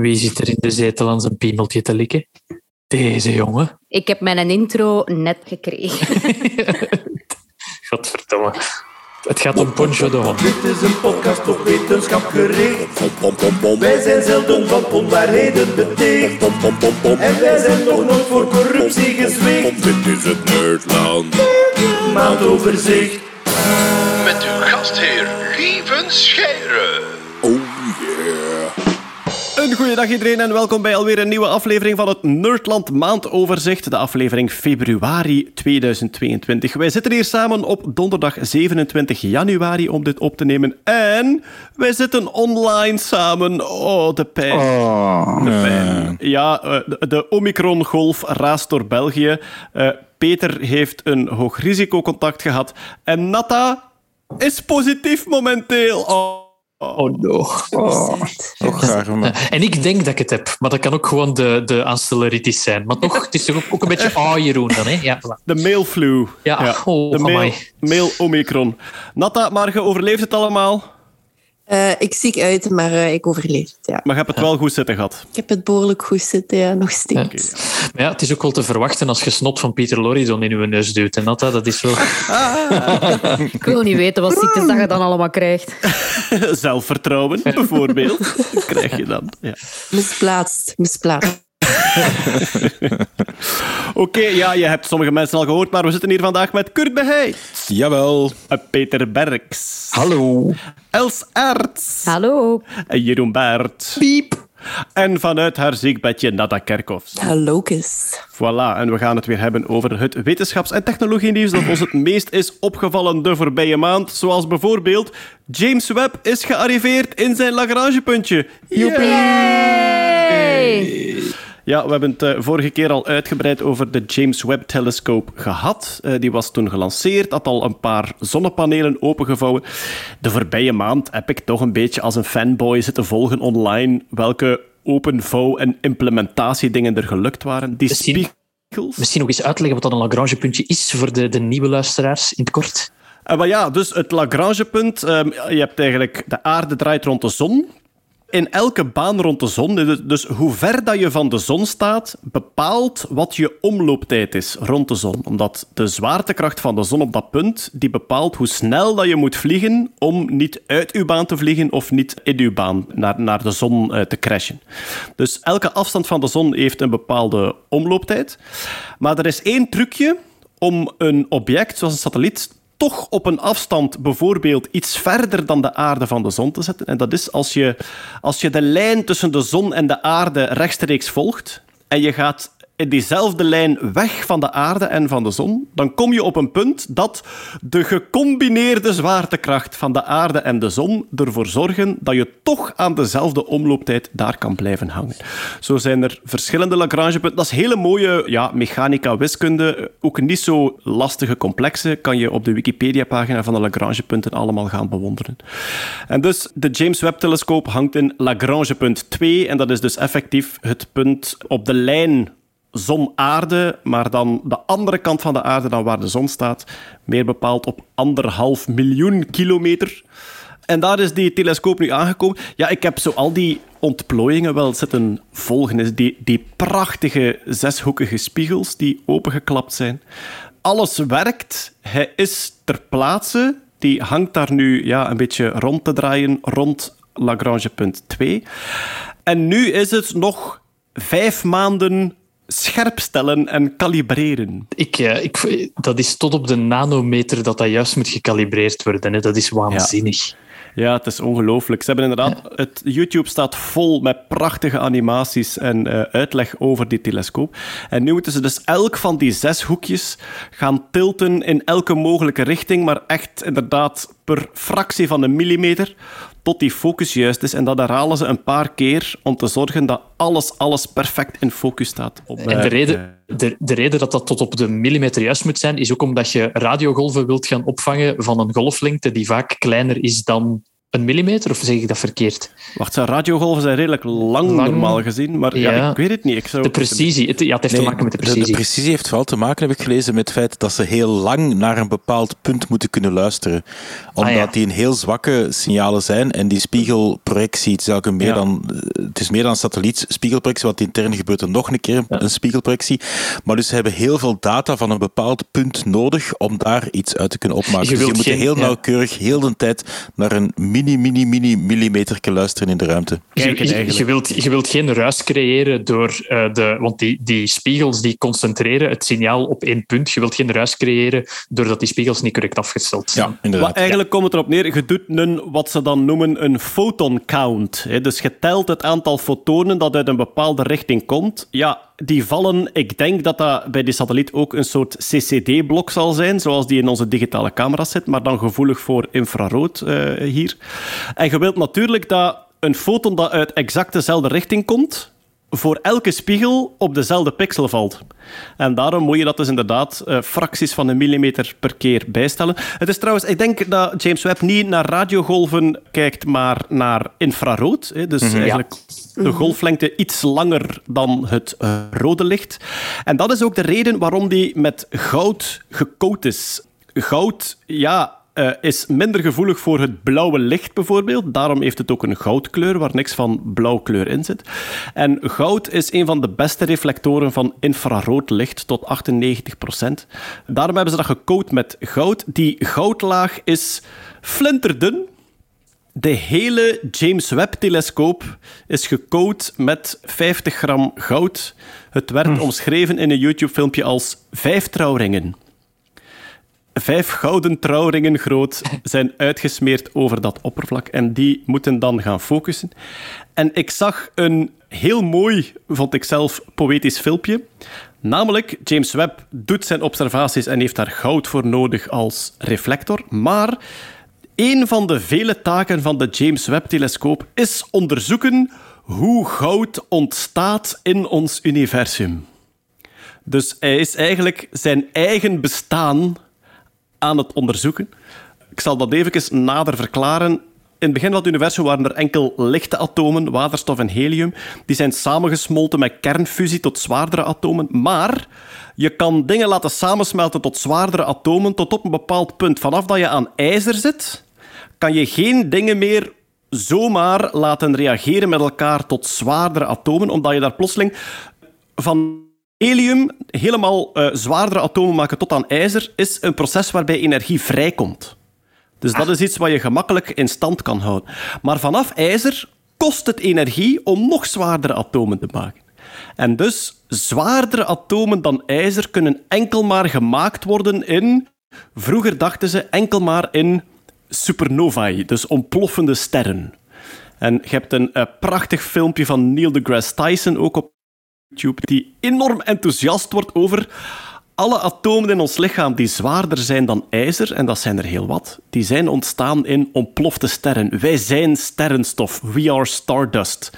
Wie zit er in de zetel aan zijn piemeltje te likken? Deze jongen. Ik heb mijn intro net gekregen. Godverdomme. Het gaat om Poncho de Hond. Dit is een podcast op wetenschap gericht. Wij zijn zelden van onwaarheden beticht. En wij zijn nog nooit voor corruptie gezwicht. Dit is het Nerdland. Maandoverzicht. Met uw gastheer Lieven Scheire. Een goede dag iedereen en welkom bij alweer een nieuwe aflevering van het Nerdland Maandoverzicht, de aflevering februari 2022. Wij zitten hier samen op donderdag 27 januari om dit op te nemen en wij zitten online samen. Oh, de pijn. de pijn. Ja, eh, de, Omicron-golf raast door België. Eh, Peter heeft een hoog risicocontact gehad en Natta is positief momenteel. Oh. Oh no. Toch graag En ik denk dat ik het heb, maar dat kan ook gewoon de, de aanstelleritis zijn. Maar toch, het is toch ook, ook een beetje ah, Jeroen dan, hè? Ja, voilà. De mailflu. Ja, oh, de mail, mail Omicron. Natta, maar je overleeft het allemaal. Eh, ik ziek uit, maar eh, ik overleef het. Ja. Maar je hebt het wel goed zitten gehad. Ik heb het behoorlijk goed zitten, ja, nog steeds. Maar ja, het is ook wel te verwachten als je snot van Pieter Loridon in je neus duwt. En dat, dat is wel... Ik wil niet weten wat ziektes dat je dan allemaal krijgt. Zelfvertrouwen, bijvoorbeeld. krijg je dan. Ja. Misplaatst, misplaatst. Oké, ja, je hebt sommige mensen al gehoord, maar we zitten hier vandaag met Kurt Beheij, Jawel. Peter Berks, Hallo. Els Aerts Hallo. en Jeroen Baert. Piep. En vanuit haar ziekbedje Nada Kerkhoffs. Hallokus. Voilà, en we gaan het weer hebben over het wetenschaps- en technologie-nieuws dat ons het meest is opgevallen de voorbije maand. Zoals bijvoorbeeld, James Webb is gearriveerd in zijn Lagrangepuntje. Yay! Ja, we hebben het eh, vorige keer al uitgebreid over de James Webb-telescoop gehad. Eh, die was toen gelanceerd, had al een paar zonnepanelen opengevouwen. De voorbije maand heb ik toch een beetje als een fanboy zitten volgen online welke openvouw- en implementatiedingen er gelukt waren. Die Misschien- spiegels... Misschien nog eens uitleggen wat dat een Lagrangepuntje is voor de, de nieuwe luisteraars in het kort. Eh, maar ja, dus het Lagrangepunt. ehm, je hebt eigenlijk de aarde draait rond de zon. In elke baan rond de zon, dus- dus hoe ver dat je van de zon staat, bepaalt wat je omlooptijd is rond de zon. Omdat de zwaartekracht van de zon op dat punt, die bepaalt hoe snel dat je moet vliegen om niet uit je baan te vliegen of niet in je baan naar, naar de zon eh, te crashen. Dus elke afstand van de zon heeft een bepaalde omlooptijd. Maar er is één trucje om een object, zoals een satelliet, toch op een afstand bijvoorbeeld iets verder dan de aarde van de zon te zetten. En dat is als je, als je de lijn tussen de zon en de aarde rechtstreeks volgt en je gaat in diezelfde lijn weg van de aarde en van de zon, dan kom je op een punt dat de gecombineerde zwaartekracht van de aarde en de zon ervoor zorgen dat je toch aan dezelfde omlooptijd daar kan blijven hangen. Zo zijn er verschillende Lagrangepunten. Dat is hele mooie ja, mechanica, wiskunde. Ook niet zo lastige, complexe. Kan je op de Wikipedia-pagina van de Lagrangepunten allemaal gaan bewonderen. En dus de James Webb-telescoop hangt in Lagrangepunt 2. En dat is dus effectief het punt op de lijn zon-aarde, maar dan de andere kant van de aarde dan waar de zon staat. Meer bepaald op anderhalf miljoen kilometer. En daar is die telescoop nu aangekomen. Ja, ik heb zo al die ontplooiingen wel zitten volgen. Is Die, die prachtige zeshoekige spiegels die opengeklapt zijn. Alles werkt. Hij is ter plaatse. Die hangt daar nu ja, een beetje rond te draaien rond Lagrangepunt 2. En nu is het nog vijf maanden scherpstellen en kalibreren. Ik, eh, ik, dat is tot op de nanometer dat dat juist moet gecalibreerd worden. Hè. Dat is waanzinnig. Ja, het is ongelooflijk. Ze hebben inderdaad... Het YouTube staat vol met prachtige animaties en eh, uitleg over die telescoop. En nu moeten ze dus elk van die zes hoekjes gaan tilten in elke mogelijke richting, maar echt inderdaad per fractie van een millimeter, tot die focus juist is. En dat herhalen ze een paar keer om te zorgen dat alles, alles perfect in focus staat. Op, En de eh, reden, de, de reden dat dat tot op de millimeter juist moet zijn, is ook omdat je radiogolven wilt gaan opvangen van een golflengte die vaak kleiner is dan een millimeter, of zeg ik dat verkeerd? Wacht, zijn radiogolven zijn redelijk lang, Lang. normaal gezien, maar ja. Ja. ik weet het niet. Ik zou... De precisie. Het, ja, het heeft te maken met de precisie. precisie heeft vooral te maken, heb ik gelezen, met het feit dat ze heel lang naar een bepaald punt moeten kunnen luisteren. Omdat Ah, ja. die een heel zwakke signalen zijn en die spiegelprojectie, het is, eigenlijk meer Ja. dan, het is meer dan satellietspiegelprojectie, want intern gebeurt er nog een keer een spiegelprojectie. Maar dus ze hebben heel veel data van een bepaald punt nodig om daar iets uit te kunnen opmaken. Je dus je moet geen- heel ja. nauwkeurig heel de tijd naar een mini, mini, mini millimeter luisteren in de ruimte. Kijken je, je, eigenlijk. je wilt, je wilt geen ruis creëren door eh, de. Want die, die spiegels die concentreren het signaal op één punt. Je wilt geen ruis creëren doordat die spiegels niet correct afgesteld zijn. Ja, inderdaad. Maar eigenlijk komt het erop neer, je doet een, wat ze dan noemen een photon count. hè. Dus je telt het aantal fotonen dat uit een bepaalde richting komt. Ja, die vallen, ik denk dat dat bij die satelliet ook een soort CCD-blok zal zijn, zoals die in onze digitale camera's zit, maar dan gevoelig voor infrarood eh, hier. En je wilt natuurlijk dat een foton dat uit exact dezelfde richting komt, voor elke spiegel op dezelfde pixel valt. En daarom moet je dat dus inderdaad eh, fracties van een millimeter per keer bijstellen. Het is trouwens, ik denk dat James Webb niet naar radiogolven kijkt, maar naar infrarood. Hè. Dus eigenlijk de golflengte iets langer dan het eh, rode licht. En dat is ook de reden waarom die met goud gecoat is. Goud, ja, eh, is minder gevoelig voor het blauwe licht bijvoorbeeld. Daarom heeft het ook een goudkleur waar niks van blauwkleur in zit. En goud is een van de beste reflectoren van infrarood licht, tot 98% Daarom hebben ze dat gecoat met goud. Die goudlaag is flinterdun. De hele James Webb-telescoop is gecoat met 50 gram goud. Het werd omschreven in een YouTube-filmpje als vijf trouwringen. Vijf gouden trouwringen groot zijn uitgesmeerd over dat oppervlak en die moeten dan gaan focussen. En ik zag een heel mooi, vond ik zelf, poëtisch filmpje. Namelijk, James Webb doet zijn observaties en heeft daar goud voor nodig als reflector. Maar een van de vele taken van de James Webb-telescoop is onderzoeken hoe goud ontstaat in ons universum. Dus hij is eigenlijk zijn eigen bestaan aan het onderzoeken. Ik zal dat even nader verklaren. In het begin van het universum waren er enkel lichte atomen, waterstof en helium. Die zijn samengesmolten met kernfusie tot zwaardere atomen. Maar je kan dingen laten samensmelten tot zwaardere atomen tot op een bepaald punt. Vanaf dat je aan ijzer zit, kan je geen dingen meer zomaar laten reageren met elkaar tot zwaardere atomen, omdat je daar plotseling van helium helemaal eh, zwaardere atomen maken tot aan ijzer, is een proces waarbij energie vrijkomt. Dus dat is iets wat je gemakkelijk in stand kan houden. Maar vanaf ijzer kost het energie om nog zwaardere atomen te maken. En dus zwaardere atomen dan ijzer kunnen enkel maar gemaakt worden in... Vroeger dachten ze enkel maar in supernovae, dus ontploffende sterren. En je hebt een eh, prachtig filmpje van Neil deGrasse Tyson, ook op Die enorm enthousiast wordt over alle atomen in ons lichaam die zwaarder zijn dan ijzer, en dat zijn er heel wat, die zijn ontstaan in ontplofte sterren. Wij zijn sterrenstof. We are stardust.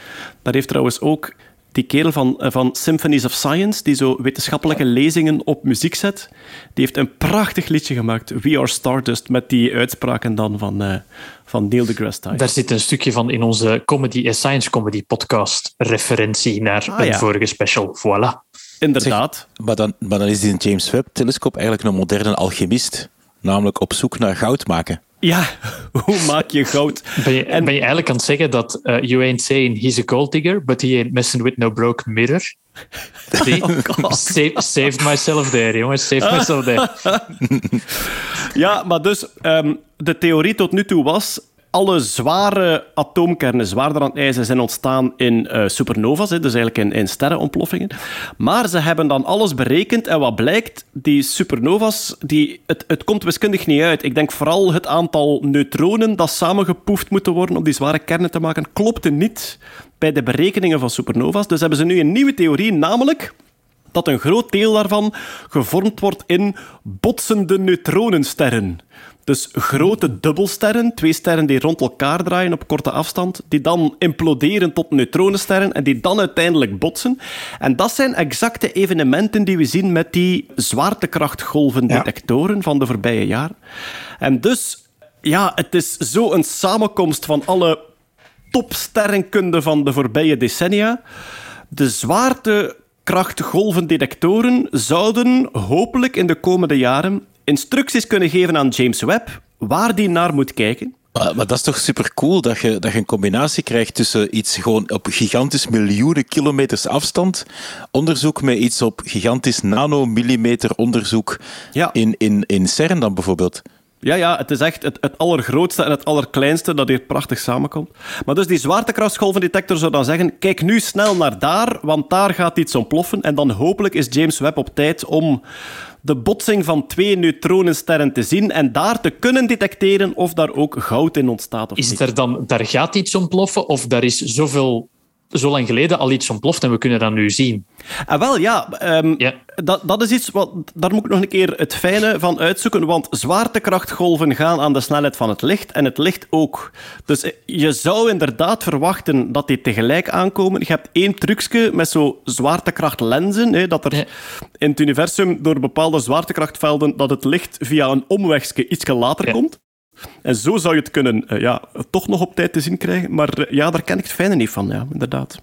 Daar heeft trouwens ook die kerel van, eh, van Symphonies of Science, die zo wetenschappelijke lezingen op muziek zet, die heeft een prachtig liedje gemaakt, We Are Stardust, met die uitspraken dan van, eh, van Neil deGrasse Tyson. Daar zit een stukje van in onze Comedy and Science Comedy podcast referentie naar Ah, een ja. vorige special. Voilà. Inderdaad. Maar dan, maar dan is die James Webb-telescoop eigenlijk een moderne alchemist. Namelijk op zoek naar goud maken. Ja, hoe maak je goud? Ben je, ben je eigenlijk aan het zeggen dat eh, you ain't saying he's a gold digger, but he ain't messing with no broke mirror? See? Save- saved myself there, jongens. Saved myself there. Ja, maar dus ehm, de theorie tot nu toe was. Alle zware atoomkernen, zwaarder dan ijzer, zijn ontstaan in eh, supernova's, dus eigenlijk in, in sterrenontploffingen. Maar ze hebben dan alles berekend en wat blijkt, die supernova's, die, het, het komt wiskundig niet uit. Ik denk vooral het aantal neutronen dat samengepoefd moeten worden om die zware kernen te maken, klopte niet bij de berekeningen van supernova's. Dus hebben ze nu een nieuwe theorie, namelijk dat een groot deel daarvan gevormd wordt in botsende neutronensterren. Dus grote dubbelsterren, twee sterren die rond elkaar draaien op korte afstand, die dan imploderen tot neutronensterren en die dan uiteindelijk botsen. En dat zijn exacte evenementen die we zien met die zwaartekrachtgolvendetectoren van de voorbije jaren. En dus ja, het is zo een samenkomst van alle topsterrenkunde van de voorbije decennia. De zwaartekrachtgolvendetectoren zouden hopelijk in de komende jaren instructies kunnen geven aan James Webb waar die naar moet kijken. Maar, maar dat is toch super cool dat je, dat je een combinatie krijgt tussen iets gewoon op gigantisch miljoenen kilometers afstand, onderzoek met iets op gigantisch nanomillimeter onderzoek Ja. in, in, in CERN dan bijvoorbeeld. Ja, ja, het is echt het, het allergrootste en het allerkleinste dat hier prachtig samenkomt. Maar dus die zwaartekrachtsgolvendetector zou dan zeggen, kijk nu snel naar daar, want daar gaat iets ontploffen. En dan hopelijk is James Webb op tijd om de botsing van twee neutronensterren te zien en daar te kunnen detecteren of daar ook goud in ontstaat of Is niet. er dan, daar gaat iets ontploffen of daar is zoveel, zo lang geleden al iets ontploft en we kunnen dat nu zien? Ah, wel, ja. ehm, Ja. Dat, dat is iets wat... Daar moet ik nog een keer het fijne van uitzoeken, want zwaartekrachtgolven gaan aan de snelheid van het licht en het licht ook. Dus eh, je zou inderdaad verwachten dat die tegelijk aankomen. Je hebt één trucje met zo zwaartekrachtlenzen, hè, dat er Ja. in het universum door bepaalde zwaartekrachtvelden dat het licht via een omwegje iets later Ja. komt. En zo zou je het kunnen eh, ja, toch nog op tijd te zien krijgen. Maar eh, ja, daar ken ik het fijne niet van, ja, inderdaad.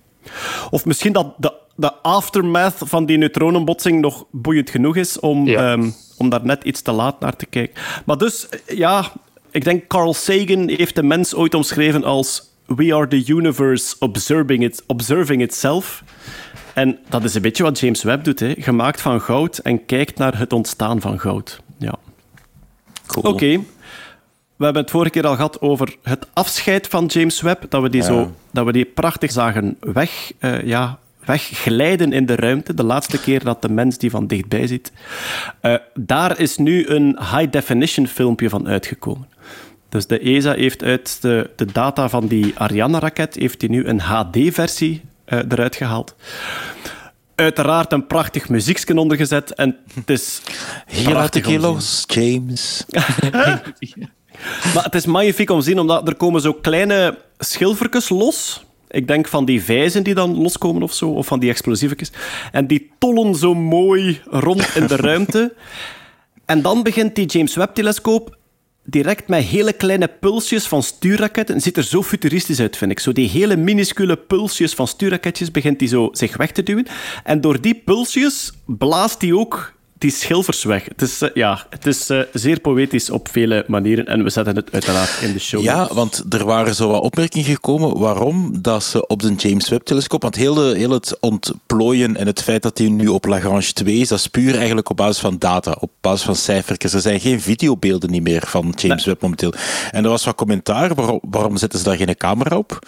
Of misschien dat de, de aftermath van die neutronenbotsing nog boeiend genoeg is om, Ja. ehm, om daar net iets te laat naar te kijken. Maar dus, eh, ja, ik denk Carl Sagan heeft de mens ooit omschreven als We are the universe observing, it, observing itself. En dat is een beetje wat James Webb doet, hè. gemaakt van goud en kijkt naar het ontstaan van goud. Ja. Cool. Oké. We hebben het vorige keer al gehad over het afscheid van James Webb. Dat we die, zo, dat we die prachtig zagen weg, eh, ja, wegglijden in de ruimte. De laatste keer dat de mens die van dichtbij ziet. Eh, daar is nu een high-definition filmpje van uitgekomen. Dus de ESA heeft uit de, de data van die Ariane-raket heeft die nu een HD-versie eh, eruit gehaald. Uiteraard een prachtig muziekje ondergezet. En het is Hier laat ik je los, James. Maar het is magnifiek om te zien, omdat er komen zo kleine schilfertjes los. Ik denk van die vijzen die dan loskomen of zo, of van die explosiefjes. En die tollen zo mooi rond in de ruimte. En dan begint die James Webb-telescoop direct met hele kleine pulsjes van stuurraketten. Het ziet er zo futuristisch uit, vind ik. Zo die hele minuscule pulsjes van stuurraketjes begint hij zo zich weg te duwen. En door die pulsjes blaast hij ook die schilfers weg. Het is, eh, ja, het is eh, zeer poëtisch op vele manieren. En we zetten het uiteraard in de show. Ja, want er waren zo wat opmerkingen gekomen waarom dat ze op de James Webb-telescoop, want heel, de, heel het ontplooien en het feit dat die nu op Lagrange 2 is, dat is puur eigenlijk op basis van data, op basis van cijfertjes. Er zijn geen videobeelden niet meer van James Webb momenteel. En er was wat commentaar, waarom, waarom zetten ze daar geen camera op?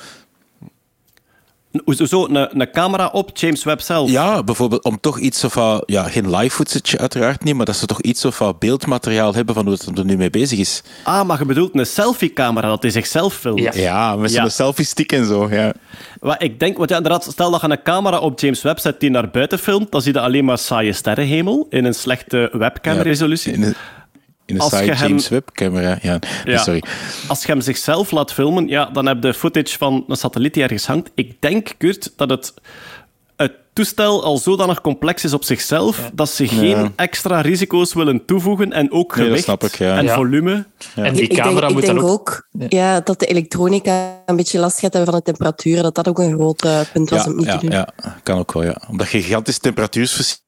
Hoezo? Een, een camera op James Webb zelf? Ja, bijvoorbeeld om toch iets of wat, ja, geen live footage uiteraard niet, maar dat ze toch iets of wat beeldmateriaal hebben van hoe het er nu mee bezig is. Ah, maar je bedoelt een selfie-camera dat hij zichzelf filmt. Ja. Ja, met zo'n Ja. selfie-stick en zo, ja. Wat ik denk, want ja, inderdaad, stel dat je een camera op James Webb zet die naar buiten filmt, dan zie je alleen maar saaie sterrenhemel in een slechte webcam-resolutie. In je hem- James Webb-camera, ja. Ja. Sorry. Als je hem zichzelf laat filmen, ja, dan heb je footage van een satelliet die ergens hangt. Ik denk, Kurt, dat het, het toestel al zodanig complex is op zichzelf dat ze geen extra risico's willen toevoegen en ook Nee, dat gewicht snap ik, ja. en Ja. volume. En die ik denk, camera ik moet denk dan ook... ook ja, dat de elektronica een beetje last gaat hebben van de temperatuur. Dat dat ook een groot eh, punt was Ja, om niet ja, te doen. ja, kan ook wel, ja. Omdat je gigantisch temperatuursverschil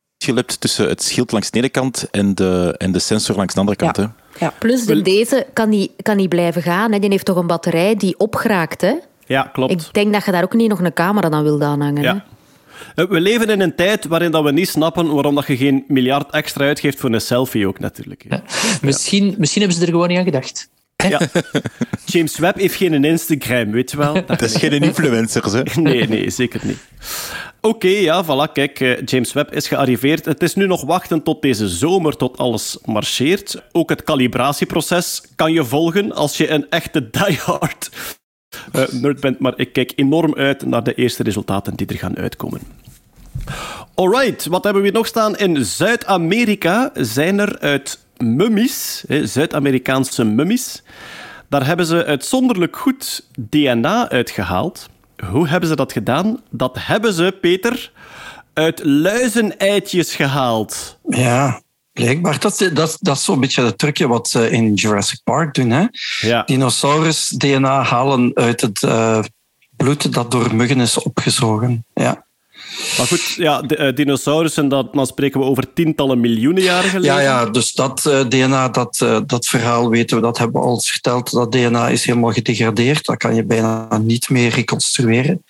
tussen het schild langs de ene kant en de, en de sensor langs de andere kant. Ja. Hè. Ja. Plus, de, deze kan niet, kan niet blijven gaan. Hè. Die heeft toch een batterij die opgeraakt. Hè? Ja, klopt. Ik denk dat je daar ook niet nog een camera aan wilt aanhangen. Hè? Ja. Eh, We leven in een tijd waarin dat we niet snappen waarom dat je geen miljard extra uitgeeft voor een selfie ook, natuurlijk. hè. Misschien, misschien hebben ze er gewoon niet aan gedacht. Ja. James Webb heeft geen Instagram, weet je wel. Dat is geen influencers, hè. Nee, nee, zeker niet. Oké, ja, voilà, kijk, eh, James Webb is gearriveerd. Het is nu nog wachten tot deze zomer, tot alles marcheert. Ook het calibratieproces kan je volgen als je een echte diehard eh, nerd bent. Maar ik kijk enorm uit naar de eerste resultaten die er gaan uitkomen. Alright, wat hebben we hier nog staan? In Zuid-Amerika zijn er uit mummies, Zuid-Amerikaanse mummies, daar hebben ze uitzonderlijk goed DNA uitgehaald. Hoe hebben ze dat gedaan? Dat hebben ze, Peter, uit luizeneitjes gehaald. Ja. Blijkbaar. Dat, is- dat, dat is zo'n beetje het trucje wat ze in Jurassic Park doen. Hè? Ja. Dinosaurus-DNA halen uit het eh, bloed dat door muggen is opgezogen. Ja. Maar goed, ja, de, eh, dinosaurussen, dat, dan spreken we over tientallen miljoenen jaren geleden. Ja, ja, dus dat eh, DNA, dat, eh, dat verhaal weten we, dat hebben we al eens verteld. Dat DNA is helemaal gedegradeerd. Dat kan je bijna niet meer reconstrueren.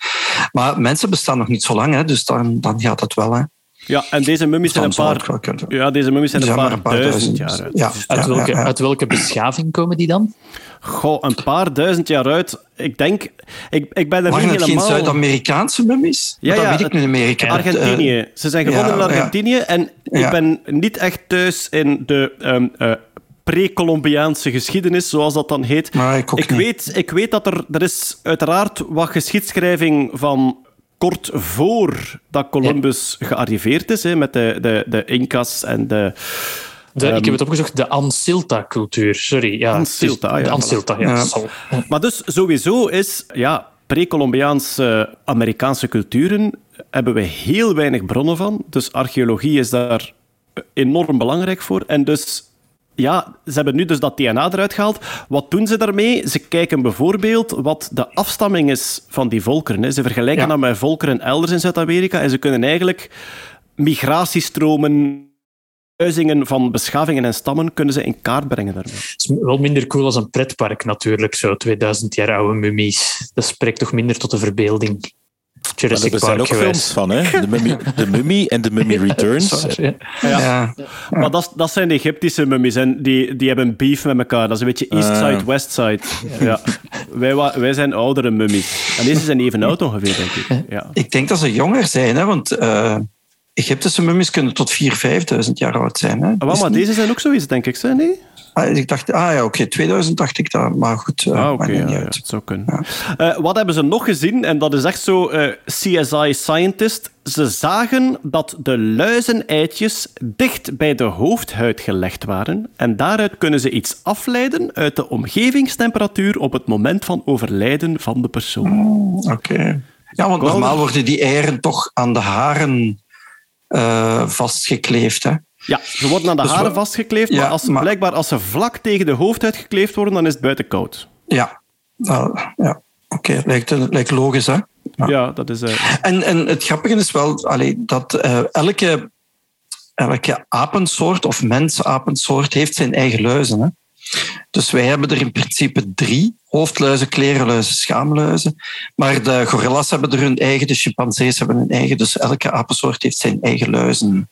Maar mensen bestaan nog niet zo lang, hè, dus dan, dan gaat het wel. Hè. Ja, en deze mummies zijn een paar, ja, deze mummies zijn een paar, duizend jaar uit. Ja, Uit, ja, welke, uit welke beschaving komen die dan? Goh, een paar duizend jaar uit. Ik denk, ik, ik ben er Waren niet het geen helemaal... Zuid-Amerikaanse mummies? Ja, dat ja, weet ik meer. Ik heb het, eh, Argentinië. Ze zijn gevonden ja, in Argentinië. En ik ben niet echt thuis in de ehm, eh, pre-Columbiaanse geschiedenis, zoals dat dan heet. Maar ik niet. weet, ik weet dat er, er is uiteraard wat geschiedschrijving van kort voor dat Columbus gearriveerd is, hè, met de, de, de Incas en de... De, Ehm, ik heb het opgezocht, de Ancilta-cultuur. Sorry. Ja, Ancilta, het is- ja, De Ancilta, ja. Maar dus sowieso is, ja, pre-Columbiaanse Amerikaanse culturen hebben we heel weinig bronnen van. Dus archeologie is daar enorm belangrijk voor. En dus, ja, ze hebben nu dus dat DNA eruit gehaald. Wat doen ze daarmee? Ze kijken bijvoorbeeld wat de afstamming is van die volkeren. hè. Ze vergelijken Ja. dat met volkeren elders in Zuid-Amerika en ze kunnen eigenlijk migratiestromen, verhuizingen van beschavingen en stammen kunnen ze in kaart brengen daarmee. Het is wel minder cool als een pretpark natuurlijk, zo 2000 jaar oude mummies. Dat spreekt toch minder tot de verbeelding. Maar Jurassic er zijn Park ook geweest. films van, hè? De Mummy, de Mummy en de Mummy Returns. Sorry, ja. ja. Maar dat, dat zijn de Egyptische mummies en die, die hebben beef met elkaar. Dat is een beetje East Ah. Side, West Side. Ja. Wij, wij zijn oudere mummies. En deze zijn even oud ongeveer, denk ik. Ja. Ik denk dat ze jonger zijn, hè, want eh, Egyptische mummies kunnen tot 4.000, 5.000 jaar oud zijn. Hè. Ah, maar niet- deze zijn ook zoiets, denk ik. Zijn nee? ah, ik dacht, ah ja, oké, 2000 dacht ik dat, maar goed, eh, Ah, oké. maakt ja, niet ja, uit. zou kunnen. Eh, wat hebben ze nog gezien? En dat is echt zo eh, CSI Scientist. Ze zagen dat de luizeneitjes dicht bij de hoofdhuid gelegd waren. En daaruit kunnen ze iets afleiden uit de omgevingstemperatuur op het moment van overlijden van de persoon. Oké. Ja, want normaal worden die eieren toch aan de haren eh, vastgekleefd. Hè? Ja, ze worden aan de Dus haren vastgekleefd, Ja, maar, als, maar- blijkbaar als ze vlak tegen de hoofdhuid gekleefd worden, dan is het buiten koud. Ja, Nou, ja. oké, lijkt, lijkt logisch. Hè? Ja. Ja, dat is... eh, En, en het grappige is wel allee, dat eh, elke, elke apensoort of mensapensoort heeft zijn eigen luizen. Hè? Dus wij hebben er in principe drie. Hoofdluizen, klerenluizen, schaamluizen. Maar de gorillas hebben er hun eigen, de chimpansees hebben hun eigen. Dus elke apensoort heeft zijn eigen luizen.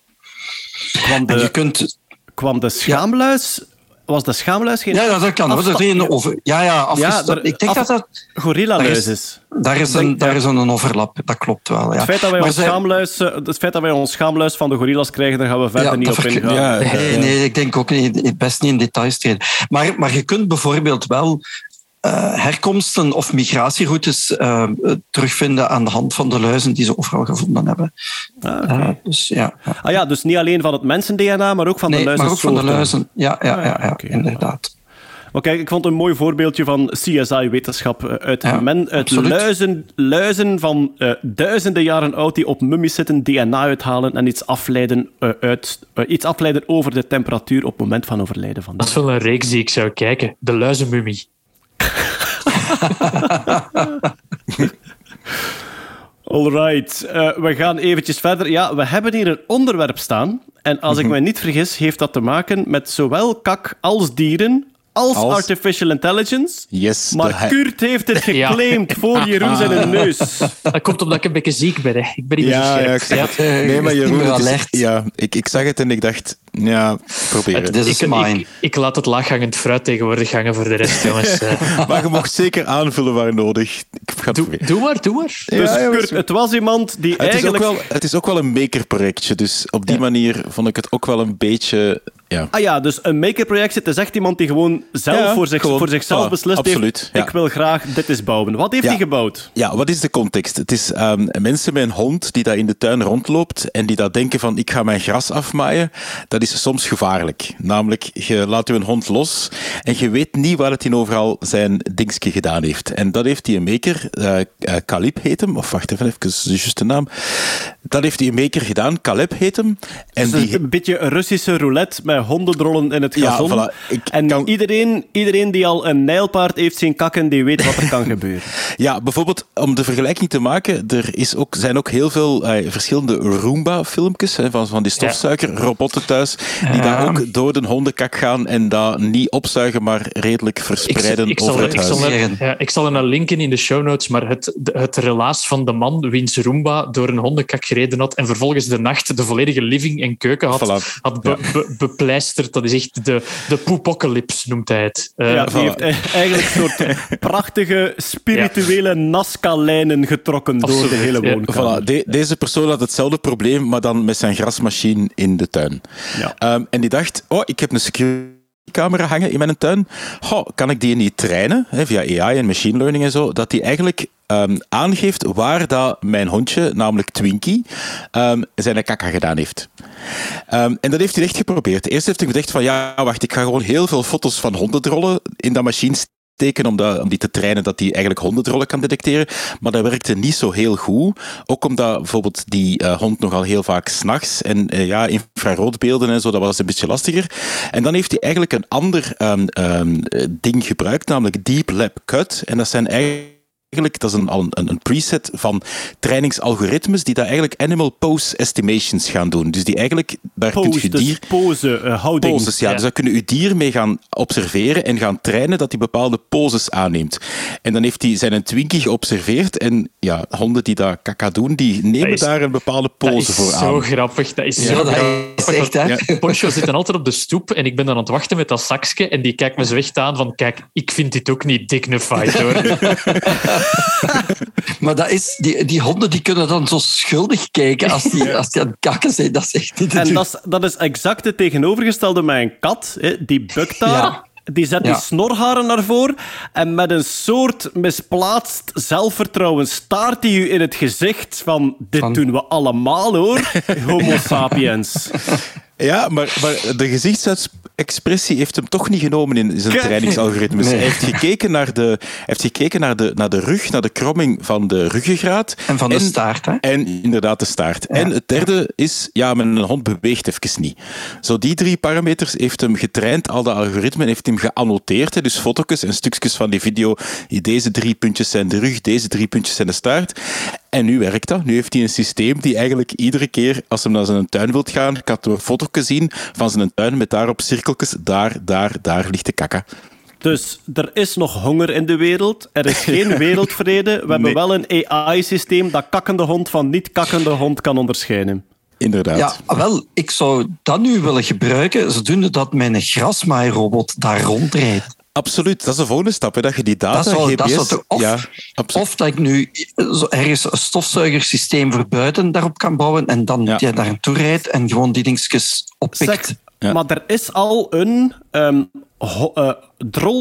kwam, En je de, kunt... kwam de schaamluis... Was de schaamluis geen Ja, ja, dat kan. afsta- Dat over, ja, ja, er- ik denk af- dat dat... gorilla-luis Daar is-? Daar is, een, daar is een overlap. Dat klopt wel. Ja. Het feit, dat wij Maar ons zij- schaamluis, eh, het feit dat wij ons schaamluis van de gorillas krijgen, daar gaan we verder Ja, niet op ingaan. Ja, Nee, nee, ik denk ook niet, best niet in details treden. Maar, maar je kunt bijvoorbeeld wel herkomsten of migratieroutes eh, terugvinden aan de hand van de luizen die ze overal gevonden hebben. Ah, oké. Eh, dus ja. ja. Ah ja, dus niet alleen van het mensen-DNA, maar ook van Nee, de maar ook van de luizen. Ja, ja, ja, ja, Ah, oké. inderdaad. Maar kijk, ik vond een mooi voorbeeldje van CSI-wetenschap. eh, Uit, Ja, men, uit luizen, luizen van eh, duizenden jaren oud die op mummies zitten, DNA uithalen en iets afleiden, eh, uit, eh, iets afleiden over de temperatuur op het moment van overlijden van Dat is wel een reeks die ik zou kijken. De luizenmummie. Alright, eh, we gaan eventjes verder. Ja, we hebben hier een onderwerp staan. En als ik me niet vergis, heeft dat te maken met zowel kak als dieren, als, Als? artificial intelligence. Yes, Maar Kurt heeft het Ja. geclaimd voor Jeroen zijn neus. Dat komt omdat ik een beetje ziek ben. Hè. Ik ben niet Ja, ja, ik verschrikt. zag het. Nee, maar Jeroen, het is- ja, ik, ik zag het en ik dacht, ja, probeer het. Dit is Ik, mine. ik, ik laat het laaghangend fruit tegenwoordig hangen voor de rest, jongens. Maar je mocht zeker aanvullen waar nodig. Ik ga het doe, doe maar, doe maar. Ja, Dus ja, Kurt, het was iemand die Het is, ook eigenlijk... wel, het is ook wel een makerprojectje, dus op die manier vond ik het ook wel een beetje Ja. Ah ja, dus een maker-project het is echt iemand die gewoon zelf Ja, voor, zich, gewoon, voor zichzelf voilà, beslist absoluut, heeft, ja. ik wil graag dit eens bouwen. Wat heeft hij gebouwd? Ja, wat is de context? Het is ehm, mensen met een hond die daar in de tuin rondloopt en die daar denken van ik ga mijn gras afmaaien. Dat is soms gevaarlijk. Namelijk, je laat je een hond los en je weet niet waar het in overal zijn dingetje gedaan heeft. En dat heeft die een maker, eh eh, Calib heet hem, of wacht even, even de juiste naam. Dat heeft die een maker gedaan, Caleb heet hem. En Het is die, een beetje een Russische roulette met hondendrollen in het Ja, gazon. voilà. Ik en kan- iedereen, iedereen die al een nijlpaard heeft zien kakken, die weet wat er kan gebeuren. Ja, bijvoorbeeld om de vergelijking te maken, er is ook, zijn ook heel veel eh, verschillende Roomba-filmpjes hè, van, van die stofzuigerrobotten thuis, die daar ook door de hondenkak gaan en dat niet opzuigen, maar redelijk verspreiden ik, zal, over het ik, huis. zal er, Zeggen. ja, ik zal er een linken in de show notes, maar het, het relaas van de man wiens Roomba door een hondenkak gereden had en vervolgens de nacht de volledige living en keuken had, Voilà. had be- be- bepleisterd. Dat is echt de, de poepocalypse, noemt hij het. Eh, ja, die voilà. heeft eh, eigenlijk een soort prachtige spirituele Nazca-lijnen getrokken door de hele ja. woonkamer. Voilà, de- deze persoon had hetzelfde probleem, maar dan met zijn grasmachine in de tuin. Ja. Ehm, en die dacht, oh, ik heb een security-camera hangen in mijn tuin. Goh, kan ik die niet trainen, hè, via AI en machine learning en zo, dat die eigenlijk ehm, aangeeft waar dat mijn hondje, namelijk Twinkie, ehm, zijn kakka gedaan heeft. Ehm, en dat heeft hij echt geprobeerd. Eerst heeft hij gedacht van, ja, wacht, ik ga gewoon heel veel foto's van hondendrollen in dat machine steken om, dat, om die te trainen dat die eigenlijk hondendrollen kan detecteren. Maar dat werkte niet zo heel goed. Ook omdat bijvoorbeeld die eh, hond nogal heel vaak s'nachts en eh, ja, infraroodbeelden en zo, dat was een beetje lastiger. En dan heeft hij eigenlijk een ander ding gebruikt, namelijk Deep Lab Cut. En dat zijn eigenlijk Eigenlijk, dat is een, al een, een preset van trainingsalgoritmes die daar eigenlijk animal pose estimations gaan doen. Dus die eigenlijk, daar kun Pose, je dus dier... pose, eh, houding. Poses, ja. Ja. Dus daar kunnen u dier mee gaan observeren en gaan trainen dat hij bepaalde poses aanneemt. En dan heeft hij zijn een Twinkie geobserveerd en ja, honden die dat kaka doen, die nemen is- daar een bepaalde dat pose is voor zo aan. grappig. Dat is Ja, zo dat grappig. is echt, hè? Ja. Poncho zit dan altijd op de stoep en ik ben dan aan het wachten met dat zakje en die kijkt me zo echt aan van kijk, ik vind dit ook niet dignified hoor. Maar dat is, die, die honden die kunnen dan zo schuldig kijken als die, als die aan het kakken zijn. Dat is echt niet En dat is, dat is exact het tegenovergestelde met een kat. Hè. Die bukt daar. Ja. Die zet Ja. die snorharen naar voren. En met een soort misplaatst zelfvertrouwen staart hij u in het gezicht van... Dit Van- doen we allemaal, hoor. Homo sapiens. Ja, maar, maar de gezichtsexpressie heeft hem toch niet genomen in zijn trainingsalgoritmes. Nee. Hij heeft gekeken, naar de, heeft gekeken naar, de, naar de rug, naar de kromming van de ruggengraat. En van de staart, hè? En inderdaad de staart. En het derde is, ja, mijn hond beweegt even niet. Zo die drie parameters heeft hem getraind, al de algoritmen, heeft hem geannoteerd. Hè, dus foto's en stukjes van die video. Deze drie puntjes zijn de rug, deze drie puntjes zijn de staart. En nu werkt dat. Nu heeft hij een systeem die eigenlijk iedere keer, als hij naar zijn tuin wilt gaan, kan hij een foto zien van zijn tuin met daarop cirkeltjes. Daar, daar, daar ligt de kakka. Dus er is nog honger in de wereld. Er is geen wereldvrede. We hebben Nee. wel een AI-systeem dat kakkende hond van niet-kakkende hond kan onderscheiden. Inderdaad. Ja, ah, wel, ik zou dat nu willen gebruiken, zodoende dat mijn grasmaairobot daar rondrijdt. Absoluut. Dat is de volgende stap. Hè, dat je die data, Dat zou- GPS... dat zou of- ja. Of dat ik nu ergens een stofzuigersysteem voor buiten daarop kan bouwen en dan Ja. die daar naartoe rijdt en gewoon die dingetjes oppikt. Ja. maar er is al een ehm ho- eh,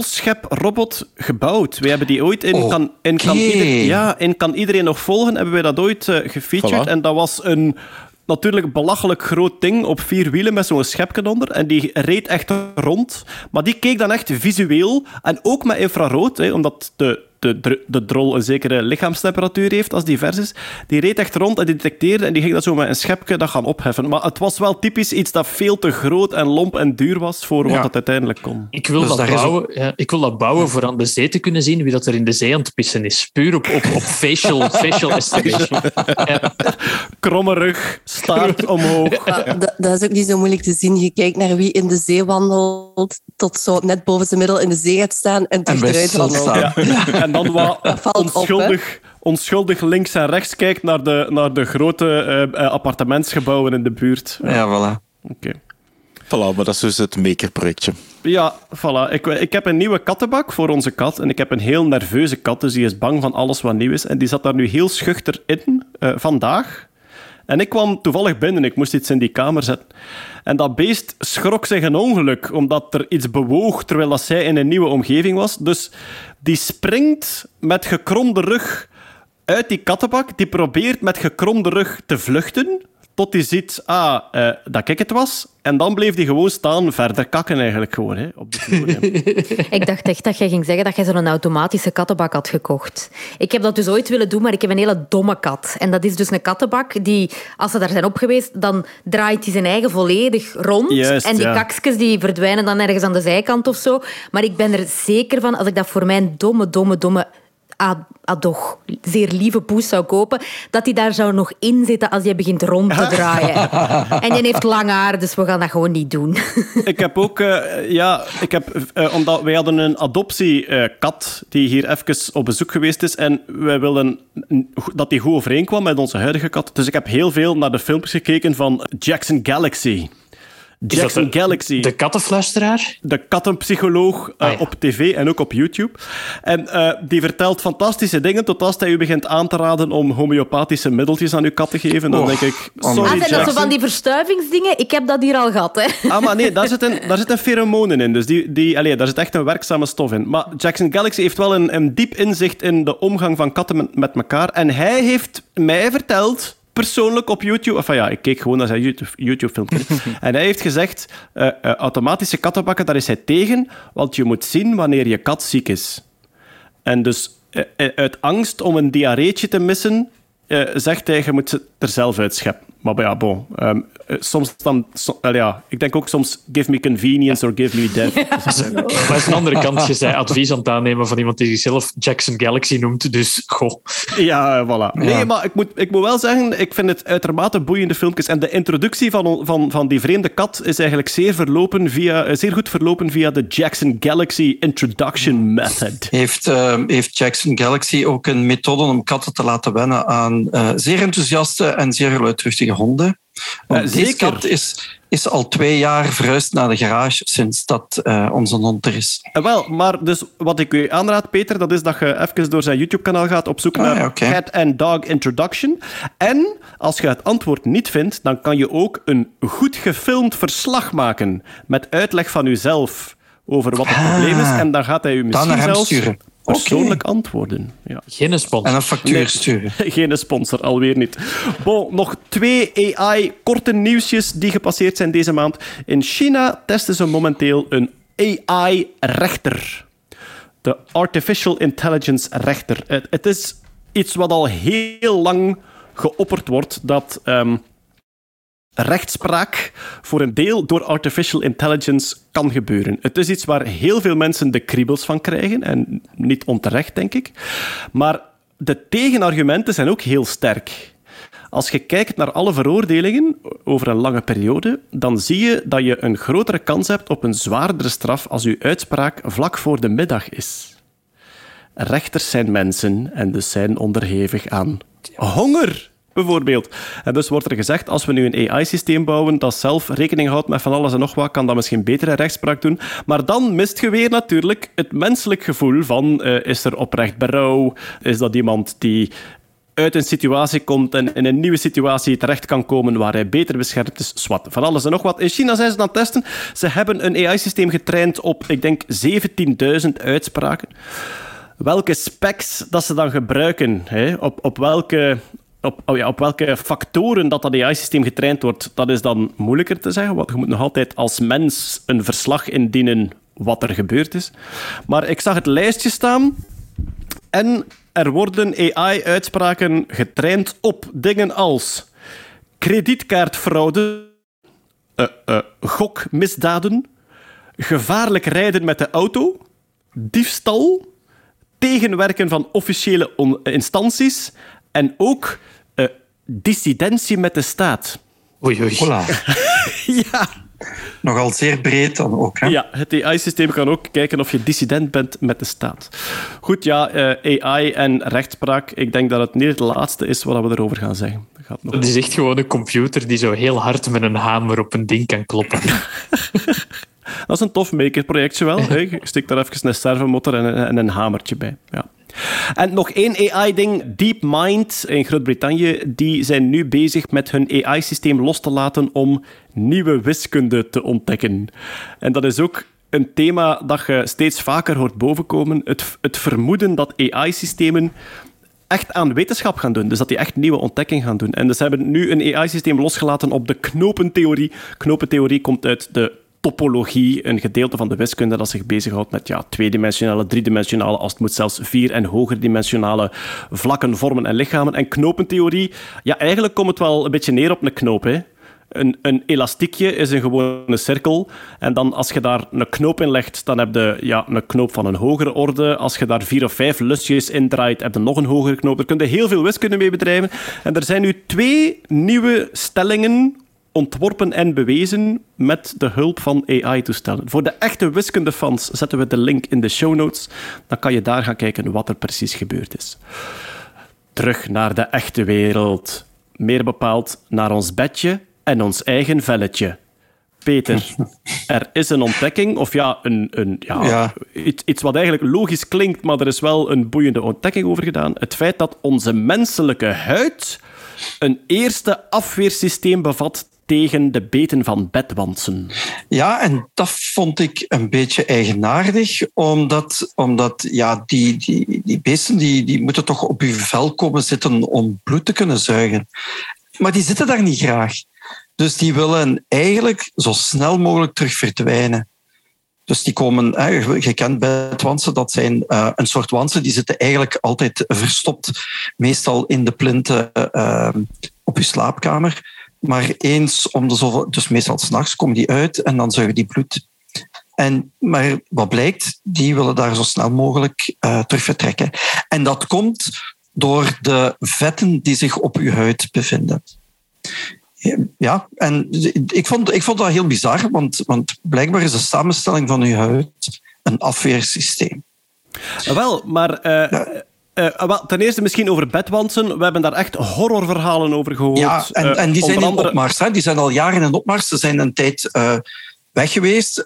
drolschep-robot gebouwd. We hebben die ooit in kan, in, kan, ja, in kan iedereen nog volgen, hebben wij dat ooit eh, gefeatured. Voilà. En dat was een natuurlijk belachelijk groot ding op vier wielen met zo'n schepje onder. En die reed echt rond. Maar die keek dan echt visueel en ook met infrarood, hè, omdat de, de, de, drol een zekere lichaamstemperatuur heeft als die vers is. Die reed echt rond en die detecteerde en die ging dat zo met een schepje dat gaan opheffen. Maar het was wel typisch iets dat veel te groot en lomp en duur was voor wat Ja. het uiteindelijk kon. Ik wil, Dus dat is bouwen, ja, ik wil dat bouwen voor aan de zee te kunnen zien wie dat er in de zee aan het pissen is. Puur op, op, op facial, facial estimation. Ja. Kromme rug, staart omhoog. Dat, dat is ook niet zo moeilijk te zien. Je kijkt naar wie in de zee wandelt, tot zo net boven zijn middel in de zee gaat staan en terug eruit wandelt. Ja. En dan wat op, onschuldig, onschuldig links en rechts kijkt naar de, naar de grote eh, eh, appartementsgebouwen in de buurt. Ja, voilà. Oké. Voilà, maar dat is dus het maker-projectje. Ja, voilà. Ik, ik heb een nieuwe kattenbak voor onze kat. En ik heb een heel nerveuze kat, dus die is bang van alles wat nieuw is. En die zat daar nu heel schuchter in, eh, vandaag. En ik kwam toevallig binnen, ik moest iets in die kamer zetten. En dat beest schrok zich een ongeluk, omdat er iets bewoog terwijl dat zij in een nieuwe omgeving was. Dus die springt met gekromde rug uit die kattenbak. Die probeert met gekromde rug te vluchten. Tot hij ziet ah, eh, dat ik het was. En dan bleef hij gewoon staan, verder kakken eigenlijk gewoon hè, op de vloer. Ik dacht echt dat jij ging zeggen dat jij zo'n automatische kattenbak had gekocht. Ik heb dat dus ooit willen doen, maar ik heb een hele domme kat. En dat is dus een kattenbak die, als ze daar zijn op geweest, dan draait hij zijn eigen volledig rond. Juist, en die ja. kakjes die verdwijnen dan ergens aan de zijkant of zo. Maar ik ben er zeker van, als ik dat voor mijn domme, domme, domme adoch, zeer lieve poes zou kopen, dat hij daar zou nog in zitten als hij begint rond te draaien. en die heeft lang haar, dus we gaan dat gewoon niet doen. ik heb ook, eh, ja, ik heb, eh, omdat wij hadden een adoptiekat die hier even op bezoek geweest is en wij wilden dat die goed overeenkwam met onze huidige kat. Dus ik heb heel veel naar de filmpjes gekeken van Jackson Galaxy. Jackson de- Galaxy. De kattenfluisteraar? de kattenpsycholoog eh, Ah, ja. op tv en ook op YouTube. En eh, die vertelt fantastische dingen tot als hij u begint aan te raden om homeopathische middeltjes aan uw kat te geven. Dan Och, denk ik, oh, sorry Ah, zijn dat zo van die verstuivingsdingen? Ik heb dat hier al gehad, hè. Ah, maar nee, daar zitten, daar zitten pheromonen in. Dus die, die, allee, daar zit echt een werkzame stof in. Maar Jackson Galaxy heeft wel een, een diep inzicht in de omgang van katten met, met elkaar. En hij heeft mij verteld, persoonlijk op YouTube... Enfin ja, ik keek gewoon naar zijn YouTube- YouTube-filmpje. en hij heeft gezegd, eh, eh, automatische kattenbakken, daar is hij tegen. Want je moet zien wanneer je kat ziek is. En dus eh, uit angst om een diarreetje te missen, zegt hij, je moet ze er zelf uitscheppen. Maar ja, bon. ehm, eh, soms dan... so- ja, ik denk ook soms, give me convenience or give me death. Maar aan de andere kant, je zei advies aan het aannemen van iemand die zichzelf Jackson Galaxy noemt. Dus, goh. Ja, eh, voilà. Nee, maar ik moet, ik moet wel zeggen, ik vind het uitermate boeiende filmpjes. En de introductie van, van, van die vreemde kat is eigenlijk zeer, verlopen via, eh, zeer goed verlopen via de Jackson Galaxy Introduction Method. Heeft, eh, heeft Jackson Galaxy ook een methode om katten te laten wennen aan eh, zeer enthousiaste en zeer luidruchtige honden? Deze zeker. kat is, is al twee jaar verhuisd naar de garage sinds dat eh, onze hond er is. Eh, wel, maar dus wat ik u aanraad, Peter, dat is dat je even door zijn YouTube-kanaal gaat op zoek Ah, naar oké. Cat and Dog Introduction. En als je het antwoord niet vindt, dan kan je ook een goed gefilmd verslag maken met uitleg van uzelf over wat het probleem is. En dan gaat hij u misschien zelfs sturen. Persoonlijk antwoorden. Ja. Geen sponsor. En een factuur sturen. Geen sponsor, alweer niet. Bon, nog twee AI-korte nieuwsjes die gepasseerd zijn deze maand. In China testen ze momenteel een AI-rechter. De Artificial Intelligence Rechter. Het, het is iets wat al heel lang geopperd wordt, dat ehm, rechtspraak voor een deel door artificial intelligence kan gebeuren. Het is iets waar heel veel mensen de kriebels van krijgen, en niet onterecht, denk ik. Maar de tegenargumenten zijn ook heel sterk. Als je kijkt naar alle veroordelingen over een lange periode, dan zie je dat je een grotere kans hebt op een zwaardere straf als uw uitspraak vlak voor de middag is. Rechters zijn mensen en dus zijn onderhevig aan honger, bijvoorbeeld. En dus wordt er gezegd, als we nu een AI-systeem bouwen dat zelf rekening houdt met van alles en nog wat, kan dat misschien betere rechtspraak doen. Maar dan mist je weer natuurlijk het menselijk gevoel van, eh, is er oprecht berouw? Is dat iemand die uit een situatie komt en in een nieuwe situatie terecht kan komen waar hij beter beschermd is. Zwat, van alles en nog wat. In China zijn ze aan het testen. Ze hebben een AI-systeem getraind op, ik denk, 17.000 uitspraken. Welke specs dat ze dan gebruiken, hè? Op, op, welke, op, oh op welke factoren dat, dat AI-systeem getraind wordt, dat is dan moeilijker te zeggen, want je moet nog altijd als mens een verslag indienen wat er gebeurd is. Maar ik zag het lijstje staan en er worden AI-uitspraken getraind op dingen als kredietkaartfraude, eh, gokmisdaden, gevaarlijk rijden met de auto, diefstal, tegenwerken van officiële instanties en ook dissidentie met de staat. Oei, oei. Ja, Nogal zeer breed dan ook. Hè? ja het AI-systeem kan ook kijken of je dissident bent met de staat. Goed, ja, eh, AI en rechtspraak. Ik denk dat het niet het laatste is wat we erover gaan zeggen. Dat gaat nog Dat is echt gewoon een computer die zo heel hard met een hamer op een ding kan kloppen. Dat is een tof makerprojectje wel. hè. Je stikt daar even een servomotor en een, en een hamertje bij. Ja. En nog één AI-ding. DeepMind in Groot-Brittannië, die zijn nu bezig met hun AI-systeem los te laten om nieuwe wiskunde te ontdekken. En dat is ook een thema dat je steeds vaker hoort bovenkomen. Het, het vermoeden dat AI-systemen echt aan wetenschap gaan doen. Dus dat die echt nieuwe ontdekking gaan doen. En dus hebben nu een AI-systeem losgelaten op de knopentheorie. Knopentheorie komt uit de topologie, een gedeelte van de wiskunde dat zich bezighoudt met ja, tweedimensionale, driedimensionale, als het moet zelfs vier- en hogerdimensionale vlakken, vormen en lichamen. En knopentheorie, ja, eigenlijk komt het wel een beetje neer op een knoop. Hè. Een, een elastiekje is een gewone cirkel. En dan als je daar een knoop in legt, dan heb je ja, een knoop van een hogere orde. Als je daar vier of vijf lusjes in draait, heb je nog een hogere knoop. Daar kun je heel veel wiskunde mee bedrijven. En er zijn nu twee nieuwe stellingen ontworpen en bewezen met de hulp van AI-toestellen. Voor de echte wiskundefans zetten we de link in de show notes. Dan kan je daar gaan kijken wat er precies gebeurd is. Terug naar de echte wereld. Meer bepaald naar ons bedje en ons eigen velletje. Peter, er is een ontdekking, of ja, een, een, ja, Ja. Iets, iets wat eigenlijk logisch klinkt, maar er is wel een boeiende ontdekking over gedaan. Het feit dat onze menselijke huid een eerste afweersysteem bevat tegen de beten van bedwansen. Ja, en dat vond ik een beetje eigenaardig, omdat, omdat ja, die, die, die beesten die, die moeten toch op je vel komen zitten om bloed te kunnen zuigen. Maar die zitten daar niet graag. Dus die willen eigenlijk zo snel mogelijk terug verdwijnen. Dus die komen, je kent bedwansen, dat zijn eh, een soort wansen, die zitten eigenlijk altijd verstopt, meestal in de plinten eh, op je slaapkamer. Maar eens om de zoveel, dus meestal s'nachts komen die uit en dan zuigen die bloed. En, maar wat blijkt, die willen daar zo snel mogelijk eh, terug vertrekken. En dat komt door de vetten die zich op uw huid bevinden. Ja, en ik vond, ik vond dat heel bizar, want, want blijkbaar is de samenstelling van uw huid een afweersysteem. Wel, maar eh, eh, wel, ten eerste misschien over bedwansen. We hebben daar echt horrorverhalen over gehoord. Ja, en, Eh, en die zijn in andere- opmars. Hè. Die zijn al jaren in opmars. Ze zijn een tijd eh, weg geweest.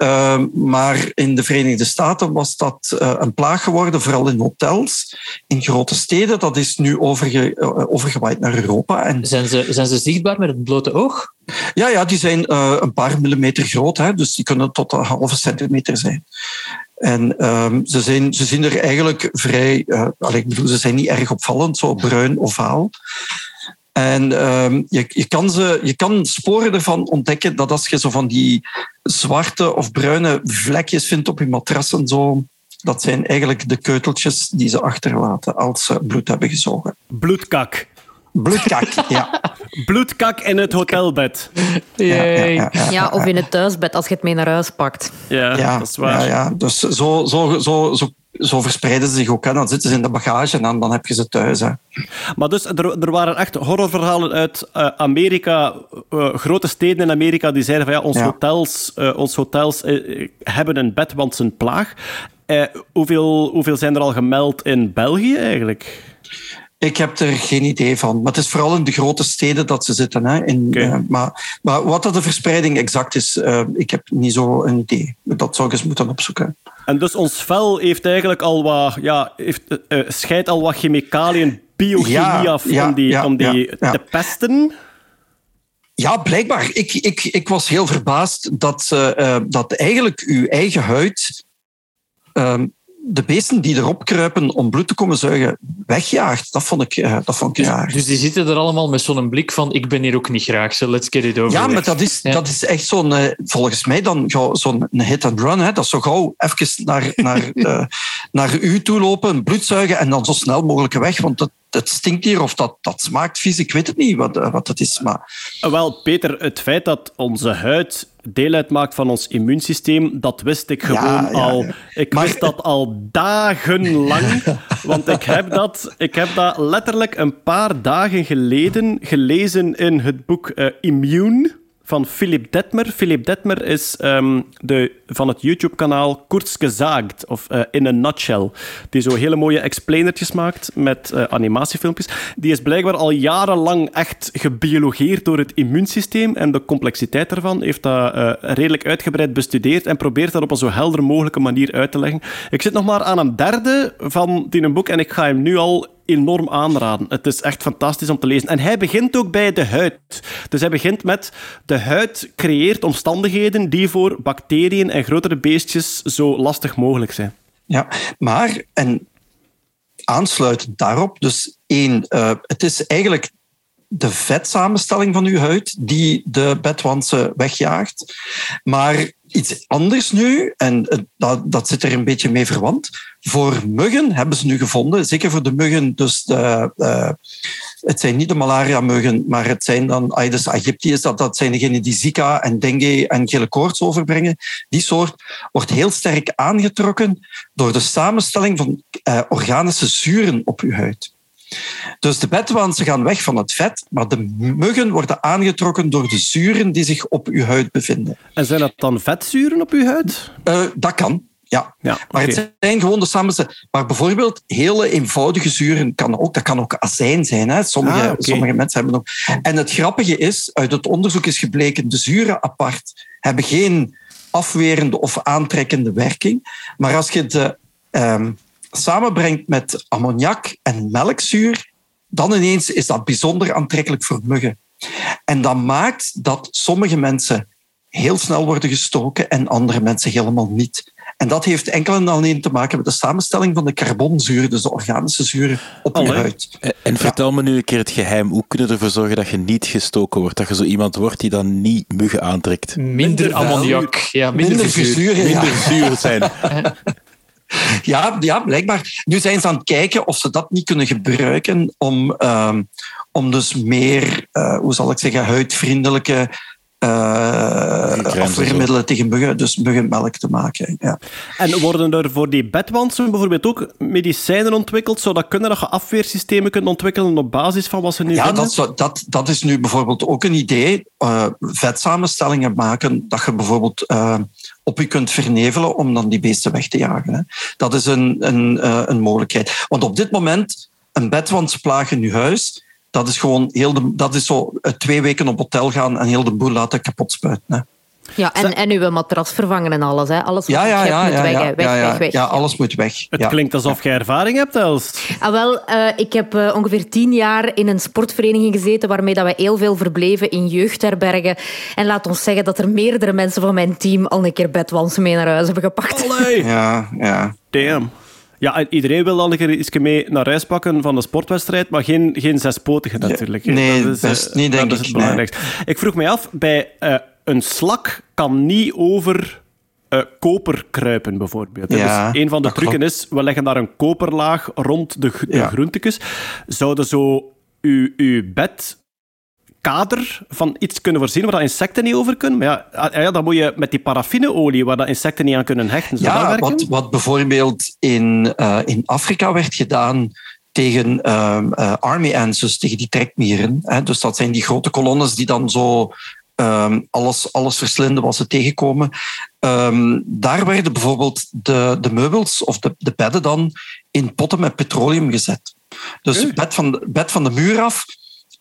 maar in de Verenigde Staten was dat eh, een plaag geworden, vooral in hotels, in grote steden. Dat is nu overge, overgewaaid naar Europa. En Zijn ze, zijn ze zichtbaar met het blote oog? ja, ja, die zijn eh, een paar millimeter groot, hè, dus die kunnen tot een halve centimeter zijn. En ehm, ze, zijn, ze zien er eigenlijk vrij, allee, ik bedoel, ze zijn niet erg opvallend, zo bruin ovaal. En ehm, je, je, kan ze, je kan sporen ervan ontdekken dat als je zo van die zwarte of bruine vlekjes vindt op je matras en zo, dat zijn eigenlijk de keuteltjes die ze achterlaten als ze bloed hebben gezogen. Bloedkak. Bloedkak, ja. Bloedkak in het hotelbed. Ja, ja. Ja, of in het thuisbed als je het mee naar huis pakt. Ja, Ja, dat is waar. ja, ja. dus zo, zo, zo, zo, zo verspreiden ze zich ook. Hè. Dan zitten ze in de bagage en dan, dan heb je ze thuis. Hè. Maar dus, er, er waren echt horrorverhalen uit eh, Amerika, eh, grote steden in Amerika, die zeiden van ja, ons Ja. hotels, eh, ons hotels hebben een bedwansenplaag. Eh hoeveel, hoeveel zijn er al gemeld in België eigenlijk? Ik heb er geen idee van. Maar het is vooral in de grote steden dat ze zitten. Hè. In, eh, maar, maar wat dat de verspreiding exact is, eh, ik heb niet zo een idee. Dat zou ik eens moeten opzoeken. En dus ons vel heeft eigenlijk al wat, ja, heeft, eh, scheidt al wat chemicaliën, biochemie Ja, af ja, om die, ja, om die te pesten. Ja, blijkbaar. Ik, ik, ik was heel verbaasd dat, dat eigenlijk uw eigen huid ehm, de beesten die erop kruipen om bloed te komen zuigen wegjaagt. Dat vond ik, eh, dat vond ik Dus, raar. dus die zitten er allemaal met zo'n blik van ik ben hier ook niet graag, so let's get it over Ja, maar dat is, Ja. dat is echt zo'n, eh, volgens mij dan zo'n hit and run. Hè. Dat is zo gauw even naar, naar, eh, naar u toe lopen, bloed zuigen en dan zo snel mogelijk weg. Want het, het stinkt hier of dat, dat smaakt vies. Ik weet het niet wat, eh, wat het is. Maar Eh, Wel, Peter, het feit dat onze huid deel uitmaakt van ons immuunsysteem, dat wist ik gewoon Ja, ja, al. Ik Maar- wist dat al dagenlang. Want ik heb, dat, ik heb dat letterlijk een paar dagen geleden gelezen in het boek eh, Immune van Philip Detmer. Philip Detmer is ehm, de, van het YouTube-kanaal Kurz Gezaagd, of eh, In a Nutshell. Die zo hele mooie explainertjes maakt met eh, animatiefilmpjes. Die is blijkbaar al jarenlang echt gebiologeerd door het immuunsysteem en de complexiteit daarvan. Heeft dat eh, redelijk uitgebreid bestudeerd en probeert dat op een zo helder mogelijke manier uit te leggen. Ik zit nog maar aan een derde van die boek en ik ga hem nu al enorm aanraden. Het is echt fantastisch om te lezen. En hij begint ook bij de huid. Dus hij begint met de huid creëert omstandigheden die voor bacteriën en grotere beestjes zo lastig mogelijk zijn. Ja, maar, en aansluitend daarop, dus één, uh, het is eigenlijk de vetsamenstelling van uw huid die de bedwansen wegjaagt. Maar iets anders nu, en dat, dat zit er een beetje mee verwant. Voor muggen hebben ze nu gevonden, zeker voor de muggen, dus de, uh, het zijn niet de malaria-muggen, maar het zijn dan Aedes aegypti, dat, dat zijn degenen die Zika en dengue en gele koorts overbrengen. Die soort wordt heel sterk aangetrokken door de samenstelling van organische zuren op uw huid. Dus de bedwansen gaan weg van het vet, maar de muggen worden aangetrokken door de zuren die zich op uw huid bevinden. En zijn dat dan vetzuren op uw huid? Uh, dat kan. Ja, ja maar het zijn gewoon de samenstelling. Maar bijvoorbeeld hele eenvoudige zuren kan ook, dat kan ook azijn zijn. Hè. Sommige, ah, sommige mensen hebben ook. En het grappige is, uit het onderzoek is gebleken, de zuren apart hebben geen afwerende of aantrekkende werking. Maar als je de um, samenbrengt met ammoniak en melkzuur, dan ineens is dat bijzonder aantrekkelijk voor muggen. En dat maakt dat sommige mensen heel snel worden gestoken en andere mensen helemaal niet. En dat heeft enkel en alleen te maken met de samenstelling van de carbonzuren, dus de organische zuren op je huid. En vertel me nu een keer het geheim. Hoe kunnen we ervoor zorgen dat je niet gestoken wordt? Dat je zo iemand wordt die dan niet muggen aantrekt? Minder, ammoniak. Ja, minder, minder zuur, minder zuur zijn. Ja, ja, blijkbaar. Nu zijn ze aan het kijken of ze dat niet kunnen gebruiken om, uh, om dus meer, uh, hoe zal ik zeggen, huidvriendelijke uh, afweermiddelen tegen muggen, dus muggenmelk te maken. Ja. En worden er voor die bedwansen bijvoorbeeld ook medicijnen ontwikkeld, zodat kunnen dat je afweersystemen kunnen ontwikkelen op basis van wat ze nu ja, dat, dat, dat is nu bijvoorbeeld ook een idee. Uh, vetsamenstellingen maken, dat je bijvoorbeeld uh, op je kunt vernevelen om dan die beesten weg te jagen. Hè. Dat is een, een, een mogelijkheid. Want op dit moment, een bedwandsplaag in je huis dat is gewoon heel de, dat is zo eh, twee weken op hotel gaan en heel de boel laten kapot spuiten. Hè. Ja, en, en uw matras vervangen en alles. Hè. Alles ja, ja, ja, moet ja, weg, ja, weg, ja, weg, weg. Ja, alles moet weg. Het klinkt alsof je ervaring hebt, Els. Ah, wel, uh, ik heb uh, ongeveer tien jaar in een sportvereniging gezeten waarmee dat we heel veel verbleven in jeugdherbergen. En laat ons zeggen dat er meerdere mensen van mijn team al een keer bedwansen mee naar huis hebben gepakt. Allee. Ja, ja. Damn. Ja, iedereen wil dan een keer iets mee naar huis pakken van de sportwedstrijd, maar geen, geen zespotige natuurlijk. nee, dat is, best niet, denk dat is het belangrijkste. Ik vroeg mij af, bij uh, een slak kan niet over uh, koper kruipen, bijvoorbeeld. Ja, dus een van de trucken is, we leggen daar een koperlaag rond de, de ja. groentekes. Zouden zo uw, uw bed kader van iets kunnen voorzien waar dat insecten niet over kunnen. Maar ja, ah, ja, dan moet je met die paraffineolie waar dat insecten niet aan kunnen hechten. ja, wat, wat bijvoorbeeld in, uh, in Afrika werd gedaan tegen uh, uh, army ants, dus tegen die trekmieren. Hè. Dus dat zijn die grote kolonnes die dan zo um, alles, alles verslinden wat ze tegenkomen. Um, daar werden bijvoorbeeld de, de meubels of de, de bedden dan in potten met petroleum gezet. Dus bed van, bed van de muur af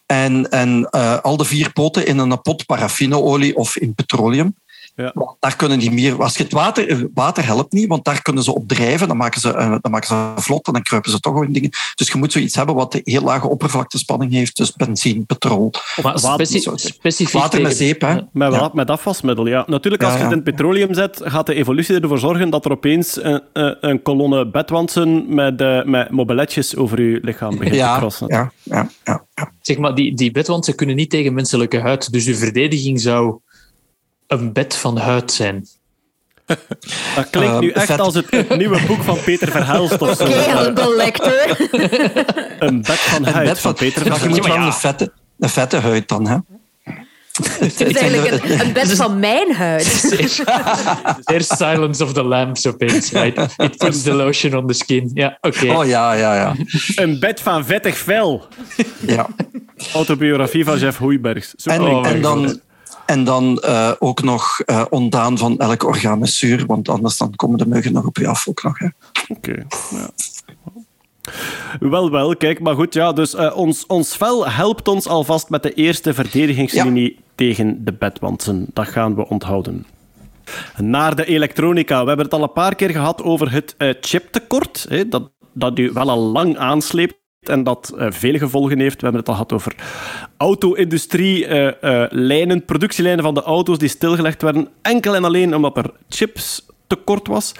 en, en uh, al de vier poten in een pot paraffineolie of in petroleum. Ja. Daar kunnen die meer, als je het water, eh, water helpt niet, want daar kunnen ze op drijven, dan maken ze, uh, dan maken ze vlot en dan kruipen ze toch in dingen. Dus je moet zoiets hebben wat een heel lage oppervlaktespanning heeft, dus benzine, petrol. Maar speci specifiek water met zeep, hè? Met, ja. met afwasmiddel, ja. Natuurlijk, als je het in petroleum zet, gaat de evolutie ervoor zorgen dat er opeens een, een kolonne bedwansen met, uh, met mobiletjes over je lichaam begint te crossen. Ja, ja, ja, ja. Zeg maar, die, die bedwansen kunnen niet tegen menselijke huid, dus uw verdediging zou een bed van huid zijn. Dat klinkt nu echt als het, nieuwe boek van Peter Verhelst of zo. Een bed van huid van Peter Verhelst. Je moet wel een vette, een vette huid dan, hè? Het is eigenlijk een, een bed van mijn huid. There's silence of the lambs opeens. Right? It puts the lotion on the skin. Ja, oké. Oh ja, ja, ja. Een bed van vettig vel. Ja. Autobiografie van Jeff Hoeibergs. En, en dan En dan uh, ook nog uh, ontdaan van elk orgaan is zuur, want anders dan komen de muggen nog op je af ook nog. Oké, okay, ja. Wel, wel, kijk, maar goed, ja, dus uh, ons, ons vel helpt ons alvast met de eerste verdedigingslinie ja. tegen de bedwantsen. Dat gaan we onthouden. Naar de elektronica. We hebben het al een paar keer gehad over het chiptekort, hè, dat, dat u wel al lang aansleept en dat uh, veel gevolgen heeft. We hebben het al gehad over auto-industrie, uh, lijnen, productielijnen van de auto's die stilgelegd werden, enkel en alleen omdat er chips tekort was.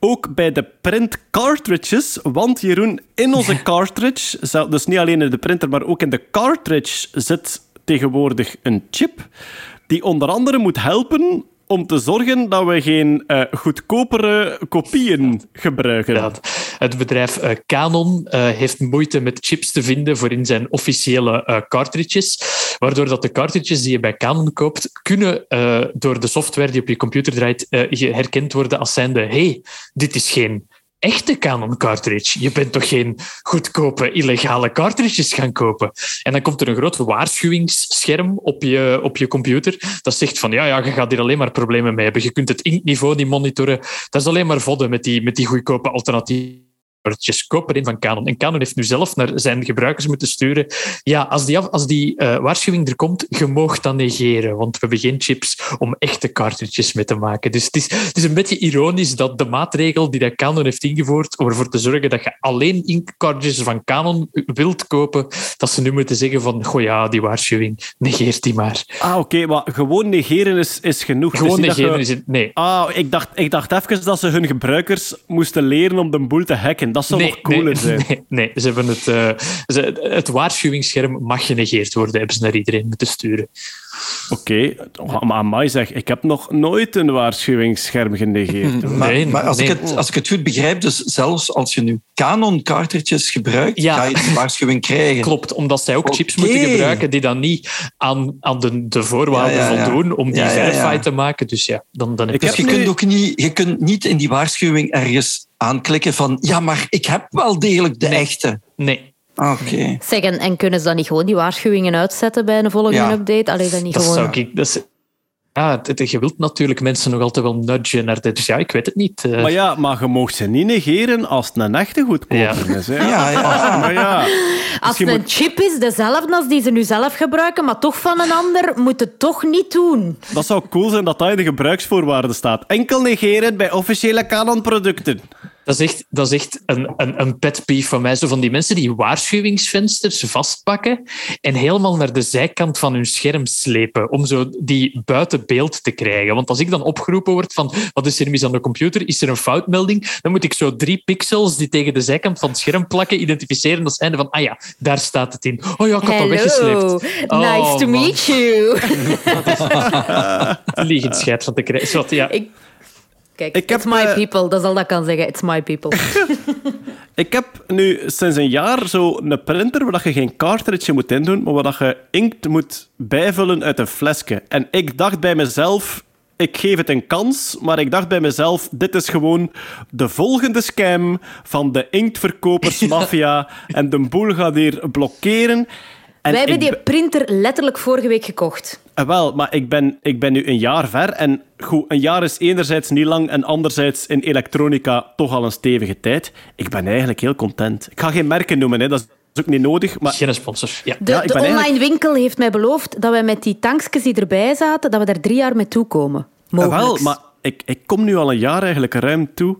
Ook bij de print cartridges, want Jeroen, in onze cartridge, dus niet alleen in de printer, maar ook in de cartridge zit tegenwoordig een chip die onder andere moet helpen om te zorgen dat we geen uh, goedkopere kopieën gebruiken. Ja, het bedrijf uh, Canon uh, heeft moeite met chips te vinden voor in zijn officiële cartridges, waardoor dat de cartridges die je bij Canon koopt, kunnen door de software die op je computer draait herkend worden als zijnde hey, dit is geen echte Canon cartridge. Je bent toch geen goedkope illegale cartridges gaan kopen? En dan komt er een groot waarschuwingsscherm op je, op je computer dat zegt van ja, ja, je gaat hier alleen maar problemen mee hebben. Je kunt het inktniveau niet monitoren. Dat is alleen maar vodden met die, met die goedkope alternatieven kaartjes kopen in van Canon. En Canon heeft nu zelf naar zijn gebruikers moeten sturen. Ja, als die, als die uh, waarschuwing er komt, je mag dat negeren, want we hebben geen chips om echte cartridges mee te maken. Dus het is, het is een beetje ironisch dat de maatregel die dat Canon heeft ingevoerd om ervoor te zorgen dat je alleen inkcartridges van Canon wilt kopen, dat ze nu moeten zeggen van, goh ja, die waarschuwing, negeert die maar. Ah, oké, maar gewoon negeren is, is genoeg. Gewoon negeren is het, nee. Ah, ik dacht, ik dacht even dat ze hun gebruikers moesten leren om de boel te hacken. Dat zou nee, nog cooler nee, zijn. Nee, nee, ze hebben het, uh, ze, het waarschuwingsscherm mag genegeerd worden, hebben ze naar iedereen moeten sturen. Oké, okay. maar mij zeg, ik heb nog nooit een waarschuwingsscherm genegeerd. Nee, maar, maar als, nee. ik het, als ik het goed begrijp, dus zelfs als je nu Canon cartridges gebruikt, ja. ga je een waarschuwing krijgen. Klopt, omdat zij ook okay. chips moeten gebruiken die dan niet aan, aan de, de voorwaarden ja, ja, voldoen om die verified te maken. Dus ja, dan, dan heb dus je, nu... kunt ook niet, je kunt niet in die waarschuwing ergens aanklikken van ja, maar ik heb wel degelijk de nee. echte. Nee. Oké. Okay. Zeg, en, en, kunnen ze dan niet gewoon die waarschuwingen uitzetten bij een volgende ja. update? Alleen dan niet dat gewoon... Zou ik, dat is, ja, het, je wilt natuurlijk mensen nog altijd wel nudgen naar dit. Dus ja, ik weet het niet. Uh... Maar ja, maar je mag ze niet negeren als het een echte goedkoper ja. is. Hè? Ja, ja. Maar ja. Als het een moet... chip is, dezelfde als die ze nu zelf gebruiken, maar toch van een ander, moet het toch niet doen. Dat zou cool zijn dat dat in de gebruiksvoorwaarden staat. Enkel negeren bij officiële Canon-producten. Dat is echt, dat is echt een, een, een pet peeve van mij. Zo van die mensen die waarschuwingsvensters vastpakken en helemaal naar de zijkant van hun scherm slepen om zo die buiten beeld te krijgen. Want als ik dan opgeroepen word van wat is er mis aan de computer, is er een foutmelding, dan moet ik zo drie pixels die tegen de zijkant van het scherm plakken identificeren als einde van ah ja, daar staat het in. Oh ja, ik had dat weggesleept. Nice oh, to man. meet you. Liegenschheid van te krijgen. Ja. Ik... Kijk, Ik heb, my eh, people, dat is al dat ik kan zeggen. It's my people. Ik heb nu sinds een jaar zo een printer waar je geen cartridge moet indoen, maar waar je inkt moet bijvullen uit een flesje. En ik dacht bij mezelf, ik geef het een kans, maar ik dacht bij mezelf, dit is gewoon de volgende scam van de inktverkopersmafia en de boel gaat hier blokkeren. En Wij hebben die printer letterlijk vorige week gekocht. Eh, Wel, maar ik ben, ik ben nu een jaar ver. En goed, een jaar is enerzijds niet lang en anderzijds in elektronica toch al een stevige tijd. Ik ben eigenlijk heel content. Ik ga geen merken noemen, hè. dat is ook niet nodig. Maar Geen sponsor. Ja. De, Ja, ik de ben online eigenlijk- winkel heeft mij beloofd dat wij met die tankjes die erbij zaten, dat we daar drie jaar mee toekomen. Eh, Mogelijk. wel, maar ik, ik kom nu al een jaar eigenlijk ruim toe.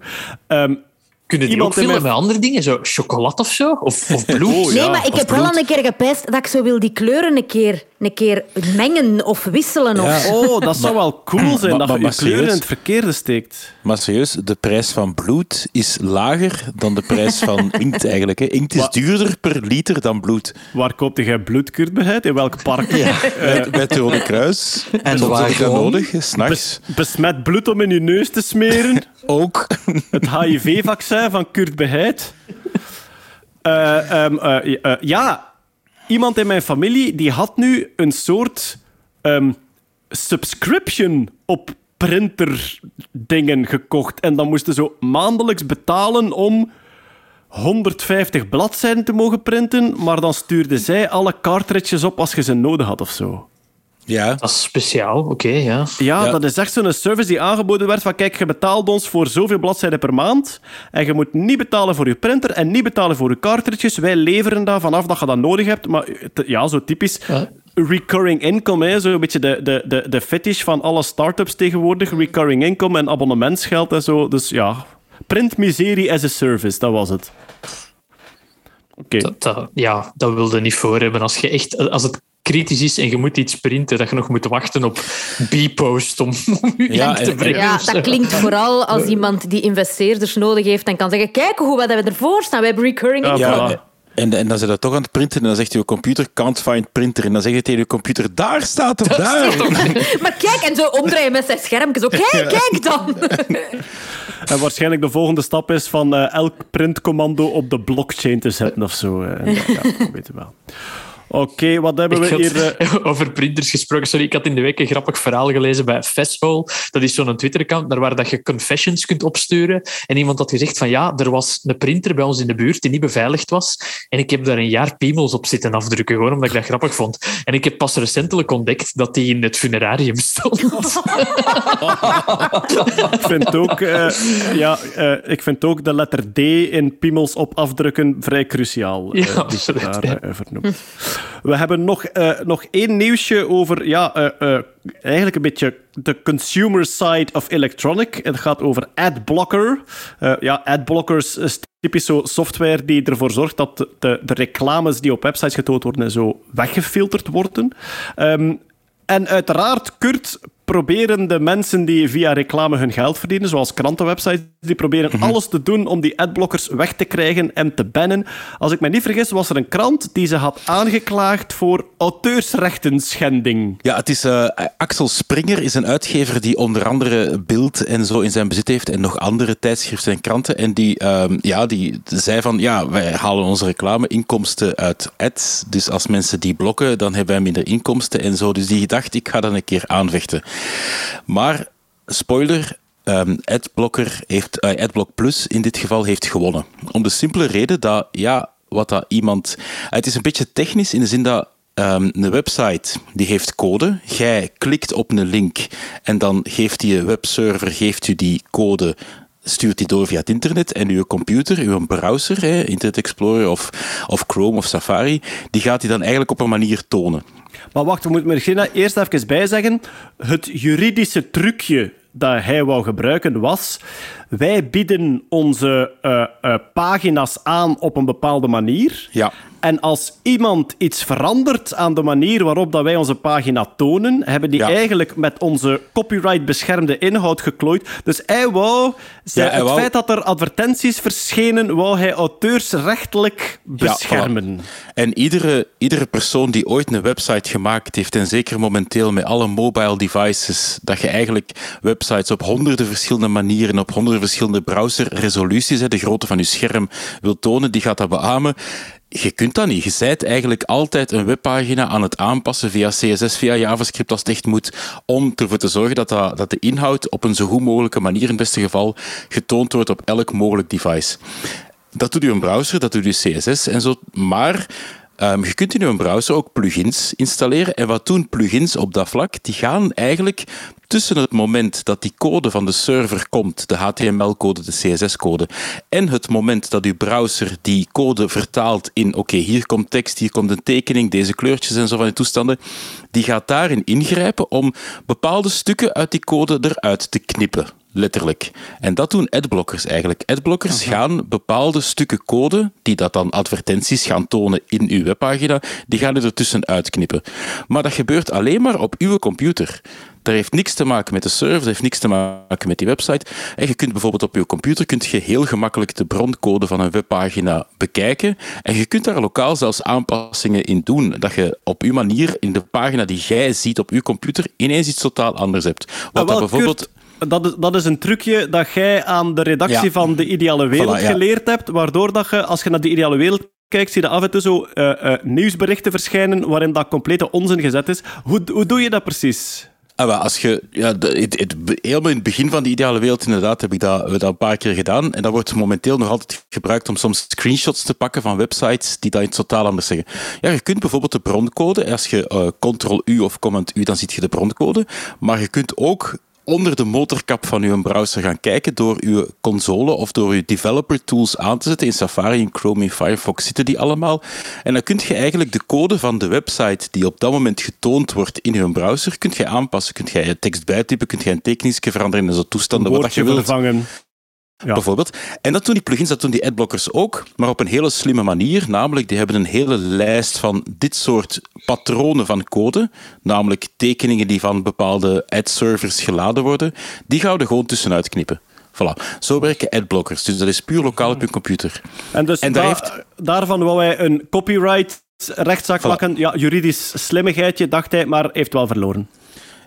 Ehm, Kunnen die Iemand ook mijn- met andere dingen? Zo chocolade of zo? Of, of bloed? Oh, Nee, ja, maar ik of heb wel bloed. al een keer gepijst dat ik zo wil die kleuren een keer, een keer mengen of wisselen. Of... oh, dat zou wel cool zijn maar- dat je kleuren in het verkeerde steekt. Maar serieus, de prijs van bloed is lager dan de prijs van inkt eigenlijk. Hè. Inkt is Wat? duurder per liter dan bloed. Waar koopte jij bloedkurtbeheid? In welk park? Bij, bij het Rode Kruis. En waar heb ik dat nodig, s'nachts. Bes- besmet bloed om in je neus te smeren. Ook. Het HIV-vaccin van Kurt Beheid. Eh, ehm, eh, eh, ja, iemand in mijn familie die had nu een soort ehm, subscription op printerdingen gekocht. En dan moesten ze maandelijks betalen om 150 bladzijden te mogen printen. Maar dan stuurde zij alle cartridges op als je ze nodig had of zo. Ja. Dat is speciaal, oké, ja. Ja, Ja. dat is echt zo'n service die aangeboden werd van kijk, je betaalt ons voor zoveel bladzijden per maand en je moet niet betalen voor je printer en niet betalen voor je cartridges. Wij leveren dat vanaf dat je dat nodig hebt. Maar ja, zo typisch Ja. recurring income, hè, zo een beetje de, de, de, de fetish van alle start-ups tegenwoordig. Recurring income en abonnementsgeld en zo. Dus ja, printmiserie as a service, dat was het. Oké. Ja, dat wilde niet voor hebben. Als, je echt, als het kritisch is en je moet iets printen, dat je nog moet wachten op B-post om, om je Ja, te en- brengen. Ja, dat klinkt vooral als iemand die investeerders nodig heeft en kan zeggen, kijk hoe wat hebben we ervoor staan. We hebben recurring Ja, income. voilà. En, en dan zit dat toch aan het printen en dan zegt je computer can't find printer. En dan zeg je tegen je computer, daar staat hem, daar. Maar kijk, en zo omdraaien met zijn schermpje. Zo, kijk, kijk dan. En waarschijnlijk de volgende stap is van eh, elk printcommando op de blockchain te zetten of zo. En dat- ja, dat weten we wel. Oké, wat hebben we hier? eh, Over printers gesproken. Sorry, ik had in de week een grappig verhaal gelezen bij Festhole. Dat is zo'n Twitter-account daar waar dat je confessions kunt opsturen. En iemand had gezegd van ja, er was een printer bij ons in de buurt die niet beveiligd was. En ik heb daar een jaar piemels op zitten afdrukken, gewoon omdat ik dat grappig vond. En ik heb pas recentelijk ontdekt dat die in het funerarium stond. Ik vind ook, eh, ja, eh, ik vind ook de letter D in piemels op afdrukken vrij cruciaal. Ja, die daar ja. We hebben nog, eh, nog één nieuwsje over ja, eh, eh, eigenlijk een beetje de consumer side of electronic. Het gaat over adblocker. Ja, adblockers is typisch zo software die ervoor zorgt dat de, de, reclames die op websites getoond worden en zo weggefilterd worden. Ehm, en uiteraard, Kurt, proberen de mensen die via reclame hun geld verdienen, zoals krantenwebsites, die proberen alles te doen om die adblockers weg te krijgen en te bannen. Als ik me niet vergis, was er een krant die ze had aangeklaagd voor auteursrechten schending. Ja, het is eh, Axel Springer is een uitgever die onder andere Bild en zo in zijn bezit heeft en nog andere tijdschriften en kranten. En die, ehm, ja, die zei van, ja, wij halen onze reclameinkomsten uit ads. Dus als mensen die blokken, dan hebben wij minder inkomsten en zo. Dus die dacht, ik ga dat een keer aanvechten. Maar, spoiler, ehm, Adblocker heeft, eh, Adblock Plus in dit geval heeft gewonnen. Om de simpele reden dat, ja, wat dat iemand... Het is een beetje technisch in de zin dat ehm, een website die heeft code. Jij klikt op een link en dan geeft die webserver geeft u die code stuurt die door via het internet en uw computer, uw browser, hè, Internet Explorer of, of Chrome of Safari, die gaat die dan eigenlijk op een manier tonen. Maar wacht, we moeten misschien eerst even bijzeggen. Het juridische trucje dat hij wou gebruiken was... Wij bieden onze eh, eh, pagina's aan op een bepaalde manier. Ja. En als iemand iets verandert aan de manier waarop dat wij onze pagina tonen, hebben die Ja. eigenlijk met onze copyright beschermde inhoud geklooid. Dus hij wou, Ja, het wou- feit dat er advertenties verschenen, wou hij auteursrechtelijk beschermen. En iedere, iedere persoon die ooit een website gemaakt heeft, en zeker momenteel met alle mobile devices, dat je eigenlijk websites op honderden verschillende manieren, op honderden verschillende browserresoluties, hè, de grootte van je scherm, wil tonen, die gaat dat beamen. Je kunt dat niet. Je bent eigenlijk altijd een webpagina aan het aanpassen via CSS, via JavaScript als het echt moet, om ervoor te zorgen dat, dat, de inhoud op een zo goed mogelijke manier, in het beste geval, getoond wordt op elk mogelijk device. Dat doet uw browser, dat doet uw CSS en zo. Maar ehm, je kunt in uw browser ook plugins installeren. En wat doen plugins op dat vlak? Die gaan eigenlijk tussen het moment dat die code van de server komt, de HTML-code, de CSS-code, en het moment dat uw browser die code vertaalt in oké, hier komt tekst, hier komt een tekening, deze kleurtjes en zo van die toestanden, die gaat daarin ingrijpen om bepaalde stukken uit die code eruit te knippen. Letterlijk. En dat doen adblockers eigenlijk. Adblockers gaan bepaalde stukken code, die dat dan advertenties gaan tonen in uw webpagina, die gaan er ertussen uitknippen. Maar dat gebeurt alleen maar op uw computer. Dat heeft niks te maken met de server, dat heeft niks te maken met die website. En je kunt bijvoorbeeld op je computer kunt je heel gemakkelijk de broncode van een webpagina bekijken. En je kunt daar lokaal zelfs aanpassingen in doen. Dat je op uw manier in de pagina die jij ziet op uw computer ineens iets totaal anders hebt. Wat Ah, wel, dat bijvoorbeeld... Kurt, dat, is, dat is een trucje dat jij aan de redactie Ja. van De Ideale Wereld Voilà, ja. geleerd hebt, waardoor dat je, als je naar De Ideale Wereld kijkt, zie je af en toe zo eh, eh, nieuwsberichten verschijnen waarin dat complete onzin gezet is. Hoe, hoe doe je dat precies? Ah, als je, ja, het, het, helemaal in het begin van de ideale wereld, inderdaad, heb ik dat, we dat een paar keer gedaan. En dat wordt momenteel nog altijd gebruikt om soms screenshots te pakken van websites die dat in totaal anders zeggen. Ja, je kunt bijvoorbeeld de broncode, als je uh, Ctrl-U of Command-U, dan ziet je de broncode. Maar je kunt ook onder de motorkap van uw browser gaan kijken door uw console of door uw developer tools aan te zetten. In Safari, in Chrome, in Firefox zitten die allemaal. En dan kun je eigenlijk de code van de website die op dat moment getoond wordt in uw browser, kunt je aanpassen. Kunt je tekst bijtypen, kunt je een tekeningsje veranderen in zo'n toestanden. Wat je wilt. Ja. Bijvoorbeeld. En dat doen die plugins, dat doen die adblockers ook, maar op een hele slimme manier. Namelijk, die hebben een hele lijst van dit soort patronen van code, namelijk tekeningen die van bepaalde ad-servers geladen worden, die gaan we gewoon tussenuit knippen. Voilà. Zo werken adblockers. Dus dat is puur lokaal op je computer. En dus en daar heeft... daarvan wou wij een copyright rechtszaak voilà. maken. Ja, juridisch slimmigheidje, dacht hij, maar heeft wel verloren.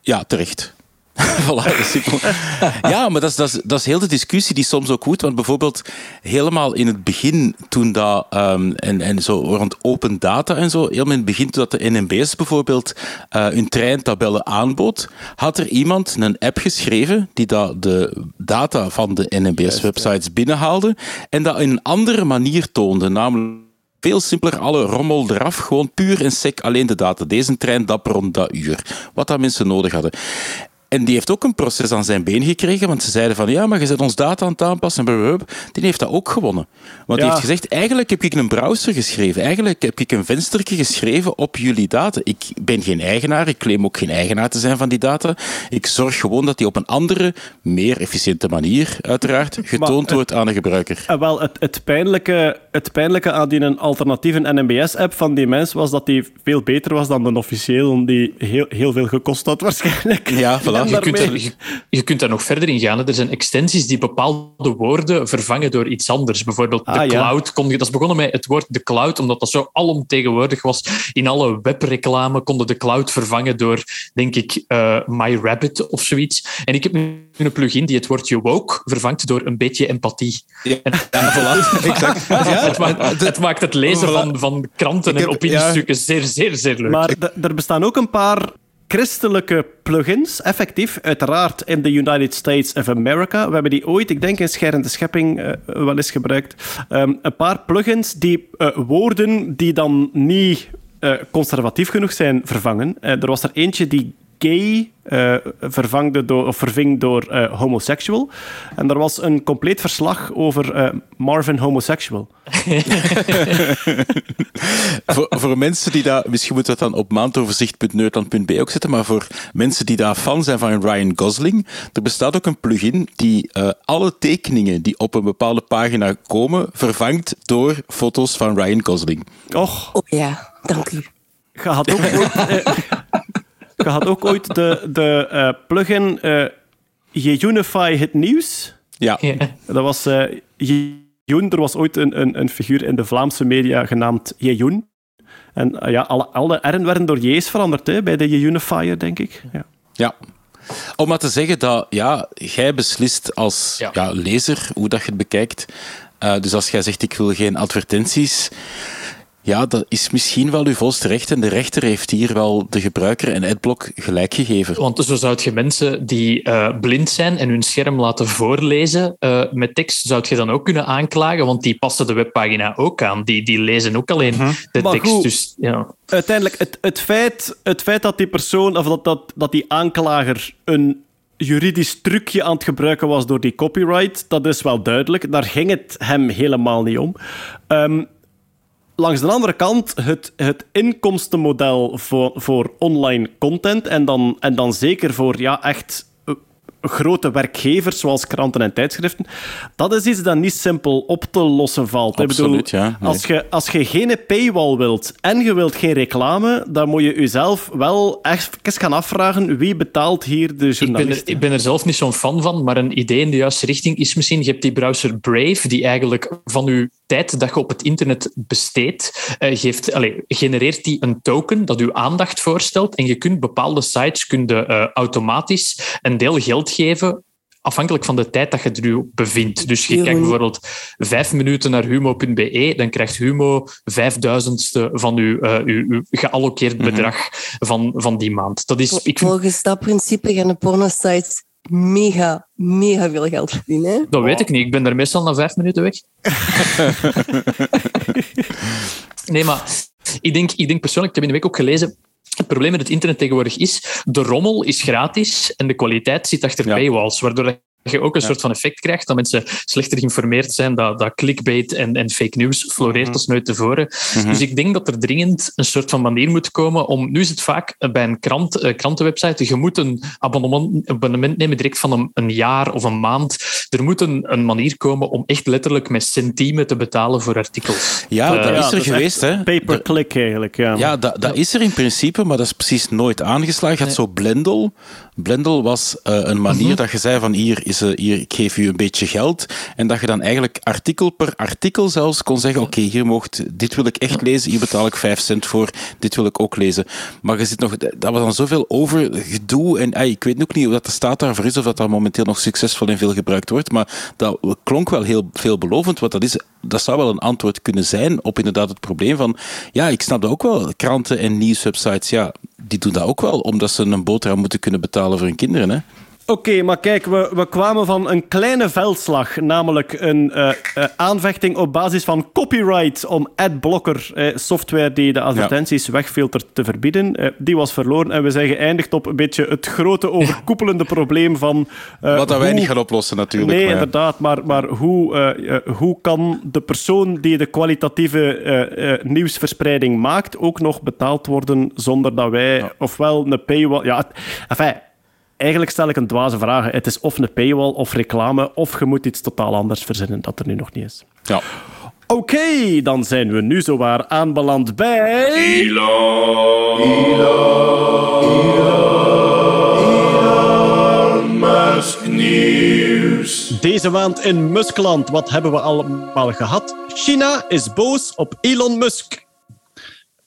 Ja, terecht. voilà, ja, maar dat is, dat, is, dat is heel de discussie die soms ook goed. Want bijvoorbeeld helemaal in het begin, toen dat, um, en, en zo rond open data en zo, helemaal in het begin toen dat de NMBS bijvoorbeeld uh, hun treintabellen aanbood, had er iemand een app geschreven die dat de data van de NMBS-websites binnenhaalde en dat in een andere manier toonde, namelijk veel simpeler, alle rommel eraf, gewoon puur en sec alleen de data. Deze trein, dat rond dat uur. Wat dat mensen nodig hadden. En die heeft ook een proces aan zijn been gekregen, want ze zeiden van ja, maar je zet ons data aan het aanpassen. En die heeft dat ook gewonnen. Want die heeft gezegd, eigenlijk heb ik een browser geschreven. Eigenlijk heb ik een venstertje geschreven op jullie data. Ik ben geen eigenaar, ik claim ook geen eigenaar te zijn van die data. Ik zorg gewoon dat die op een andere, meer efficiënte manier, uiteraard, getoond wordt aan de gebruiker. En wel, het, het, pijnlijke, het pijnlijke aan die een alternatieve NMBS-app van die mens was dat die veel beter was dan de officieel, die heel, heel veel gekost had waarschijnlijk. Ja, voilà je, kunt er, je, kunt daar nog verder in gaan. Er zijn extensies die bepaalde woorden vervangen door iets anders. Bijvoorbeeld de ah, cloud. Kon je, dat is begonnen met het woord de cloud, omdat dat zo alomtegenwoordig was. In alle webreclame konden de cloud vervangen door, denk ik, uh, MyRabbit of zoiets. En ik heb nu een plugin die het woordje woke vervangt door een beetje empathie. Ja, en, voilà. exact. het, maakt, het, maakt, het lezen van, van kranten en opiniestukken zeer, zeer, zeer leuk. Maar er bestaan ook een paar christelijke plugins, effectief, uiteraard in de United States of America. We hebben die ooit, ik denk in Scherende Schepping, uh, wel eens gebruikt. Um, een paar plugins die uh, woorden die dan niet uh, conservatief genoeg zijn, vervangen. er was er eentje die gay uh, vervangde door, of verving door uh, homosexual. En er was een compleet verslag over uh, Marvin homosexual. voor, voor, mensen die daar, misschien moeten we dat dan op maandoverzicht.neutland.be ook zetten, maar voor mensen die daar fan zijn van Ryan Gosling, er bestaat ook een plugin die alle tekeningen die op een bepaalde pagina komen, vervangt door foto's van Ryan Gosling. Och. Oh ja, dank u. Je had ook je had ook ooit de, de uh, plugin uh, Unify het nieuws. Ja. Dat was uh, Er was ooit een, een, een, figuur in de Vlaamse media genaamd Jejoen. En ja, alle, alle R'en werden door J's veranderd hè, bij de Unifier, denk ik. Ja. ja. Om maar te zeggen dat ja, jij beslist als ja. ja lezer hoe dat je het bekijkt. dus als jij zegt ik wil geen advertenties, ja, dat is misschien wel uw volste recht. En de rechter heeft hier wel de gebruiker en adblock gelijk gegeven. Want zo zou je mensen die uh, blind zijn en hun scherm laten voorlezen uh, met tekst, zou je dan ook kunnen aanklagen, want die passen de webpagina ook aan. Die, die lezen ook alleen uh mhm. -huh. de tekst. Goed, dus, ja. Uiteindelijk, het, het, feit, het feit dat die persoon, of dat, dat, dat die aanklager een juridisch trucje aan het gebruiken was door die copyright, dat is wel duidelijk. Daar ging het hem helemaal niet om. Um, langs de andere kant het, het inkomstenmodel voor, voor online content en dan, en dan zeker voor ja, echt grote werkgevers zoals kranten en tijdschriften, dat is iets dat niet simpel op te lossen valt. Absoluut, bedoel, ja. Als, je, als je geen paywall wilt en je wilt geen reclame, dan moet je jezelf wel echt gaan afvragen wie betaalt hier de journalisten. Ik ben er, ik ben er zelf niet zo'n fan van, maar een idee in de juiste richting is misschien, je hebt die browser Brave, die eigenlijk van je tijd dat je op het internet besteedt, uh, geeft, allez, genereert die een token dat je aandacht voorstelt en je kunt bepaalde sites kun je, uh, automatisch een deel geld geven afhankelijk van de tijd dat je er nu bevindt. Dus je kijkt bijvoorbeeld vijf minuten naar humo.be, dan krijgt Humo vijfduizendste van uw, eh, uw, uw geallockeerd bedrag van, van die maand. Dat is, ik Volgens dat principe gaan de pornosites mega, mega veel geld verdienen. hè? dat weet ik niet. Ik ben er meestal na vijf minuten weg. nee, maar ik denk, ik denk persoonlijk, ik heb in de week ook gelezen, het probleem met het internet tegenwoordig is, de rommel is gratis en de kwaliteit zit achter Ja. paywalls, waardoor je ook een soort van effect krijgt dat mensen slechter geïnformeerd zijn, dat, dat clickbait en, en fake news floreert als nooit tevoren. Dus ik denk dat er dringend een soort van manier moet komen om... Nu is het vaak bij een krant, eh, krantenwebsite, je moet een abonnement, abonnement nemen direct van een, een jaar of een maand. Er moet een, een manier komen om echt letterlijk met centiemen te betalen voor artikels. Ja, Eh, dat ja, is er geweest, hè. Pay-per-click eigenlijk, ja. Ja, dat, dat is er in principe, maar dat is precies nooit aangeslagen. Je had zo Blendel. Blendel was eh, een manier dat je zei van hier, is, eh, hier, ik geef u een beetje geld. En dat je dan eigenlijk artikel per artikel zelfs kon zeggen, oké, hier mocht, dit wil ik echt lezen, hier betaal ik vijf cent voor, dit wil ik ook lezen. Maar je zit nog, dat was dan zoveel over gedoe. En ik weet ook niet of dat de staat daarvoor is, of dat dat momenteel nog succesvol en veel gebruikt wordt. Maar dat klonk wel heel veelbelovend, want dat, is, dat zou wel een antwoord kunnen zijn op inderdaad het probleem van, ja, ik snap dat ook wel. Kranten en nieuwswebsites, ja, die doen dat ook wel, omdat ze een boterham moeten kunnen betalen voor hun kinderen. Hè? Oké, maar kijk, we, we kwamen van een kleine veldslag, namelijk een eh, aanvechting op basis van copyright om adblocker, eh, software die de advertenties wegfiltert, te verbieden. Die was verloren en we zijn geëindigd op een beetje het grote overkoepelende probleem van... Wat dat wij hoe- niet gaan oplossen natuurlijk. Nee, maar ja. inderdaad. Maar, maar hoe, hoe kan de persoon die de kwalitatieve nieuwsverspreiding maakt ook nog betaald worden zonder dat wij ofwel een paywall... Ja, enfin, eigenlijk stel ik een dwaze vraag. Het is of een paywall of reclame, of je moet iets totaal anders verzinnen dat er nu nog niet is. Ja. Oké, dan zijn we nu zowaar aanbeland bij... Musk Nieuws. Deze maand in Muskland, wat hebben we allemaal gehad? China is boos op Elon Musk.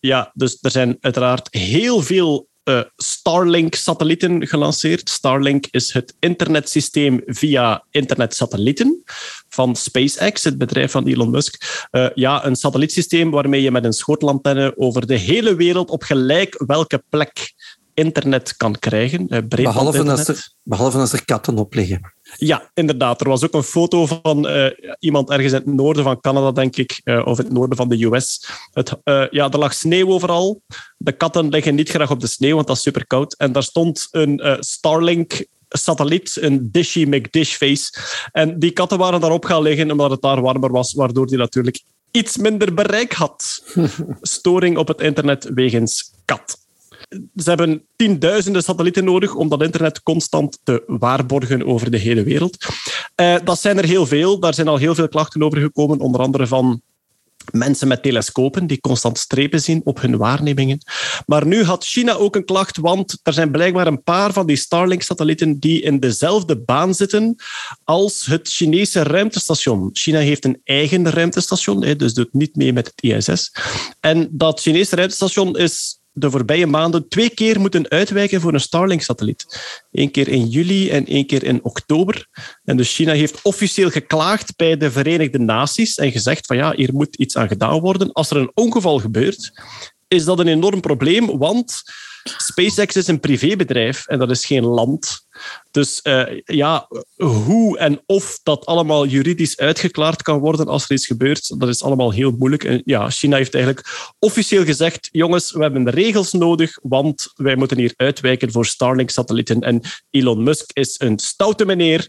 Ja, dus er zijn uiteraard heel veel eh, Starlink-satellieten gelanceerd. Starlink is het internetsysteem via internetsatellieten van SpaceX, het bedrijf van Elon Musk. Eh, ja, een satellietsysteem waarmee je met een schotelantenne over de hele wereld op gelijk welke plek internet kan krijgen. eh, Behalve als, er, behalve als er katten op liggen. Ja, inderdaad. Er was ook een foto van eh, iemand ergens in het noorden van Canada, denk ik, eh, of in het noorden van de US. Het, ja, er lag sneeuw overal. De katten liggen niet graag op de sneeuw, want dat is super koud. En daar stond een Starlink satelliet, een Dishy McDishface. En die katten waren daarop gaan liggen omdat het daar warmer was, waardoor die natuurlijk iets minder bereik had. Storing op het internet wegens kat ze hebben tienduizenden satellieten nodig om dat internet constant te waarborgen over de hele wereld. Eh, dat zijn er heel veel. Daar zijn al heel veel klachten over gekomen, onder andere van mensen met telescopen die constant strepen zien op hun waarnemingen. Maar nu had China ook een klacht, want er zijn blijkbaar een paar van die Starlink-satellieten die in dezelfde baan zitten als het Chinese ruimtestation. China heeft een eigen ruimtestation, dus doet niet mee met het ISS. En dat Chinese ruimtestation is de voorbije maanden twee keer moeten uitwijken voor een Starlink-satelliet. Eén keer in juli en één keer in oktober. En dus China heeft officieel geklaagd bij de Verenigde Naties en gezegd van ja, hier moet iets aan gedaan worden. Als er een ongeval gebeurt, is dat een enorm probleem, want SpaceX is een privébedrijf en dat is geen land. Dus eh, ja, hoe en of dat allemaal juridisch uitgeklaard kan worden als er iets gebeurt, dat is allemaal heel moeilijk. En ja, China heeft eigenlijk officieel gezegd, jongens, we hebben de regels nodig, want wij moeten hier uitwijken voor Starlink-satellieten. En Elon Musk is een stoute meneer.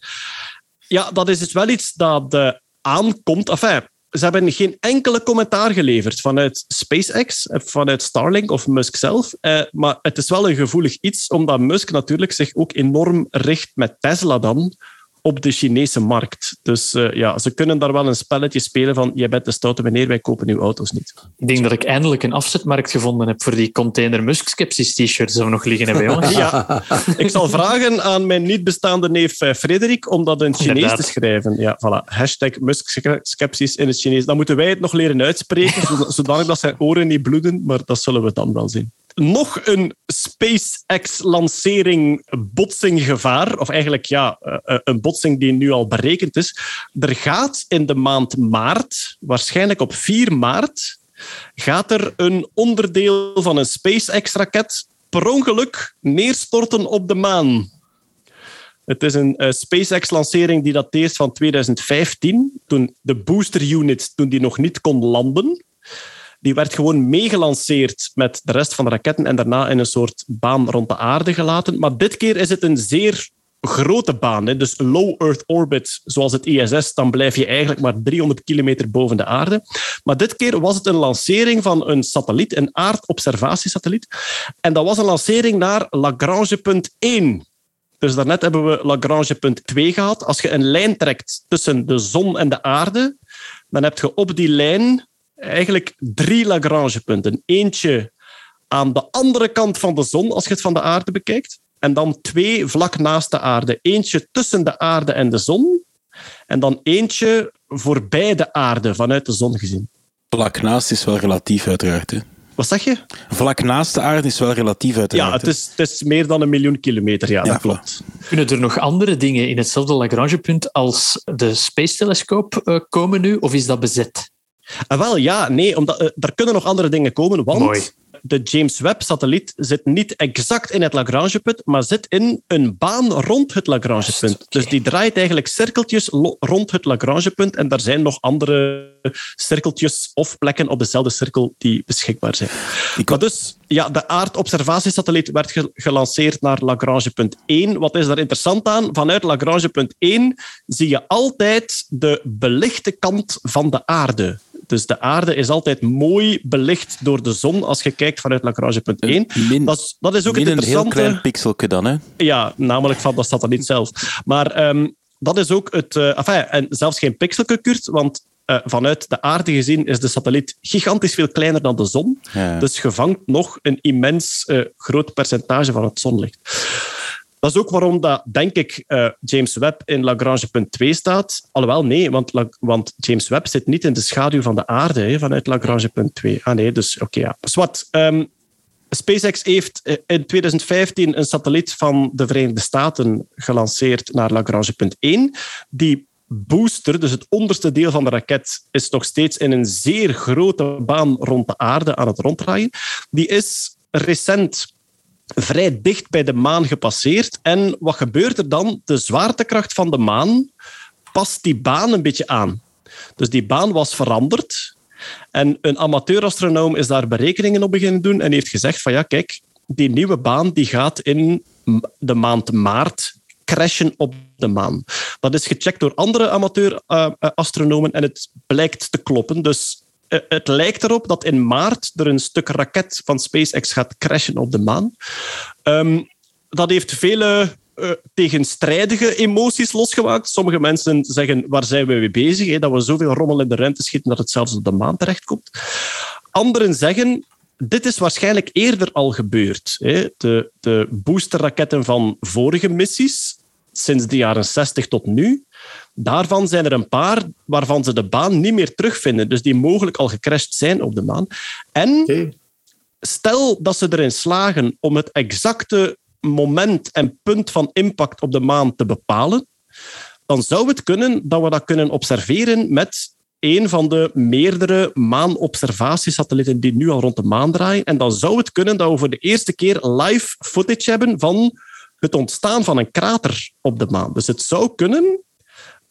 Ja, dat is dus wel iets dat eh, aankomt. Enfin, ze hebben geen enkele commentaar geleverd vanuit SpaceX, vanuit Starlink of Musk zelf. Eh, maar het is wel een gevoelig iets, omdat Musk natuurlijk zich ook enorm richt met Tesla dan op de Chinese markt. Dus eh, ja, ze kunnen daar wel een spelletje spelen van jij bent de stoute meneer, wij kopen uw auto's niet. Ik denk dat ik eindelijk een afzetmarkt gevonden heb voor die container Musk Skepsis t-shirts die we nog liggen hebben, jongens. Ja, ik zal vragen aan mijn niet bestaande neef eh, Frederik om dat in het Chinees Inderdaad. te schrijven. Ja, voilà. Hashtag Musk-skepsis in het Chinees. Dan moeten wij het nog leren uitspreken, zodat- zodanig dat zijn oren niet bloeden, maar dat zullen we dan wel zien. Nog een SpaceX-lancering botsinggevaar, of eigenlijk ja, eh, eh, een botsing die nu al berekend is. Er gaat in de maand maart, waarschijnlijk op 4 maart, gaat er een onderdeel van een SpaceX-raket per ongeluk neerstorten op de maan. Het is een uh, SpaceX-lancering die dateert van 2015, toen de booster unit toen die nog niet kon landen. Die werd gewoon meegelanceerd met de rest van de raketten en daarna in een soort baan rond de aarde gelaten. Maar dit keer is het een zeer grote baan. Hè. Dus low Earth orbit, zoals het ISS, dan blijf je eigenlijk maar 300 kilometer boven de aarde. Maar dit keer was het een lancering van een satelliet, een aardobservatiesatelliet. En dat was een lancering naar Lagrange punt 1. Dus daarnet hebben we Lagrange punt 2 gehad. Als je een lijn trekt tussen de zon en de aarde, dan heb je op die lijn eigenlijk drie Lagrangepunten. Eentje aan de andere kant van de zon, als je het van de aarde bekijkt. En dan twee vlak naast de aarde. Eentje tussen de aarde en de zon. En dan eentje voorbij de aarde, vanuit de zon gezien. Vlak naast is wel relatief, uiteraard. Hè? Wat zeg je? Vlak naast de aarde is wel relatief, uiteraard. Ja, het is, het is meer dan een miljoen kilometer. Ja, Ja, dat klopt. Kunnen er nog andere dingen in hetzelfde Lagrangepunt als de Space-telescoop eh, komen nu, of is dat bezet? En wel, ja, nee, omdat, eh, er kunnen nog andere dingen komen, want Mooi. de James Webb-satelliet zit niet exact in het Lagrangepunt, maar zit in een baan rond het Lagrangepunt. Dus die draait eigenlijk cirkeltjes rond het Lagrangepunt en daar zijn nog andere cirkeltjes of plekken op dezelfde cirkel die beschikbaar zijn. Ik Maar dus, ja, de aardobservatiesatelliet werd ge- gelanceerd naar Lagrangepunt 1. Wat is daar interessant aan? Vanuit Lagrangepunt 1 zie je altijd de belichte kant van de aarde. Dus de aarde is altijd mooi belicht door de zon als je kijkt vanuit Lagrangepunt 1. Min- dat, is, dat is ook Min het een heel klein pixelje dan, hè? Ja, namelijk van de satelliet zelf. Maar ehm, dat is ook het... eh, enfin, en zelfs geen pixelke, Kurt, want eh, vanuit de aarde gezien is de satelliet gigantisch veel kleiner dan de zon. Ja. Dus je vangt nog een immens eh, groot percentage van het zonlicht. Dat is ook waarom dat, denk ik, eh, James Webb in Lagrange punt 2 staat. Alhoewel, nee, want, want James Webb zit niet in de schaduw van de aarde hè, vanuit Lagrange punt 2. Ah nee, dus oké, ja. Zwat. ehm, SpaceX heeft eh, in 2015 een satelliet van de Verenigde Staten gelanceerd naar Lagrange punt 1. Die booster, dus het onderste deel van de raket, is nog steeds in een zeer grote baan rond de aarde aan het ronddraaien. Die is recent vrij dicht bij de maan gepasseerd. En wat gebeurt er dan? De zwaartekracht van de maan past die baan een beetje aan. Dus die baan was veranderd. En een amateurastronoom is daar berekeningen op beginnen doen en heeft gezegd van ja, kijk, die nieuwe baan die gaat in de maand maart crashen op de maan. Dat is gecheckt door andere amateurastronomen en het blijkt te kloppen. Dus eh, het lijkt erop dat in maart er een stuk raket van SpaceX gaat crashen op de maan. Ehm, dat heeft vele eh, tegenstrijdige emoties losgemaakt. Sommige mensen zeggen, waar zijn we mee bezig? Hè? Dat we zoveel rommel in de ruimte schieten dat het zelfs op de maan terechtkomt. Anderen zeggen, dit is waarschijnlijk eerder al gebeurd. Hè? De, de boosterraketten van vorige missies, sinds de jaren 60 tot nu, daarvan zijn er een paar waarvan ze de baan niet meer terugvinden. Dus die mogelijk al gecrashed zijn op de maan. En stel dat ze erin slagen om het exacte moment en punt van impact op de maan te bepalen, dan zou het kunnen dat we dat kunnen observeren met een van de meerdere maanobservatiesatellieten die nu al rond de maan draaien. En dan zou het kunnen dat we voor de eerste keer live footage hebben van het ontstaan van een krater op de maan. Dus het zou kunnen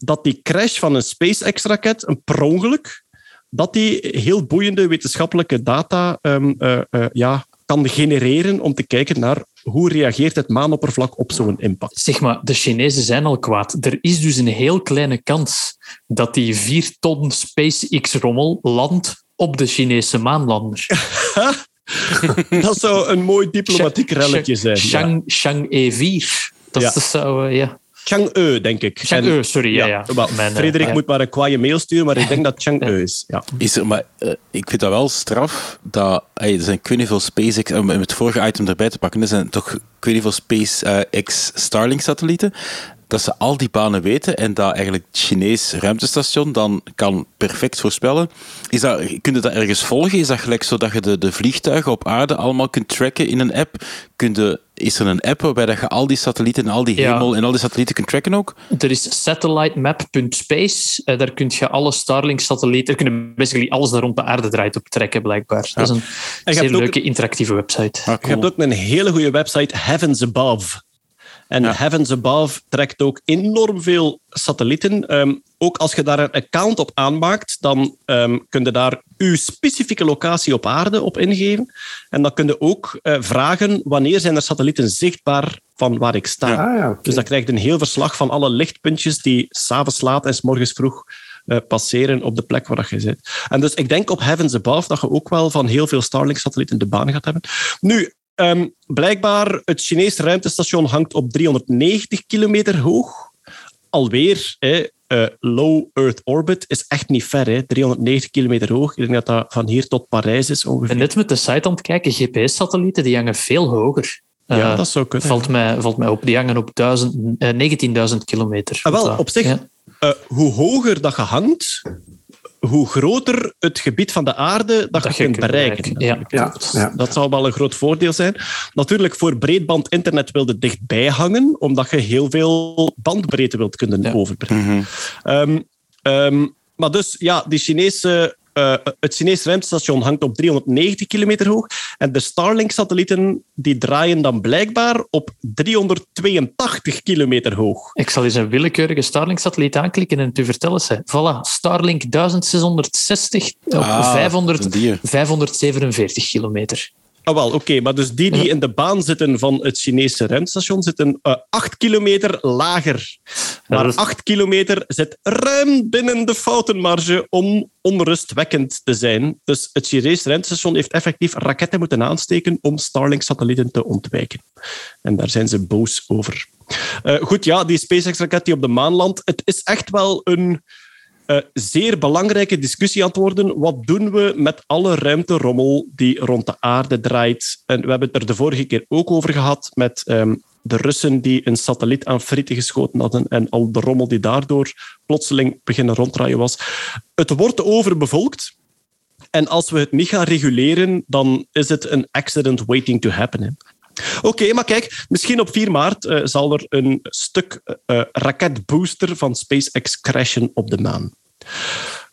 dat die crash van een SpaceX-raket, een per ongeluk, dat die heel boeiende wetenschappelijke data ehm, eh, eh, ja, kan genereren om te kijken naar hoe reageert het maanoppervlak op zo'n impact. Zeg maar, de Chinezen zijn al kwaad. Er is dus een heel kleine kans dat die 4 ton SpaceX-rommel landt op de Chinese maanlander. Dat zou een mooi diplomatiek relletje zijn. Ja. Shang, Shang E4. Dat, Ja. dat zou, eh, ja. Chang'e, denk ik. Chang'e, sorry, ja, ja. Mijn, eh, Frederik moet maar een kwaaie mail sturen, maar ik denk dat Chang'e is. Ja. Is er, maar eh, ik vind dat wel straf dat ey, er zijn ik weet niet veel SpaceX, om het vorige item erbij te pakken, er zijn toch ik weet niet veel SpaceX Starlink-satellieten. dat ze al die banen weten en dat eigenlijk het Chinees ruimtestation dan kan perfect voorspellen. Is dat, kun je dat ergens volgen? Is dat gelijk zodat je de, de vliegtuigen op aarde allemaal kunt tracken in een app? Kun je, is er een app waarbij dat je al die satellieten en al die Ja. hemel en al die satellieten kunt tracken ook? Er is satellitemap.space. Eh, daar kun je alle Starlink-satellieten, daar kun je basically alles dat rond de aarde draait op trekken, blijkbaar. Dat is een zeer ook- leuke interactieve website. Ah, Je hebt ook een hele goede website, Heavens Above. En Heavens Above trekt ook enorm veel satellieten. Ehm, ook als je daar een account op aanmaakt, dan ehm, kun je daar je specifieke locatie op aarde op ingeven. En dan kun je ook eh, vragen wanneer zijn er satellieten zichtbaar van waar ik sta. Ah, ja. Dus dan krijg je een heel verslag van alle lichtpuntjes die s'avonds laat en s morgens vroeg eh, passeren op de plek waar je zit. En dus ik denk op Heavens Above dat je ook wel van heel veel Starlink-satellieten de baan gaat hebben. Nu, ehm, blijkbaar, het Chinese ruimtestation hangt op 390 kilometer hoog. Alweer, hè, eh, low Earth orbit is echt niet ver. Hè, 390 kilometer hoog. Ik denk dat dat van hier tot Parijs is ongeveer. ben net met de site aan het kijken, GPS-satellieten die hangen veel hoger. Ja, Eh, dat zou kunnen. Valt mij, valt mij op. Die hangen op 1000, eh, 19.000 kilometer. Ah, wel, op zich, ja. hoe hoger dat je hangt, hoe groter het gebied van de aarde dat, je kunt bereiken. Ja. Ja, ja. Dat zou wel een groot voordeel zijn. Natuurlijk, voor breedband internet wil je dichtbij hangen, omdat je heel veel bandbreedte wilt kunnen Ja. overbrengen. Ehm, ehm, maar dus, ja, die Chinese, eh, het Chinese ruimtestation hangt op 390 kilometer hoog. En de Starlink-satellieten die draaien dan blijkbaar op 382 kilometer hoog. Ik zal eens een willekeurige Starlink-satelliet aanklikken en het u vertellen. Ze. Voilà, Starlink 1660 op Ah, 500, die. 547 kilometer. Ah, wel, oké, maar dus die die in de baan zitten van het Chinese ruimtestation zitten eh 8 kilometer lager. Maar is- 8 kilometer zit ruim binnen de foutenmarge om onrustwekkend te zijn. Dus het Chinese ruimtestation heeft effectief raketten moeten aansteken om Starlink-satellieten te ontwijken. En daar zijn ze boos over. Eh, goed, ja, die SpaceX-raket die op de maan landt, het is echt wel een eh, zeer belangrijke discussie aan het worden. Wat doen we met alle ruimterommel die rond de aarde draait? En we hebben het er de vorige keer ook over gehad met ehm, de Russen die een satelliet aan frieten geschoten hadden en al de rommel die daardoor plotseling beginnen ronddraaien was. Het wordt overbevolkt. En als we het niet gaan reguleren, dan is het een accident waiting to happen. Oké, maar kijk, misschien op 4 maart eh, zal er een stuk eh, raketbooster van SpaceX crashen op de maan.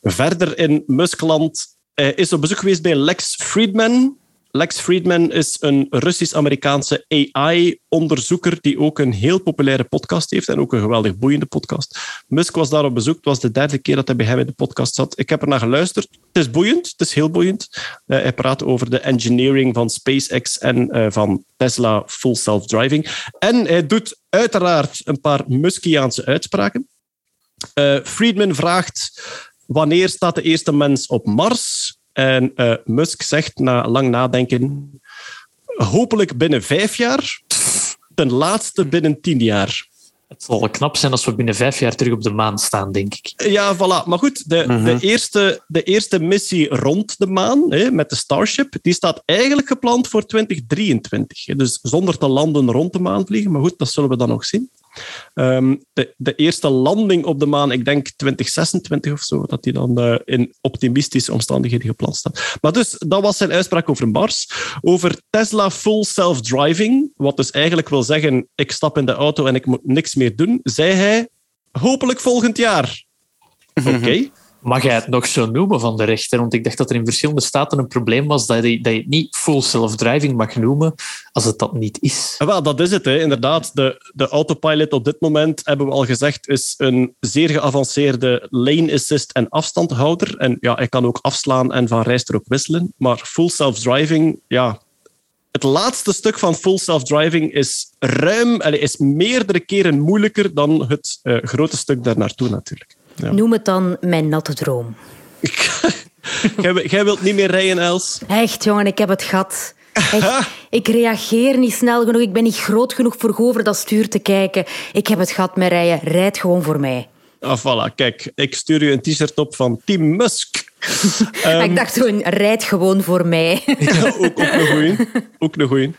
Verder in Muskland eh, is op bezoek geweest bij Lex Friedman. Lex Friedman is een Russisch-Amerikaanse AI-onderzoeker die ook een heel populaire podcast heeft en ook een geweldig boeiende podcast. Musk was daar op bezoek. Het was de derde keer dat hij bij hem in de podcast zat. Ik heb er naar geluisterd. Het is boeiend. Het is heel boeiend. Eh, hij praat over de engineering van SpaceX en eh, van Tesla Full Self-Driving. En hij doet uiteraard een paar Muskiaanse uitspraken. Eh, Friedman vraagt wanneer staat de eerste mens op Mars? En eh, Musk zegt na lang nadenken, hopelijk binnen vijf jaar, ten laatste binnen tien jaar. Het zal wel knap zijn als we binnen vijf jaar terug op de maan staan, denk ik. Ja, voilà. Maar goed, de, de, eerste, de eerste missie rond de maan hè, met de Starship, die staat eigenlijk gepland voor 2023. hè. Dus zonder te landen rond de maan vliegen. Maar goed, dat zullen we dan nog zien. Ehm, de, de eerste landing op de maan, ik denk 2026 of zo, dat die dan eh, in optimistische omstandigheden gepland staat. Maar dus, dat was zijn uitspraak over Mars. Over Tesla Full Self-Driving, wat dus eigenlijk wil zeggen, ik stap in de auto en ik moet niks meer doen, zei hij, hopelijk volgend jaar. Oké. Mag jij het nog zo noemen van de rechter? Want ik dacht dat er in verschillende staten een probleem was dat je, dat je het niet full self-driving mag noemen als het dat niet is. Wel, dat is het. Hè. Inderdaad, de, de autopilot op dit moment, hebben we al gezegd, is een zeer geavanceerde lane assist en afstandhouder. En ja, hij kan ook afslaan en van rijstrook wisselen. Maar full self-driving, ja... Het laatste stuk van full self-driving is ruim, is meerdere keren moeilijker dan het eh, grote stuk daar naartoe natuurlijk. Ja. Noem het dan mijn natte droom. Jij, wi- jij wilt niet meer rijden, Els? Echt, jongen, ik heb het gehad. Echt, ik reageer niet snel genoeg. Ik ben niet groot genoeg voor over dat stuur te kijken. Ik heb het gehad met rijden. Rijd gewoon voor mij. Ah, voilà, kijk, ik stuur je een t-shirt op van Team Musk. Ik dacht gewoon, rijd gewoon voor mij. ook, ook een goeie. Ook een goeie.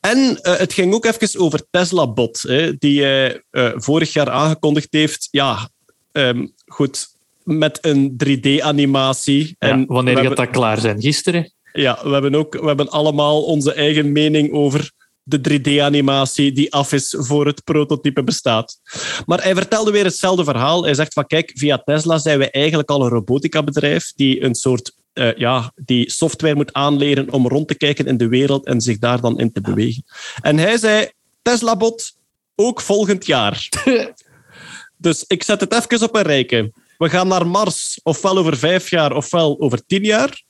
En eh, het ging ook even over Tesla Bot, hè, die hij eh, vorig jaar aangekondigd heeft. Ja, ehm, goed, met een 3D-animatie. Ja, en wanneer gaat dat klaar zijn? Gisteren? Ja, we hebben ook we hebben allemaal onze eigen mening over de 3D-animatie die af is voor het prototype bestaat. Maar hij vertelde weer hetzelfde verhaal. Hij zegt van kijk, via Tesla zijn we eigenlijk al een robotica-bedrijf die een soort eh, ja, die software moet aanleren om rond te kijken in de wereld en zich daar dan in te bewegen. En hij zei, Tesla-bot, ook volgend jaar. dus ik zet het even op een rijke. We gaan naar Mars, ofwel over vijf jaar, ofwel over tien jaar.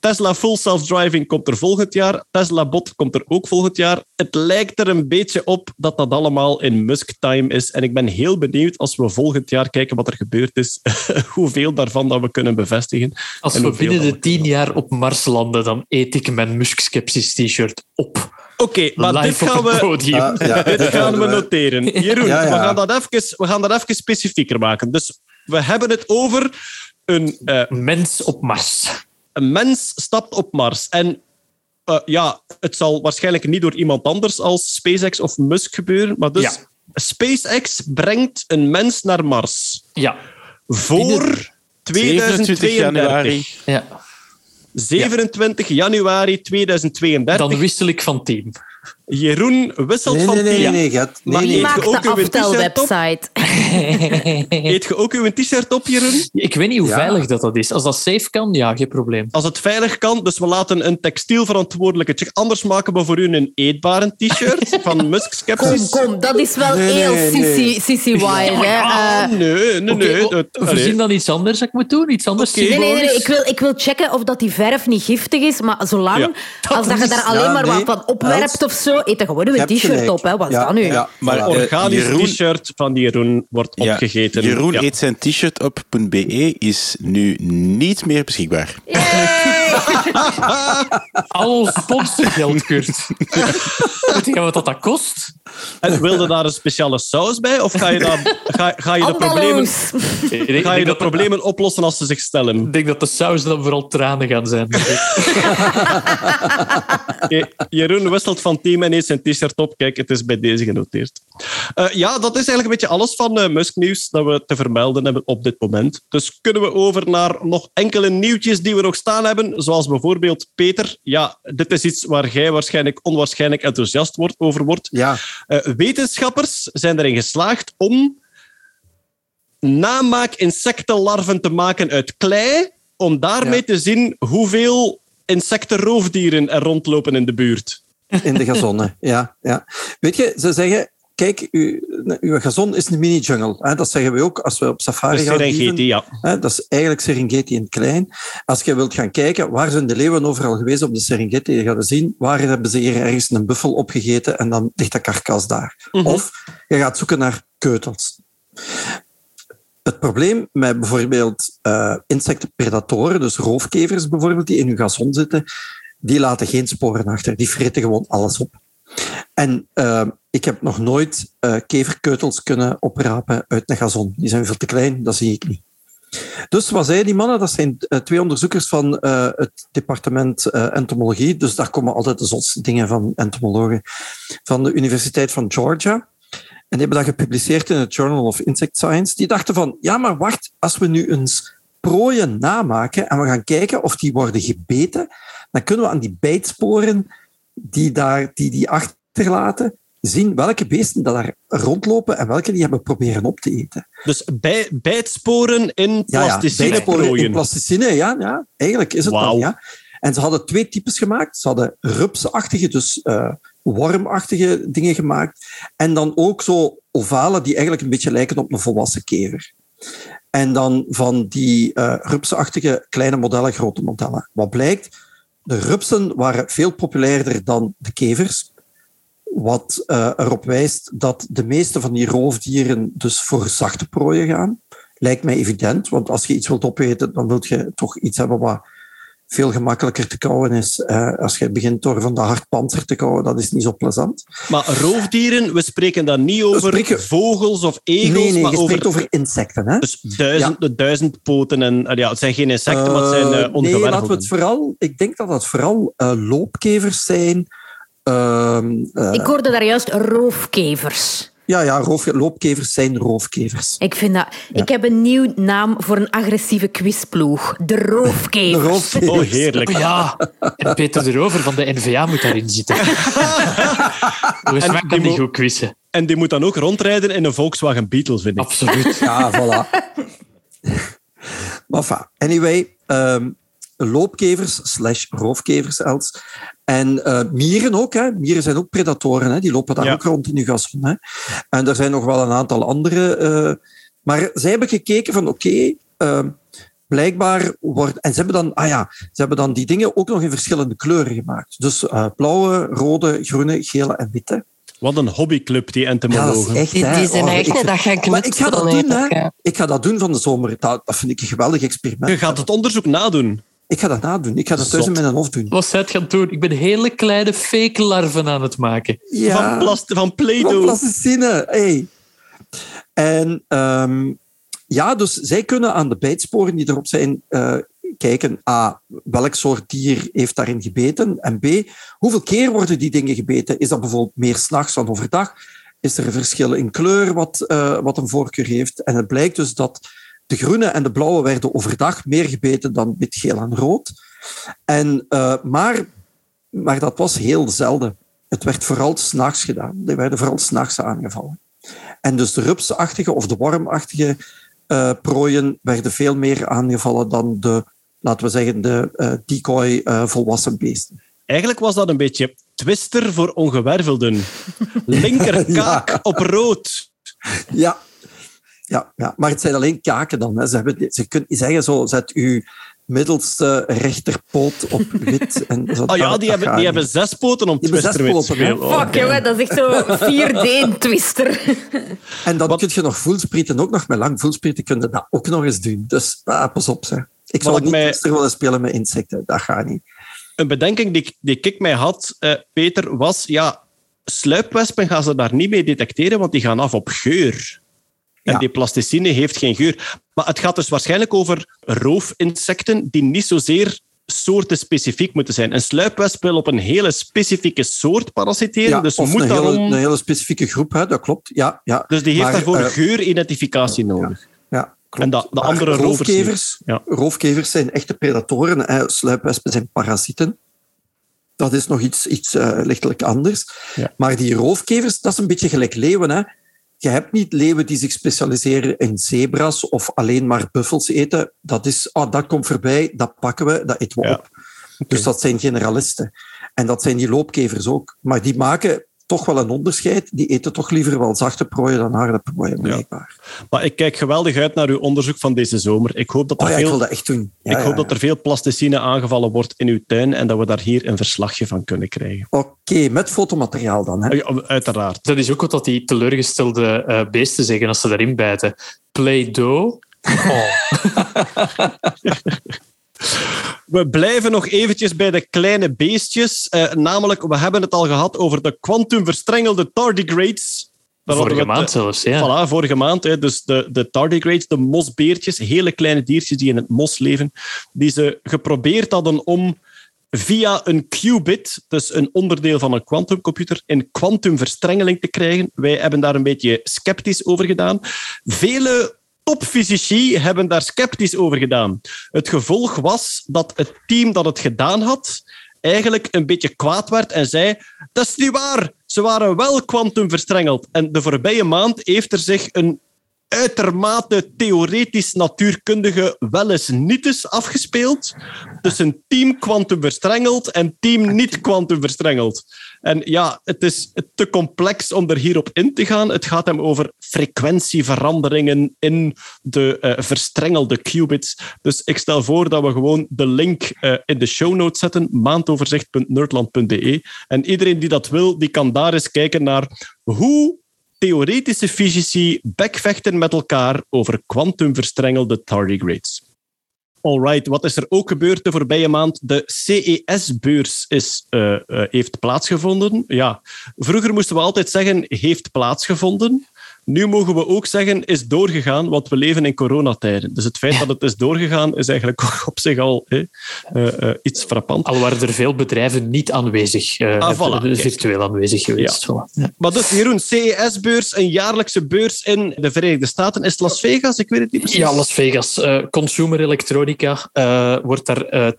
Tesla Full Self-Driving komt er volgend jaar. Tesla Bot komt er ook volgend jaar. Het lijkt er een beetje op dat dat allemaal in Musk-time is. En ik ben heel benieuwd als we volgend jaar kijken wat er gebeurd is, hoeveel daarvan dat we kunnen bevestigen. Als we binnen de tien jaar op Mars landen, dan eet ik mijn Musk-skepsis t-shirt op. Oké, maar dit gaan we... Ah, ja, Dit gaan we zouden we- noteren. Jeroen, Ja, ja. We, gaan dat even, we gaan dat even specifieker maken. Dus we hebben het over een, eh, Mens op Mars. een mens stapt op Mars. En eh, ja, het zal waarschijnlijk niet door iemand anders als SpaceX of Musk gebeuren. Maar dus Ja. SpaceX brengt een mens naar Mars. Ja. Voor 27 januari. 2032. ja. 27 januari 2032. Dan wissel ik van team. Jeroen wisselt Nee, van nee, nee, team. nee, nee, Gert. Nee, Maar nee. je Maak ook de uw t-shirt op? aftelwebsite. Eet je ook uw t-shirt op, Jeroen? Ik weet niet hoe Ja. veilig dat, dat is. Als dat safe kan, ja, geen probleem. Als het veilig kan, dus we laten een textielverantwoordelijke check. Anders maken we voor u een eetbare t-shirt van Musk Kom, Skepsis. kom, dat is wel Nee, heel nee, nee. sissy, hè. Ah, Eh, nee, nee, Oké, nee. oh, allee. verzin dan iets anders dat ik moet doen. Iets anders. Nee, nee, nee. Ik, wil, ik wil checken of dat die verf niet giftig is, maar zolang Ja, als dat je daar alleen ja, maar nee. wat van opwerpt of zo, eet er gewoon een t-shirt op. Hè. Wat is dat nu? ja. Maar eh, Organisch t-shirt van Jeroen wordt ja, opgegeten. Jeroen Ja. eet zijn t-shirt op.be is nu niet meer beschikbaar. Al ons sponsorgeld, Kurt. Weet je wat dat, dat kost? En wilde daar een speciale saus bij? Of ga je, dan, ga, ga je de problemen, Andaloes. Ik denk, ga je de dat, problemen oplossen als ze zich stellen? ik denk dat de saus dan vooral tranen gaan zijn. Je- Jeroen wisselt van team en eet zijn t-shirt op. Kijk, het is bij deze genoteerd. Eh, ja, dat is eigenlijk een beetje alles van eh Musk Nieuws dat we te vermelden hebben op dit moment. Dus kunnen we over naar nog enkele nieuwtjes die we nog staan hebben. Zoals bijvoorbeeld Peter. Ja, dit is iets waar jij waarschijnlijk onwaarschijnlijk enthousiast wordt, over wordt. Ja, Eh, wetenschappers zijn erin geslaagd om namaak-insectenlarven te maken uit klei, om daarmee te zien hoeveel insectenroofdieren er rondlopen in de buurt. in de gazonne. ja, ja. Weet je, ze zeggen... Kijk, uw, uw gazon is een mini-jungle. Dat zeggen we ook als we op safari gaan. Serengeti, ja. Hè, dat is eigenlijk Serengeti in het klein. Als je wilt gaan kijken, waar zijn de leeuwen overal geweest op de Serengeti? Je gaat zien, waar hebben ze hier ergens een buffel opgegeten en dan ligt dat karkas daar. Of je gaat zoeken naar keutels. Het probleem met bijvoorbeeld eh, insectenpredatoren, dus roofkevers bijvoorbeeld, die in je gazon zitten, die laten geen sporen achter. Die vreten gewoon alles op. En eh, ik heb nog nooit eh, keverkeutels kunnen oprapen uit een gazon. Die zijn veel te klein, dat zie ik niet. Dus wat zeiden die mannen? Dat zijn eh, twee onderzoekers van eh, het departement entomologie. Dus daar komen altijd de zotste dingen van entomologen. Van de Universiteit van Georgia. En die hebben dat gepubliceerd in het Journal of Insect Science. Die dachten van, ja, maar wacht, als we nu eens prooien namaken en we gaan kijken of die worden gebeten, dan kunnen we aan die bijtsporen die daar, die, die achterlaten, zien welke beesten dat daar rondlopen en welke die hebben proberen op te eten. Dus bij, bijtsporen in Ja, ja, plasticine bijtsporen in plasticine, ja, ja, eigenlijk is het dan, ja. En ze hadden twee types gemaakt. Ze hadden rupsachtige, dus eh, wormachtige dingen gemaakt. En dan ook zo ovale, die eigenlijk een beetje lijken op een volwassen kever. En dan van die eh rupsachtige kleine modellen, grote modellen. Wat blijkt? De rupsen waren veel populairder dan de kevers. Wat eh, erop wijst dat de meeste van die roofdieren dus voor zachte prooien gaan. Lijkt mij evident, want als je iets wilt opeten, dan wil je toch iets hebben wat veel gemakkelijker te kauwen is. Eh, als je begint door van de hardpanzer te kauwen, dat is niet zo plezant. Maar roofdieren, we spreken dan niet over spreken- vogels of egels, nee, nee, maar je over, spreekt over insecten. Hè? dus duizend, de duizend poten. En, ja, het zijn geen insecten, maar het zijn Eh, uh, nee, laten we ongewervelden. het vooral... Ik denk dat dat vooral eh, loopkevers zijn ehm, eh, Ik hoorde daar juist roofkevers. Ja, ja, roof, loopkevers zijn roofkevers. Ik, vind dat, ik heb een nieuw naam voor een agressieve quizploeg. De De roofkevers. roofkevers. Oh, heerlijk. Ja, en Peter de Rover van de NVA moet daarin zitten. Volgens En mij die kan die goed quizzen. En die moet dan ook rondrijden in een Volkswagen Beetle, vind ik. Absoluut. Ja, voilà. maar enfin, anyway, ehm, loopkevers slash roofkevers Els. En eh, mieren ook. Hè. Mieren zijn ook predatoren. Hè. Die lopen daar Ja. ook rond in uw gazon. Hè. En er zijn nog wel een aantal andere. eh, maar zij hebben gekeken van oké, ehm, blijkbaar wordt... En ze hebben, dan, ah ja, ze hebben dan die dingen ook nog in verschillende kleuren gemaakt. Dus eh, blauwe, rode, groene, gele en witte. Wat een hobbyclub, die entomologen. echt, Die, die zijn Oh, echt ik dat gaan Maar ik ga dat knutselen, doen, hè. Ik ga dat doen van de zomer. Dat, dat vind ik een geweldig experiment. Je gaat het onderzoek nadoen. Ik ga dat nadoen. Ik ga dat thuis in mijn hoofd doen. Wat zij het gaan doen? Ik ben hele kleine fake larven aan het maken. Ja, Van, plast van van Play-Doh. plasticine. Hey. En ehm, ja, dus zij kunnen aan de bijtsporen die erop zijn eh, kijken. A, welk soort dier heeft daarin gebeten? En B, hoeveel keer worden die dingen gebeten? Is dat bijvoorbeeld meer s'nachts dan overdag? Is er een verschil in kleur wat, eh, wat een voorkeur heeft? En het blijkt dus dat de groene en de blauwe werden overdag meer gebeten dan wit, geel en rood. En, eh, maar, maar dat was heel zelden. Het werd vooral s'nachts gedaan. Die werden vooral s'nachts aangevallen. En dus de rupsachtige of de wormachtige eh, prooien werden veel meer aangevallen dan de, laten we zeggen, de eh, decoy volwassen beesten. Eigenlijk was dat een beetje twister voor ongewervelden. Linkerkaak op rood. Ja. Ja, ja, maar het zijn alleen kaken dan. Hè. Ze, hebben, ze kunnen zeggen zo, zet uw middelste rechterpoot op wit. En zo, Oh ja, die hebben, die hebben zes poten om Die hebben twister zes mee te spelen. Oh, Fuck, jongen, dat is echt zo 4D-twister. En dan Wat- kun je nog voelsprieten, ook nog met lang voelsprieten, kun je dat ook nog eens doen. Dus ah, pas op, zeg. Ik zou niet mij- twister willen spelen met insecten. Dat gaat niet. Een bedenking die, ik- die ik mij had, eh, Peter, was... Ja, sluipwespen gaan ze daar niet mee detecteren, want die gaan af op geur. En Ja. die plasticine heeft geen geur. Maar het gaat dus waarschijnlijk over roofinsecten die niet zozeer soortenspecifiek moeten zijn. Een sluipwesp wil op een hele specifieke soort parasiteren, Ja, dus of moet een, daarom... hele, een hele specifieke groep, hè, dat klopt. Ja, ja. Dus die heeft Maar, daarvoor eh, geuridentificatie nodig. Ja, klopt. En de andere roofkevers, Ja. roofkevers zijn echte predatoren. Hè. Sluipwespen zijn parasieten. Dat is nog iets, iets eh, lichtelijk anders. Maar die roofkevers, dat is een beetje gelijk leeuwen. Hè. Je hebt niet leeuwen die zich specialiseren in zebra's of alleen maar buffels eten. Dat is, oh, dat komt voorbij, dat pakken we, dat eten we Ja. op. Dus dat zijn generalisten. En dat zijn die loopkevers ook. Maar die maken toch wel een onderscheid. Die eten toch liever wel zachte prooien dan harde prooien, blijkbaar. Maar ik kijk geweldig uit naar uw onderzoek van deze zomer. Ik hoop dat er, Oh ja, veel, wil dat echt doen. Ja, ik hoop ja, dat er veel plasticine aangevallen wordt in uw tuin en dat we daar hier een verslagje van kunnen krijgen. Oké, met fotomateriaal dan. Hè? Ja, uiteraard. Dat is ook wat die teleurgestelde eh, beesten zeggen als ze daarin bijten. Play-Doh. Oh. We blijven nog eventjes bij de kleine beestjes. Eh, namelijk, we hebben het al gehad over de kwantumverstrengelde tardigrades. Vorige het, maand eh, zelfs, ja. Voilà, vorige maand. Hè, dus de, de tardigrades, de mosbeertjes, hele kleine diertjes die in het mos leven, die ze geprobeerd hadden om via een qubit, dus een onderdeel van een kwantumcomputer, in kwantumverstrengeling te krijgen. Wij hebben daar een beetje sceptisch over gedaan. Vele topfysici hebben daar sceptisch over gedaan. Het gevolg was dat het team dat het gedaan had eigenlijk een beetje kwaad werd en zei dat is niet waar, ze waren wel kwantumverstrengeld. En de voorbije maand heeft er zich een uitermate theoretisch natuurkundige wel eens niet eens afgespeeld tussen team kwantumverstrengeld en team niet kwantumverstrengeld. En ja, het is te complex om er hierop in te gaan. Het gaat hem over frequentieveranderingen in de eh, verstrengelde qubits. Dus ik stel voor dat we gewoon de link eh, in de show notes zetten, maandoverzicht.nerdland.be. En iedereen die dat wil, die kan daar eens kijken naar hoe theoretische fysici bekvechten met elkaar over kwantumverstrengelde tardigrades. Alright, wat is er ook gebeurd de voorbije maand? De CES-beurs is, eh, eh, heeft plaatsgevonden. Ja, vroeger moesten we altijd zeggen heeft plaatsgevonden. Nu mogen we ook zeggen, is doorgegaan, want we leven in coronatijden. Dus het feit dat het is doorgegaan, is eigenlijk op zich al hè, eh, eh, iets frappant. Al waren er veel bedrijven niet aanwezig, eh, Ah, voilà, kijk. virtueel aanwezig geweest. Voilà. Ja. Maar dus, Jeroen, CES-beurs, een jaarlijkse beurs in de Verenigde Staten. Is Las Vegas? Ik weet het niet precies. Ja, Las Vegas. Consumer elektronica wordt daar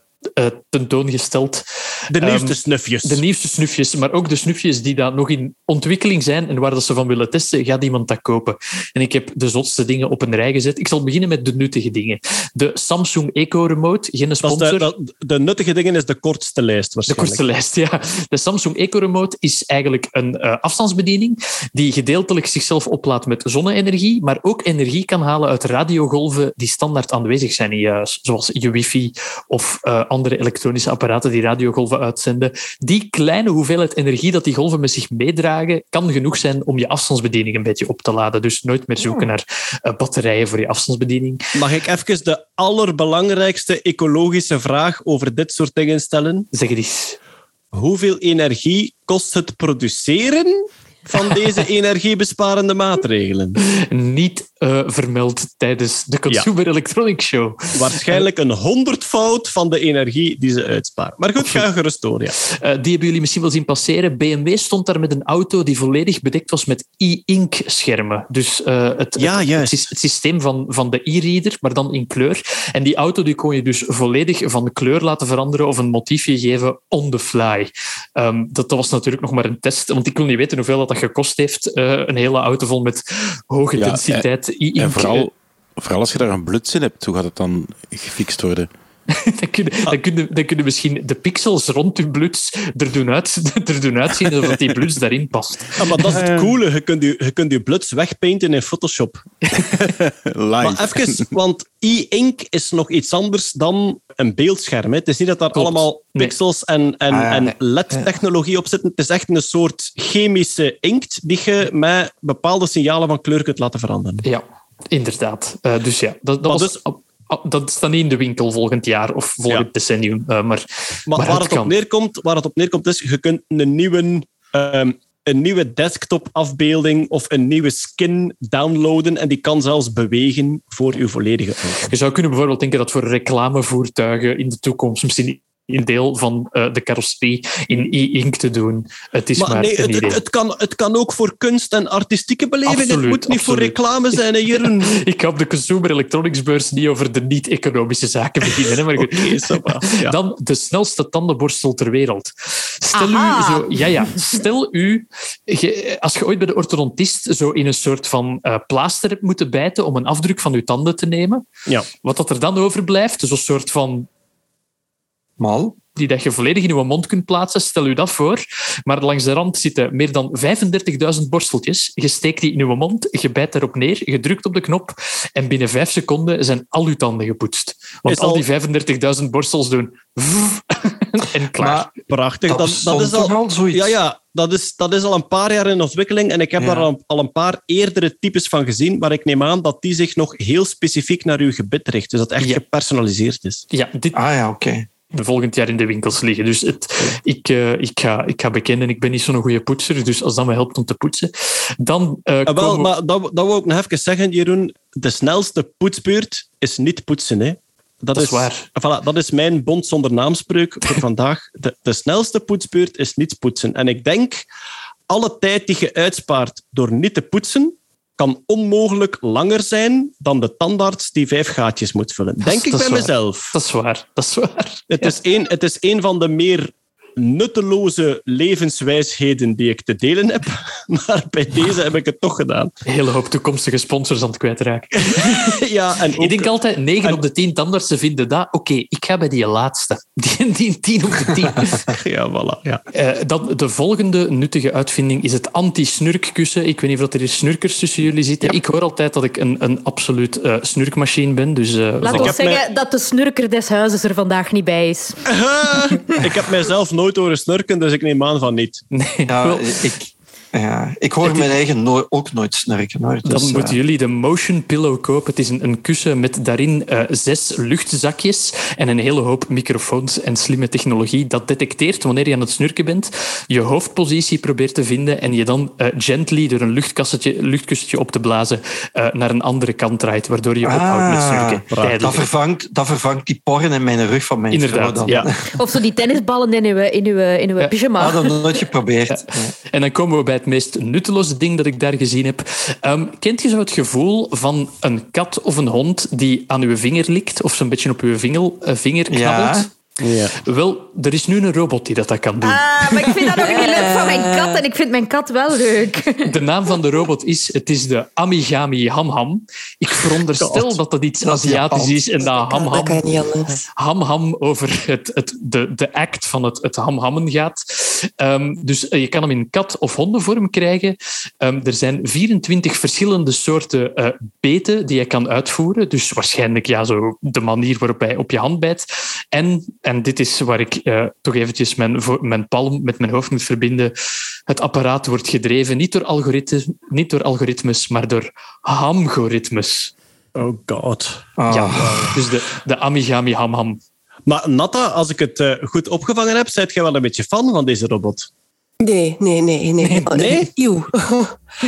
tentoongesteld. De nieuwste Ehm, snufjes. De nieuwste snufjes, maar ook de snufjes die daar nog in ontwikkeling zijn en waar dat ze van willen testen, gaat iemand dat kopen. En ik heb de zotste dingen op een rij gezet. Ik zal beginnen met de nuttige dingen. De Samsung Eco Remote, geen Dat sponsor. de, dat- de nuttige dingen is de kortste lijst De waarschijnlijk. kortste lijst, ja. De Samsung Eco Remote is eigenlijk een eh, afstandsbediening die gedeeltelijk zichzelf oplaadt met zonne-energie, maar ook energie kan halen uit radiogolven die standaard aanwezig zijn in je huis, zoals je wifi of eh, andere elektronische apparaten die radiogolven uitzenden. Die kleine hoeveelheid energie dat die golven met zich meedragen, kan genoeg zijn om je afstandsbediening een beetje op te laden. Dus nooit meer zoeken naar eh, batterijen voor je afstandsbediening. Mag ik even de allerbelangrijkste ecologische vraag over dit soort dingen stellen? Zeg het eens. Hoeveel energie kost het produceren van deze energiebesparende maatregelen? Niet eh, vermeld tijdens de Consumer Electronics Show. Waarschijnlijk een honderdvoud van de energie die ze uitsparen. Maar goed, ga gerust door. Ja. Eh, die hebben jullie misschien wel zien passeren. BMW stond daar met een auto die volledig bedekt was met e-ink-schermen. Dus eh, het, Ja, het, het, sys- het systeem van, van de e-reader, maar dan in kleur. En die auto die kon je dus volledig van kleur laten veranderen of een motiefje geven on the fly. Ehm, dat, dat was natuurlijk nog maar een test, want ik wil niet weten hoeveel dat gekost heeft. Eh, een hele auto vol met hoge Ja, densiteit e-ink. En vooral, vooral als je daar een bluts in hebt, hoe gaat het dan gefixt worden? Dan kunnen, dan, kunnen, dan kunnen misschien de pixels rond je bluts er doen, uit, er doen uitzien alsof dat die bluts daarin past. Ah, maar dat is het coole. Je kunt je, je, kunt je bluts wegpainten in Photoshop. Live. Maar even, want e-ink is nog iets anders dan een beeldscherm. hè. Het is niet dat daar Klopt. allemaal Nee. pixels en, en, Ah, ja, en nee. LED-technologie op zitten. Het is echt een soort chemische inkt die je met bepaalde signalen van kleur kunt laten veranderen. Ja, inderdaad. Eh, dus ja, dat, dat, was, dus- dat staat niet in de winkel volgend jaar of volgend Ja. decennium. eh, maar, Maar, maar waar, het het op kan. neerkomt, waar het op neerkomt is, je kunt een nieuwe, ehm, een nieuwe desktop-afbeelding of een nieuwe skin downloaden en die kan zelfs bewegen voor je volledige auto. Je zou kunnen bijvoorbeeld denken dat voor reclamevoertuigen in de toekomst misschien een deel van eh, de carrosserie in e-ink te doen. Het is maar, Maar nee, een het, idee. het, kan, het kan ook voor kunst en artistieke beleving. het Absoluut, moet niet voor reclame zijn, hè, Jeroen. Ik ga op de Consumer Electronics beurs niet over de niet-economische zaken beginnen. Hè, maar ja. Dan de snelste tandenborstel ter wereld. Stel Aha. u, zo, ja, ja, stel u, ge- als je ooit bij de orthodontist zo in een soort van eh, plaaster hebt moeten bijten om een afdruk van uw tanden te nemen, Ja. wat dat er dan overblijft, dus een soort van Mal. die dat je volledig in je mond kunt plaatsen, stel u dat voor. Maar langs de rand zitten meer dan 35.000 borsteltjes. Je steekt die in je mond, je bijt daarop neer, je drukt op de knop en binnen vijf seconden zijn al uw tanden gepoetst. Want Is al- al die 35.000 borstels doen en klaar. Maar Prachtig. dat, Dat, is toch al, al zoiets? ja, ja, dat is, dat is al een paar jaar in ontwikkeling en ik heb Ja. daar al, al een paar eerdere types van gezien, maar ik neem aan dat die zich nog heel specifiek naar uw gebit richt. Dus dat het echt Ja. gepersonaliseerd is. ja, dit Ah ja, oké. Volgend jaar in de winkels liggen. Dus het, ik, eh, ik, ga, ik ga bekennen, ik ben niet zo'n goede poetser, dus als dat me helpt om te poetsen, dan Ah, wel, we- maar dat, dat wil ik nog even zeggen, Jeroen. De snelste poetsbeurt is niet poetsen. Hè. Dat, is waar. Voilà, dat is mijn bond zonder naamspreuk voor vandaag. De, de snelste poetsbeurt is niet poetsen. En ik denk, alle tijd die je uitspaart door niet te poetsen, kan onmogelijk langer zijn dan de tandarts die vijf gaatjes moet vullen. Denk ik bij waar. mezelf. Dat is waar, dat is waar. Het, is een, het is een van de meer nutteloze levenswijsheden die ik te delen heb. Maar bij deze heb ik het toch gedaan. Een hele hoop toekomstige sponsors aan het kwijtraken. Ja, en Ik denk altijd, 9 en- op de 10 tandartsen vinden dat. Oké, ik ga bij die laatste. Die, die 10 op de 10. Ja, voilà. Ja. Eh, dan, de volgende nuttige uitvinding is het anti-snurkkussen. Ik weet niet of er hier snurkers tussen jullie zitten. Ik hoor altijd dat ik een, een absoluut eh, snurkmachine ben. Dus, eh, Laat voilà. ons zeggen dat de snurker des huizes er vandaag niet bij is. ik heb mijzelf nooit horen snurken, dus ik neem aan van niet. Nee, ik, Ja, ik hoor mijn eigen no ook nooit snurken. Hoor. Dan Dus, moeten eh, jullie de Motion Pillow kopen. Het is een, een kussen met daarin eh, zes luchtzakjes en een hele hoop microfoons en slimme technologie dat detecteert wanneer je aan het snurken bent, je hoofdpositie probeert te vinden en je dan eh, gently door een luchtkussentje, luchtkussentje op te blazen eh, naar een andere kant draait, waardoor je ophoudt met snurken. dat, vervangt, dat vervangt die porren in mijn rug van mijn vrouw Inderdaad, dan. ja. Of zo die tennisballen in uw, in uw, in uw pyjama. Ah, dat heb ik nooit geprobeerd. En dan komen we bij het meest nutteloze ding dat ik daar gezien heb. Ehm, kent je zo het gevoel van een kat of een hond die aan uw vinger likt of zo'n beetje op uw vinger, eh, vinger Ja. knabbelt? Ja. Wel, er is nu een robot die dat, dat kan doen. Ah, maar ik vind dat nog niet leuk van mijn kat en ik vind mijn kat wel leuk. De naam van de robot is, het is de Amigami Ham Ham. Ik veronderstel dat dat iets Aziatisch is en dat Ham Dat Ham ham ham over het, het, de, de act van het, het ham hammen gaat. Ehm, dus eh, je kan hem in kat- of hondenvorm krijgen. Ehm, er zijn 24 verschillende soorten eh, beten die je kan uitvoeren. Dus waarschijnlijk ja, zo de manier waarop hij op je hand bijt. En, en dit is waar ik eh, toch eventjes mijn, mijn palm met mijn hoofd moet verbinden. Het apparaat wordt gedreven niet door, algoritmes, niet door algoritmes, maar door hamgoritmes. Oh god. Ah. Ja, dus de, de Amigami Ham Ham. Maar Natta, als ik het eh, goed opgevangen heb, zijt jij wel een beetje fan van deze robot? Nee, nee, nee. Nee? Nee? Eeuw.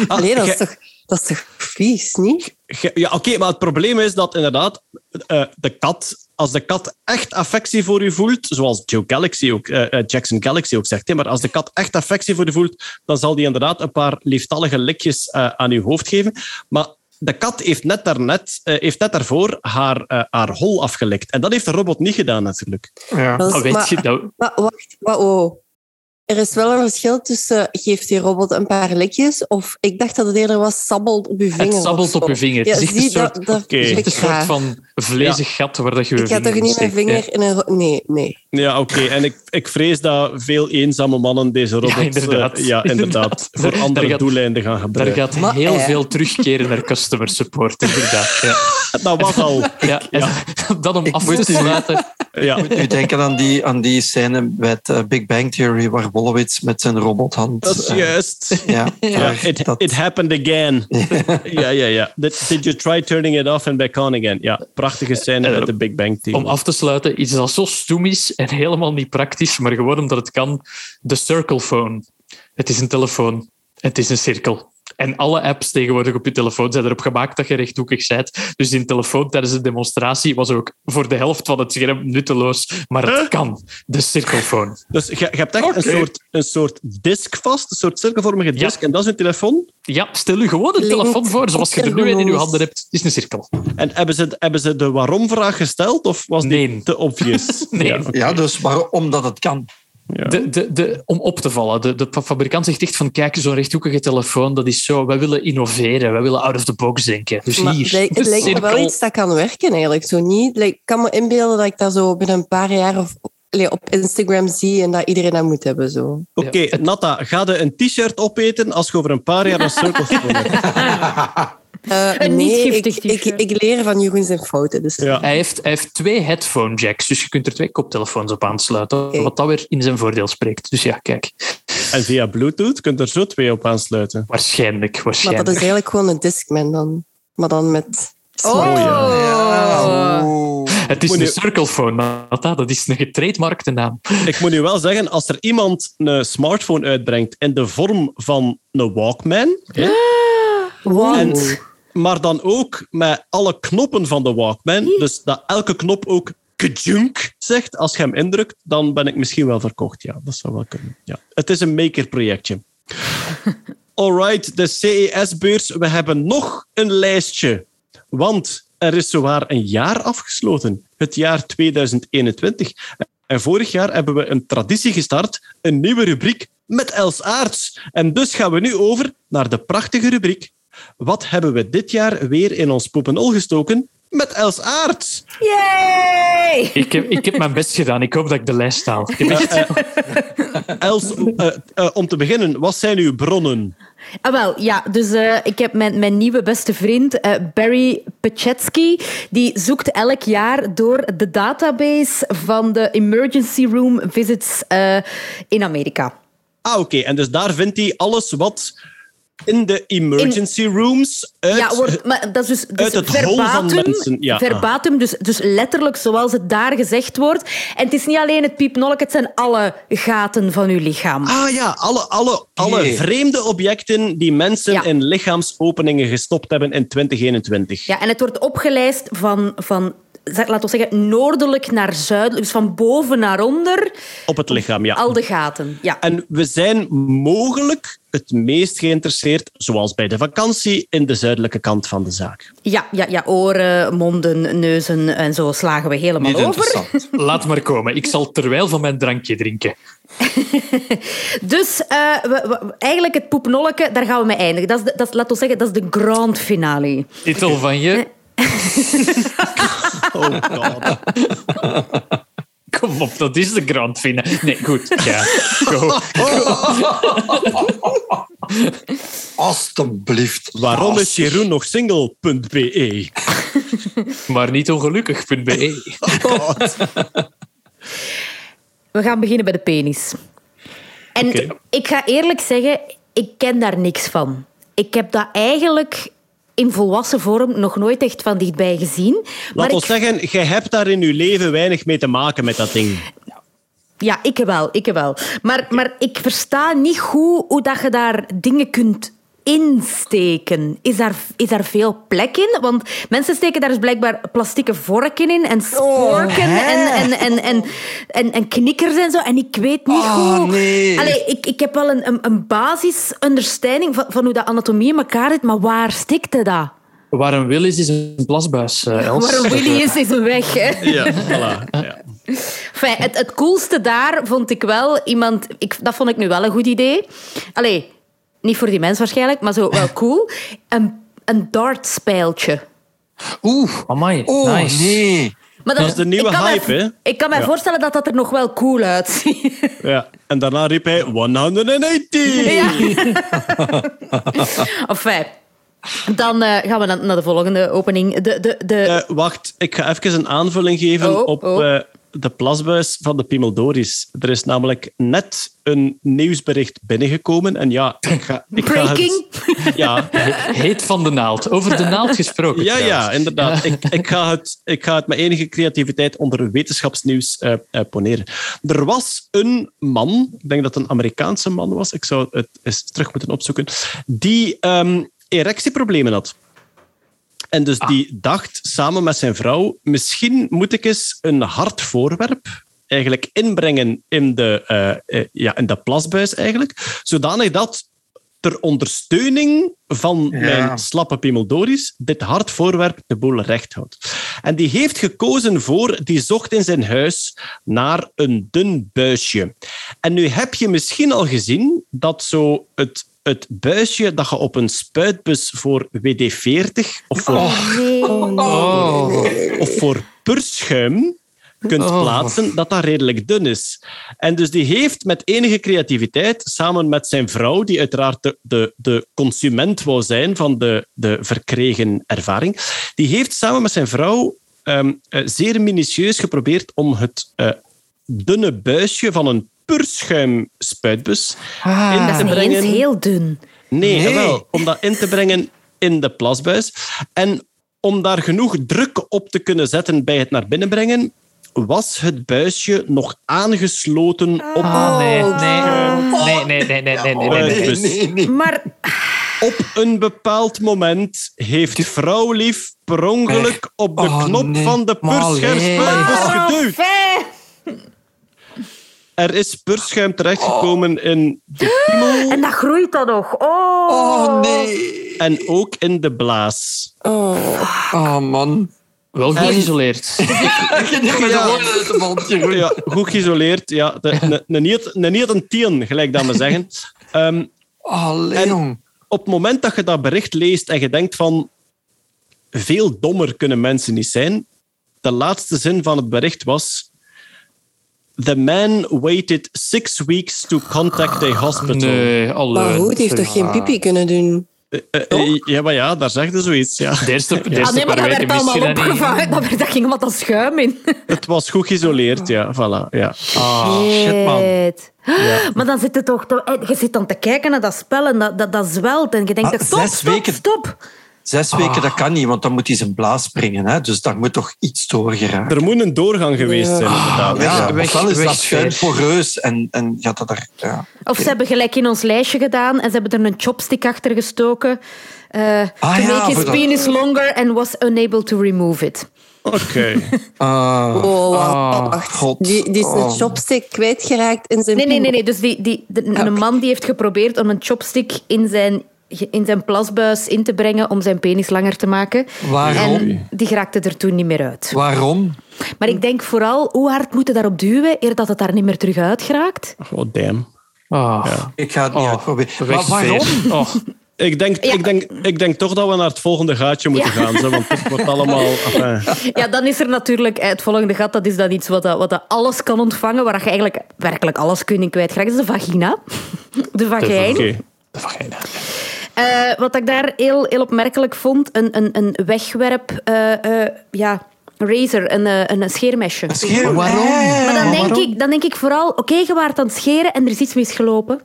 Allee, dat, is jij- toch, dat is toch vies, niet? Ja, oké, maar het probleem is dat inderdaad eh, de kat, als de kat echt affectie voor u voelt, zoals Joe Galaxy ook, eh, eh, Jackson Galaxy ook zegt, hè, maar als de kat echt affectie voor u voelt, dan zal die inderdaad een paar lieftallige likjes eh, aan uw hoofd geven. Maar de kat heeft net, daarnet, eh, heeft net daarvoor haar, eh, haar hol afgelikt. En dat heeft de robot niet gedaan, natuurlijk. Ja. Dat is- Maar weet maar- je, dat, Maar wacht, maar oh. Er is wel een verschil tussen geeft die robot een paar likjes of ik dacht dat het eerder was sabbelt op uw vinger. Het sabbelt op je vinger. Ja, het is echt een zie, soort, dat, echt ik een soort van vlezig gat waar dat je je Ik ga toch niet mijn hè. vinger in een... Nee, nee. Ja, oké. En ik, ik vrees dat veel eenzame mannen deze robot Ja, inderdaad. eh, ja, inderdaad, Inderdaad. voor Daar- andere daar gaat- doeleinden gaan Daar gebruiken. gaat Maar, heel eh. veel terugkeren naar customer support, inderdaad. Ja, Dat was al. ja, dat om Ik af te sluiten. Ja. Ik moet nu denken aan die, aan die scène met eh, Big Bang Theory, waar Wolowitz met zijn robothand... Dat is eh, juist. ja, it, dat- it happened again. ja, ja, ja. Did, did you try turning it off and back on again? Ja, prachtige scène uit de Big Bang Theory. Om af te sluiten, iets dat zo stoem is en helemaal niet praktisch, maar gewoon omdat het kan. De Circle Phone. Het is een telefoon. Het is een cirkel. En alle apps tegenwoordig op je telefoon zijn erop gemaakt dat je rechthoekig bent. Dus die telefoon tijdens de demonstratie was ook voor de helft van het scherm nutteloos. Maar het kan. De cirkelfoon. Dus je, je hebt echt een, soort, een soort disk vast, een soort cirkelvormige Ja. disk, en dat is een telefoon. Ja, stel je gewoon een telefoon voor, zoals je er nu in je ergonomisch. handen hebt. Het is een cirkel. En hebben ze, hebben ze de waarom-vraag gesteld, of was die Nee. te obvious? Nee. Ja, dus waarom? Omdat het kan. Ja. De, de, de, om op te vallen. De, de fabrikant zegt echt van, kijk, zo'n rechthoekige telefoon, dat is zo... Wij willen innoveren, wij willen out of the box denken. Dus Maar hier, het lijkt, het lijkt me wel cirkel. iets dat kan werken eigenlijk. Zo niet. Ik kan me inbeelden dat ik dat zo binnen een paar jaar of, op Instagram zie en dat iedereen dat moet hebben. Zo. Oké, Natta, ga je een t-shirt opeten als je over een paar jaar een cirkelfoon hebt? Eh, Een nee, niet ik, giftig ik, ik leer van Jeroen zijn fouten. Dus Ja. Hij heeft, hij heeft twee headphone jacks, dus je kunt er twee koptelefoons op aansluiten, wat dat weer in zijn voordeel spreekt. Dus ja, kijk, En via Bluetooth kunt er zo twee op aansluiten. waarschijnlijk, maar waarschijnlijk. dat is eigenlijk gewoon een Discman dan. Maar dan met... Oh. Het is een je- circlephone, dat is een getrademarkte naam. Ik moet nu wel zeggen, als er iemand een smartphone uitbrengt in de vorm van een Walkman, Want... maar dan ook met alle knoppen van de Walkman, dus dat elke knop ook kajunk zegt als je hem indrukt, dan ben ik misschien wel verkocht. Ja, dat zou wel kunnen. Ja. Het is een maker-projectje. Alright, de CES-beurs. We hebben nog een lijstje. Want er is zowaar een jaar afgesloten. Het jaar 2021. En vorig jaar hebben we een traditie gestart. Een nieuwe rubriek met Els Aarts. En dus gaan we nu over naar de prachtige rubriek. Wat hebben we dit jaar weer in ons poepenol gestoken met Els Aarts? Yay! Ik heb, ik heb mijn best gedaan. Ik hoop dat ik de lijst haal. Ik heb echt- Els, eh, eh, om te beginnen, wat zijn uw bronnen? Ah, wel, ja, dus eh, ik heb mijn, mijn nieuwe beste vriend, eh, Barry Pachetsky, die zoekt elk jaar door de database van de emergency room visits eh, in Amerika. Ah, oké. En dus daar vindt hij alles wat in de emergency rooms uit, ja, wordt, maar dat is dus, dus uit het hol van verbatim, mensen. Ja. verbatim dus, dus letterlijk zoals het daar gezegd wordt. En het is niet alleen het piepnolk, het zijn alle gaten van uw lichaam. Ah ja, alle, alle, alle vreemde objecten die mensen Ja. in lichaamsopeningen gestopt hebben in 2021. Ja, en het wordt opgelijst van, van laten we zeggen, noordelijk naar zuidelijk. Dus van boven naar onder, Op het lichaam, ja. al de gaten. Ja. En we zijn mogelijk het meest geïnteresseerd, zoals bij de vakantie, in de zuidelijke kant van de zaak. Ja, ja, ja, oren, monden, neuzen en zo slagen we helemaal Niet over. interessant. Laat maar komen. Ik zal terwijl van mijn drankje drinken. Dus eh, we- we- eigenlijk het poepnolken, daar gaan we mee eindigen. Dat is, de, dat is, laten we zeggen, dat is de grand finale. Titel van je. Oh god. Kom op, dat is de grand finale. Nee, goed. Ja, go. Alsjeblieft. Waarom is Jeroen nog single.be? Maar niet ongelukkig.be. We gaan beginnen bij de penis. En ik ga eerlijk zeggen, ik ken daar niks van. Ik heb dat eigenlijk in volwassen vorm nog nooit echt van dichtbij gezien. Laat ons ik, zeggen, jij hebt daar in je leven weinig mee te maken met dat ding. ja, ik wel, ik wel. Maar, maar ik versta niet goed hoe dat je daar dingen kunt insteken. Is daar, is daar veel plek in? Want mensen steken daar dus blijkbaar plastieke vorken in en sporken en, en, en, en, en, en knikkers en zo. En ik weet niet Oh, hoe... nee. Allee, ik, ik heb wel een, een, een basis-understanding van, van hoe dat anatomie in elkaar zit, maar waar stikte dat? Waar een wil is, is een plasbuis, eh, Els. Waar een Willy is, is een weg. Hè? Ja, voilà. Ja. Enfin, het, het coolste daar vond ik wel iemand... Ik, dat vond ik nu wel een goed idee. Allee, niet voor die mens waarschijnlijk, maar zo wel cool. Een, een dartspijltje. Oeh, amai. Oh, nice. nee. Maar Dat is de nieuwe hype, hè? Ik kan mij Ja. voorstellen dat dat er nog wel cool uitziet. Ja. En daarna riep hij 180! Ja. enfin, dan eh, gaan we naar de volgende opening. De, de, de... Eh, wacht, ik ga even een aanvulling geven Oh, op oh. eh, de plasbuis van de Pimeldoris. Er is namelijk net een nieuwsbericht binnengekomen. En ja, ik ga, ik ga Breaking. het... Ja, Heet van de naald. Over de naald gesproken. ja, ja, inderdaad. Ik, ik, ga het, ik ga het met enige creativiteit onder wetenschapsnieuws eh, eh, poneren. Er was een man, ik denk dat het een Amerikaanse man was, ik zou het eens terug moeten opzoeken, die ehm, erectieproblemen had. En dus die dacht samen met zijn vrouw, misschien moet ik eens een hard voorwerp eigenlijk inbrengen in de, eh, eh, ja, in de plasbuis eigenlijk, zodanig dat ter ondersteuning van mijn slappe pimeldoris dit hard voorwerp de boel recht houdt. En die heeft gekozen voor, die zocht in zijn huis naar een dun buisje. En nu heb je misschien al gezien dat zo het, het buisje dat je op een spuitbus voor WD-40 of voor, of voor purschuim kunt plaatsen, dat dat redelijk dun is. En dus die heeft met enige creativiteit, samen met zijn vrouw, die uiteraard de, de, de consument wou zijn van de, de verkregen ervaring, die heeft samen met zijn vrouw ehm, eh, zeer minutieus geprobeerd om het eh, dunne buisje van een purschuimspuitbus in Dat te is niet brengen... eens heel dun. Nee, Nee. jawel, om dat in te brengen in de plasbuis. En om daar genoeg druk op te kunnen zetten bij het naar binnen brengen, was het buisje nog aangesloten op, Ah, nee, nee. Nee, nee, nee, nee, nee, nee, nee, nee. Nee, nee. Maar op een bepaald moment heeft vrouwlief per ongeluk op de Oh, knop van de Oh, geduwd. Er is purschuim terechtgekomen in de piemel En dat groeit dan nog. Oh, Oh, nee. en ook in de blaas. Oh, man. Wel goed geïsoleerd. Je neemt me de woorden uit de mond, Jeroen. Ja, goed geïsoleerd. Ja, de- ne- ne- niet, een tien, gelijk dat we zeggen. Ehm, Oh, En- Leon. op het moment dat je dat bericht leest en je denkt van veel dommer kunnen mensen niet zijn, de laatste zin van het bericht was The man waited six weeks to contact a hospital. Nee, alle... Maar hoe, die heeft toch geen pipi kunnen doen? Eh, eh, ja, maar ja, daar zeg je zoiets. Ja. De eerste, de Ah, eerste nee, maar dat werd allemaal opgevangen. Dat, werd, dat ging wat als schuim in. Het was goed geïsoleerd, ja. Voilà, ja. shit, man. Maar dan zit je toch... Je zit dan te kijken naar dat spel en dat, dat, dat zwelt. En je denkt, Ah, toch, stop, weken. stop. Zes weken, dat kan niet, want dan moet hij zijn blaas springen. Hè? Dus daar moet toch iets doorgeraken. Er moet een doorgang geweest zijn, inderdaad. Ja, weg- is dat schuin poreus en, en gaat dat er... Ja. Of ze hebben gelijk in ons lijstje gedaan en ze hebben er een chopstick achter gestoken. eh Ah, to ja, make his dat- penis longer and was unable to remove it. Oké. Ah, Oh, wacht, wacht. God. Die, die is een Oh. chopstick kwijtgeraakt in zijn Nee, nee, nee. nee. Dus die, die, de- een man die heeft geprobeerd om een chopstick in zijn, in zijn plasbuis in te brengen om zijn penis langer te maken. Waarom? En die geraakte er toen niet meer uit. Waarom? Maar ik denk vooral, hoe hard moeten daarop duwen eer dat het daar niet meer terug uit geraakt? Oh, damn. Ah, Ik ga het niet Oh, uitproberen. Maar wegsfeer. waarom? Oh. Ik denk, Ja. ik, denk, ik denk toch dat we naar het volgende gaatje moeten Ja. gaan. Zo, want het wordt allemaal... enfin, Ja, dan is er natuurlijk eh, het volgende gat. Dat is dan iets wat, dat- wat dat alles kan ontvangen, waar je eigenlijk werkelijk alles kunt in kwijtraakt. Dat is de vagina. De vagijn. Oké. De vagina. Eh, wat ik daar heel, heel opmerkelijk vond, een, een, een wegwerp... eh, eh, ja, razor, een, een scheermesje. Scheer- Waarom? Maar dan denk, ik, dan denk ik vooral, oké, je waart aan het scheren en er is iets misgelopen.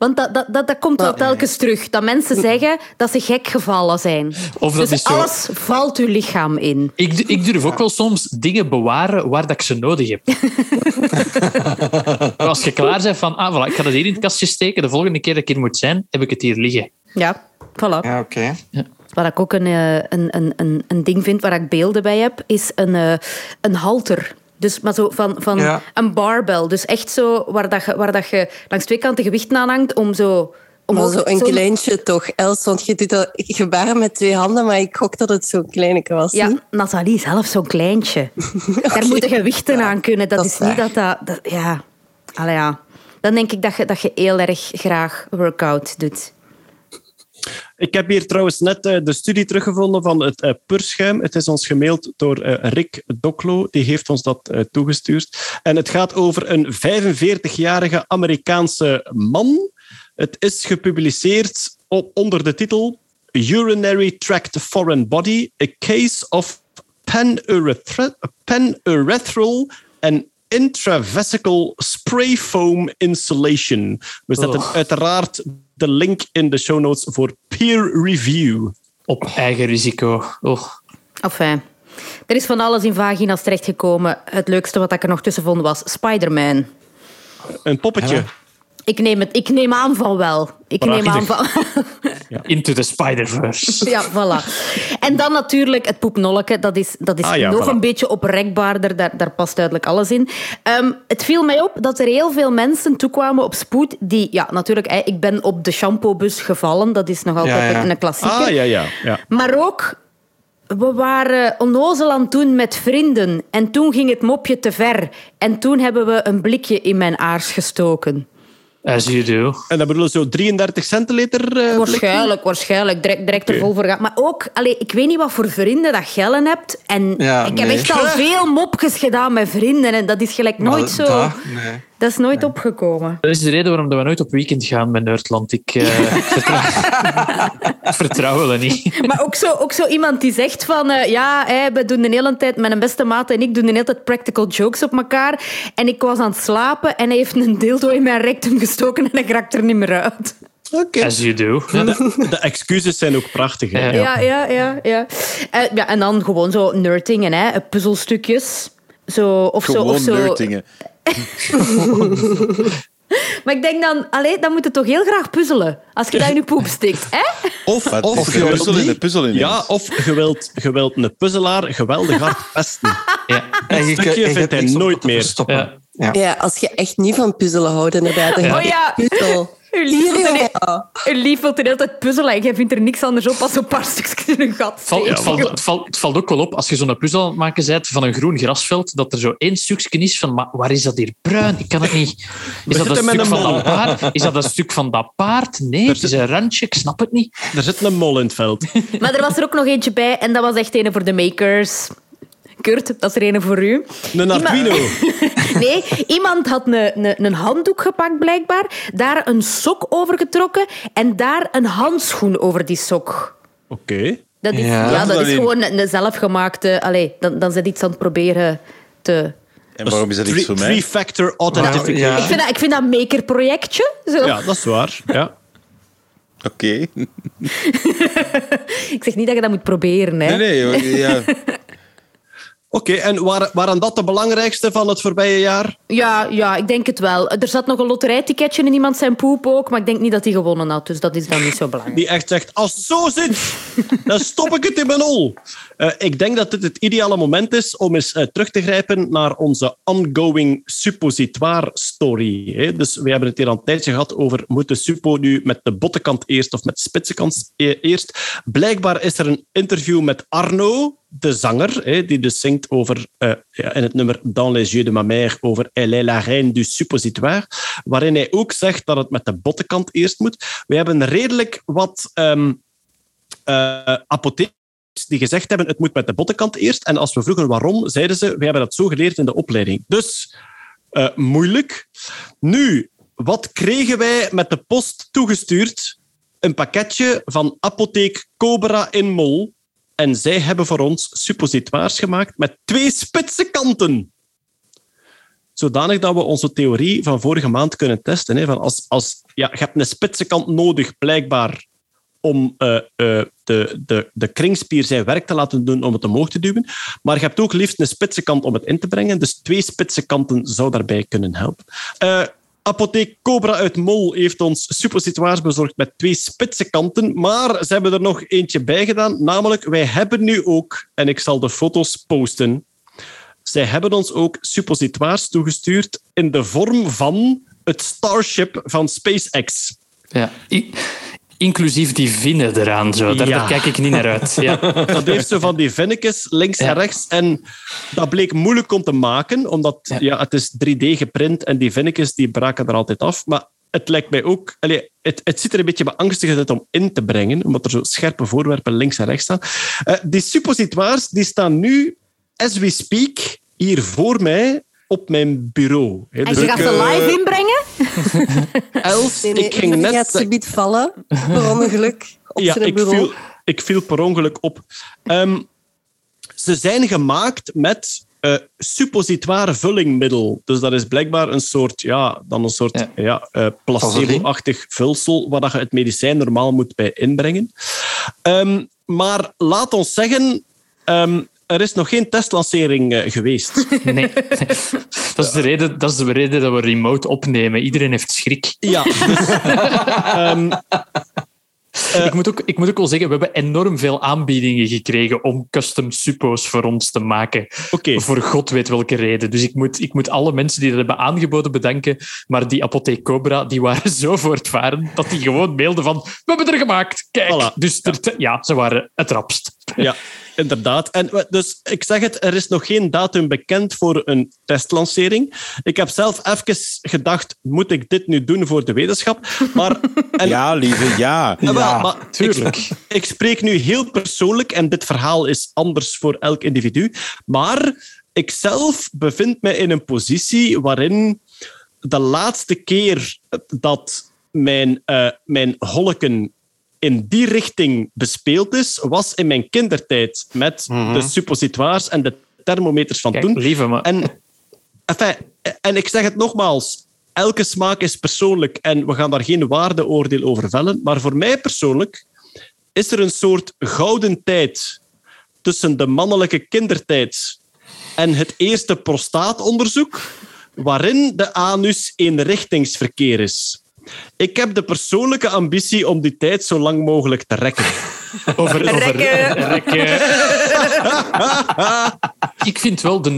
Want dat, dat, dat, dat komt wel telkens terug. Dat mensen zeggen dat ze gek gevallen zijn. Of dat dus is zo- alles valt uw lichaam in. Ik, ik durf ook wel soms dingen bewaren waar dat ik ze nodig heb. Als je klaar bent van, ah, voilà, ik ga dat hier in het kastje steken, de volgende keer dat ik hier moet zijn, heb ik het hier liggen. Ja, voilà. Ja, oké. Wat ik ook een, eh, een, een, een, een ding vind waar ik beelden bij heb, is een, eh, een halter. Dus, maar zo van, van Ja. een barbell. Dus echt zo waar, dat je, waar dat je langs twee kanten gewichten aan hangt om zo... Om Maar ook zo een zo'n- kleintje toch, Els? Want je doet dat gebaren met twee handen, maar ik gok dat het zo'n kleineke was. Ja, niet? Nathalie, zelf zo'n kleintje. Daar moeten gewichten aan kunnen. Dat, dat is niet dat... dat ja. Allee, ja. Dan denk ik dat je, dat je heel erg graag workout doet. Ik heb hier trouwens net eh, de studie teruggevonden van het eh, purschuim. Het is ons gemaild door eh, Rick Doklo. Die heeft ons dat toegestuurd. En het gaat over een 45-jarige Amerikaanse man. Het is gepubliceerd op, onder de titel Urinary Tract Foreign Body, a case of panurethr- panurethral and intravesical spray foam insulation. We zetten Oh. uiteraard de link in de show notes voor peer review. Op eigen risico. Oh. Enfin, er is van alles in vagina's terechtgekomen. Het leukste wat ik er nog tussen vond was Spider-Man. Een poppetje. Ik neem, het, ik neem aan van wel. Ik neem aan van... Into the Spider-Verse. Ja, voilà. En dan natuurlijk het poepnolleke. Dat is, dat is Ah ja, nog voilà. een beetje oprekbaarder. Daar, daar past duidelijk alles in. Ehm, het viel mij op dat er heel veel mensen toekwamen op spoed die... Ja, natuurlijk, ik ben op de shampoobus gevallen. Dat is nog altijd Ja, een klassieker. Ah, ja, ja. ja. Maar ook, we waren onnozel aan het doen met vrienden. En toen ging het mopje te ver. En toen hebben we een blikje in mijn aars gestoken. As you do. En dat bedoel je zo 33 centiliter? eh, blik? Waarschijnlijk, waarschijnlijk. Direct, direct er Oké. vol voor gaan. Maar ook, allee, ik weet niet wat voor vrienden dat Gellen hebt. En Ja, ik heb echt al veel mopjes gedaan met vrienden. En dat is gelijk nooit zo... Dat- nee. Dat is nooit opgekomen. Dat is de reden waarom dat we nooit op weekend gaan met Nerdland. Ik eh, vertrouw, ik vertrouw dat niet. Maar ook zo, ook zo iemand die zegt van... eh, ja, we doen de hele tijd... Mijn beste maat en ik doen de hele tijd practical jokes op elkaar. En ik was aan het slapen en hij heeft een dildo in mijn rectum gestoken en hij raakt er niet meer uit. Oké. As you do. De, de excuses zijn ook prachtig. Hè? Ja. Ja, ja, ja. ja. Eh, ja en dan gewoon zo nerdingen, hè. puzzelstukjes. Zo, of zo, Gewoon of zo. nerdingen. Maar ik denk dan, allee, dan moet je toch heel graag puzzelen. Als je dat in je poep stikt. Hè? Of, of je puzzel in puzzel ineens. Ja, of je wilt, je wilt een puzzelaar geweldig hard pesten. Ja. En je- stukje je vindt hij nooit meer. Ja. Ja. Ja, als je echt niet van puzzelen houdt, inderdaad. Dan Oh ja. puzzel. Uw lief, Hier, wilt de ja. uw lief wilt de hele tijd puzzelen en jij vindt er niks anders op als een paar stukjes in een gat Het valt, het, valt, het, valt, het valt ook wel op als je zo'n puzzel aan het maken bent van een groen grasveld, dat er zo één stukje is van, maar waar is dat hier bruin? Ik kan het niet. Is dat een stuk van dat paard? Is dat een stuk van dat paard? Nee, het is een randje, ik snap het niet. Er zit een mol in het veld. Maar er was er ook nog eentje bij en dat was echt een voor de makers. Kurt, dat is er een voor u. Een Arduino. Nee, iemand had een, een, een handdoek gepakt blijkbaar, daar een sok over getrokken en daar een handschoen over die sok. Oké. Dat is, Ja. ja, dat is gewoon een, een zelfgemaakte... Allee, dan, dan zit iets aan het proberen te... En waarom is dat iets voor mij? Three-factor authentication. Ja. Ik vind dat, ik vind dat een maker-projectje. Ja, dat is waar. Ja. Oké. Ik zeg niet dat je dat moet proberen. Hè. Nee, nee. Ja. Oké, en waren, waren dat de belangrijkste van het voorbije jaar? Ja, ja, ik denk het wel. Er zat nog een loterijticketje in iemand zijn poep ook, maar ik denk niet dat hij gewonnen had. Dus dat is dan niet zo belangrijk. Die echt zegt, als het zo zit, dan stop ik het in mijn hol. Eh, ik denk dat dit het ideale moment is om eens eh, terug te grijpen naar onze ongoing suppositoire story. Hè. Dus we hebben het hier al een tijdje gehad over moet de suppo nu met de bottenkant eerst of met de spitsenkant e- eerst. Blijkbaar is er een interview met Arno, de zanger, hè, die dus zingt over, ja, in het nummer Dans les yeux de ma mère over Elle est la reine du suppositoire, waarin hij ook zegt dat het met de bottenkant eerst moet. We hebben redelijk wat ehm eh, apothekers die gezegd hebben het moet met de bottenkant eerst. En als we vroegen waarom, zeiden ze we hebben dat zo geleerd in de opleiding. Dus eh, moeilijk. Nu, wat kregen wij met de post toegestuurd? Een pakketje van apotheek Cobra in Mol. En zij hebben voor ons suppositoires gemaakt met twee spitse kanten. Zodanig dat we onze theorie van vorige maand kunnen testen. Hè, van als, als, ja, je hebt een spitse kant nodig, blijkbaar, om eh, eh, de, de, de kringspier zijn werk te laten doen om het omhoog te duwen. Maar je hebt ook liefst een spitse kant om het in te brengen. Dus twee spitse kanten zou daarbij kunnen helpen. Eh, Apotheek Cobra uit Mol heeft ons suppositoires bezorgd met twee spitse kanten. Maar ze hebben er nog eentje bij gedaan. Namelijk, wij hebben nu ook, en ik zal de foto's posten, zij hebben ons ook suppositoires toegestuurd in de vorm van het Starship van SpaceX. Ja. Inclusief die vinnen eraan. Zo. Daar, Ja. daar kijk ik niet naar uit. Ja. Dat heeft zo van die vinnetjes links Ja. en rechts. En dat bleek moeilijk om te maken, omdat ja. Het is 3D geprint en die vinnetjes die braken er altijd af. Maar het lijkt mij ook... Allee, het, het ziet er een beetje beangstigend uit om in te brengen, omdat er zo scherpe voorwerpen links en rechts staan. Eh, die suppositoires die staan nu, as we speak, hier voor mij op mijn bureau. Hè, En dus je gaat ze live inbrengen? Els, Nee, nee, ik ging net... gaat ze niet vallen, per ongeluk, op ja, zijn ik bureau. viel, ik viel per ongeluk op. Ehm, ze zijn gemaakt met eh suppositoire vullingmiddel. Dus dat is blijkbaar een soort, ja, dan een soort ja. Ja. eh, placebo-achtig vulsel waar dat je het medicijn normaal moet bij inbrengen. Ehm, maar laat ons zeggen, ehm, er is nog geen testlancering eh, geweest. Nee. Dat is, de reden, dat is de reden dat we remote opnemen. Iedereen heeft schrik. ja, dus, ehm, ik, moet ook, ik moet ook wel zeggen, we hebben enorm veel aanbiedingen gekregen om custom suppo's voor ons te maken. Oké. Voor god weet welke reden. Dus ik moet, ik moet alle mensen die dat hebben aangeboden bedanken. Maar die Apotheek Cobra, die waren zo voortvarend dat die gewoon mailden van we hebben er gemaakt, kijk. Voilà. Dus er, ja, ze waren het rapst. Ja, inderdaad. En dus ik zeg het, er is nog geen datum bekend voor een testlancering. Ik heb zelf even gedacht, moet ik dit nu doen voor de wetenschap? Maar, en, Ja, lieve, ja. Ah, wel, Ja, maar tuurlijk. Ik, ik spreek nu heel persoonlijk en dit verhaal is anders voor elk individu. Maar ik zelf bevind me in een positie waarin de laatste keer dat mijn, eh, mijn holken in die richting bespeeld is, was in mijn kindertijd met de suppositoires en de thermometers van Kijk, toen. lieve, maar... En, enfin, en ik zeg het nogmaals, elke smaak is persoonlijk en we gaan daar geen waardeoordeel over vellen. Maar voor mij persoonlijk is er een soort gouden tijd tussen de mannelijke kindertijd en het eerste prostaatonderzoek, waarin de anus eenrichtingsverkeer is. Ik heb de persoonlijke ambitie om die tijd zo lang mogelijk te rekken. Over, over Rekken. rekken. Ik vind wel, de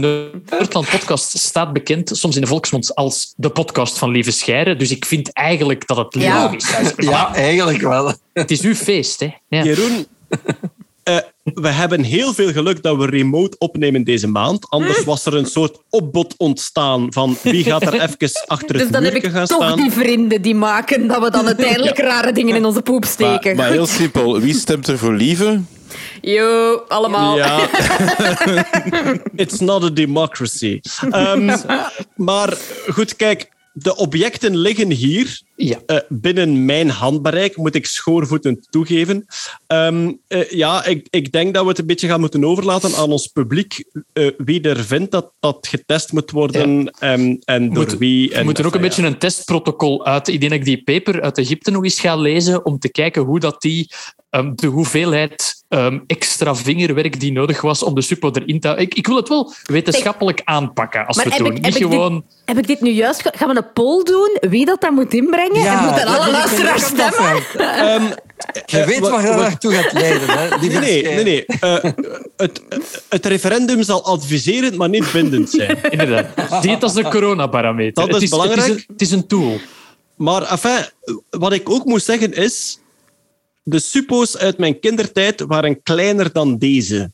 Nerdland-podcast staat bekend, soms in de volksmond, als de podcast van Lieve Scheire. Dus ik vind eigenlijk dat het Ja. logisch is. Ja, eigenlijk wel. Het is uw feest, hè? Ja. Jeroen, eh, we hebben heel veel geluk dat we remote opnemen deze maand. Anders was er een soort opbod ontstaan van wie gaat er even achter Dus het dan heb ik gaan toch staan. die vrienden die maken dat we dan uiteindelijk rare dingen in onze poep steken. maar heel simpel, wie stemt er voor lieve? Yo, allemaal. Ja. It's not a democracy. Ehm, maar goed, kijk, de objecten liggen hier Ja. eh, binnen mijn handbereik, moet ik schoorvoetend toegeven. Ehm, eh, ja, ik, ik denk dat we het een beetje gaan moeten overlaten aan ons publiek, eh, wie er vindt dat dat getest moet worden ehm, en door Moet- wie. Er En, moet er ook een ja. beetje een testprotocol uit. Ik denk dat ik die paper uit Egypte nog eens ga lezen om te kijken hoe dat die, ehm, de hoeveelheid ehm, extra vingerwerk die nodig was om de suppo erin te ik, ik wil het wel wetenschappelijk aanpakken als Maar we het doen. ik- Niet heb ik dit- gewoon... Heb ik dit nu juist... Gaan we een poll doen? Wie dat daar moet inbrengen? En moeten alle luisteraars stemmen? Ehm, Je eh, weet wa- waar dat wa- naartoe gaat leiden. Hè? Die Nee, nee, nee. Eh, het, het referendum zal adviserend, maar niet bindend zijn. Inderdaad. Zie het als de coronabarometer. Dat is het belangrijk. Het is, een, het is een tool. Maar enfin, wat ik ook moet zeggen is... De suppo's uit mijn kindertijd waren kleiner dan deze.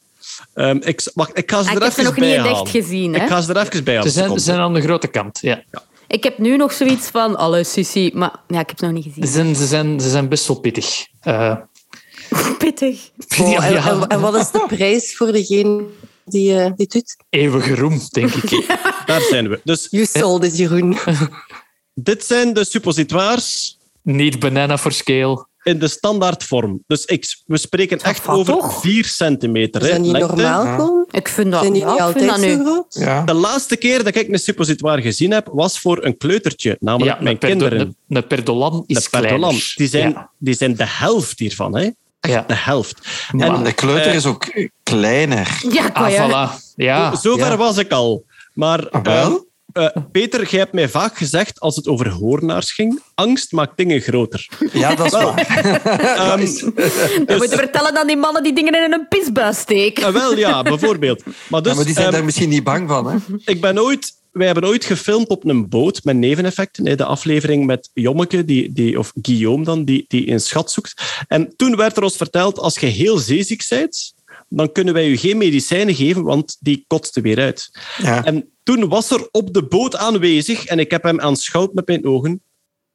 Ehm, ik, wacht, ik ga ze Ah, er ik heb ze even nog niet bij echt gezien, hè? Ik ga ze er even bij halen. Ze zijn, ze zijn aan de grote kant. Ja. Ik heb nu nog zoiets van... Alle Sissi... Maar ja, ik heb ze nog niet Ze, gezien. zijn, ze, zijn, ze zijn best wel pittig. Eh, Pittig. Oh, ja, en, ja. en, en wat is de prijs voor degene die eh, dit doet? eeuwige roem, denk ik. Daar zijn we. Dus You sold it, Jeroen. dit zijn de suppositoires Niet banana for scale. In de standaardvorm. Dus ik, we spreken echt over toch? 4 centimeter. hè, Zijn die lengte. normaal? Ik vind dat... Ja, niet vind altijd dat nu... Ja. De laatste keer dat ik een suppositoire gezien heb, was voor een kleutertje, namelijk Ja, mijn kinderen. een, een perdolan is De perdolan. kleiner. Die zijn, Ja. die zijn de helft hiervan. Hè? Echt Ja. de helft. Maar- En De kleuter eh, is ook kleiner. Ja, Ah, voilà. Ja. Zover Ja. was ik al. Maar Ah, wel? eh, eh, Peter, jij hebt mij vaak gezegd, als het over hoornaars ging, angst maakt dingen groter. Ja, dat is waar. Ehm, We moeten vertellen aan die mannen die dingen in een pisbuis steken. eh, wel, ja, bijvoorbeeld. Maar dus, Ja, maar die zijn ehm, daar misschien niet bang van. Hè? ik ben ooit... Wij hebben ooit gefilmd op een boot met neveneffecten. hè, De aflevering met Jommeke, die, die, of Guillaume dan, die, die een schat zoekt. En toen werd er ons verteld, als je heel zeeziek bent, dan kunnen wij u geen medicijnen geven, want die kotste weer uit. Ja. En toen was er op de boot aanwezig, en ik heb hem aanschouwd met mijn ogen,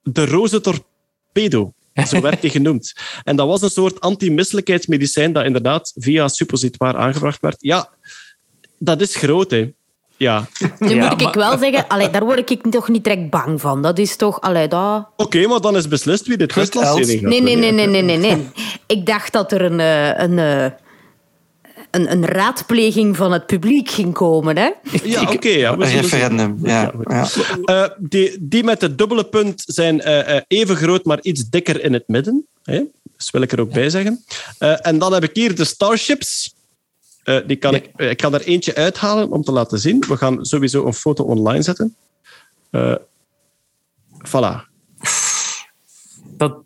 de roze torpedo. Zo werd hij genoemd. En dat was een soort antimisselijkheidsmedicijn dat inderdaad via suppositoire aangebracht werd. Ja, dat is groot, hè. Ja. Nu Ja, moet ik maar- wel zeggen, allee, daar word ik toch niet direct bang van. Dat is toch... Allee, dat... Oké, maar dan is beslist wie testlancering gaat Nee, nee, nee, hè. nee, nee, nee, nee. Ik dacht dat er een, eh, een, eh, een, een raadpleging van het publiek ging komen, hè? Ja, oké. ja, Een referendum. Ja. Ja. Eh, die, die met het dubbele punt zijn eh, eh, even groot, maar iets dikker in het midden. Hè? Dat wil ik er ook bij zeggen. Eh, en dan heb ik hier de Starships. Eh, die kan ik, ik kan er eentje uithalen om te laten zien. We gaan sowieso een foto online zetten. Eh voilà.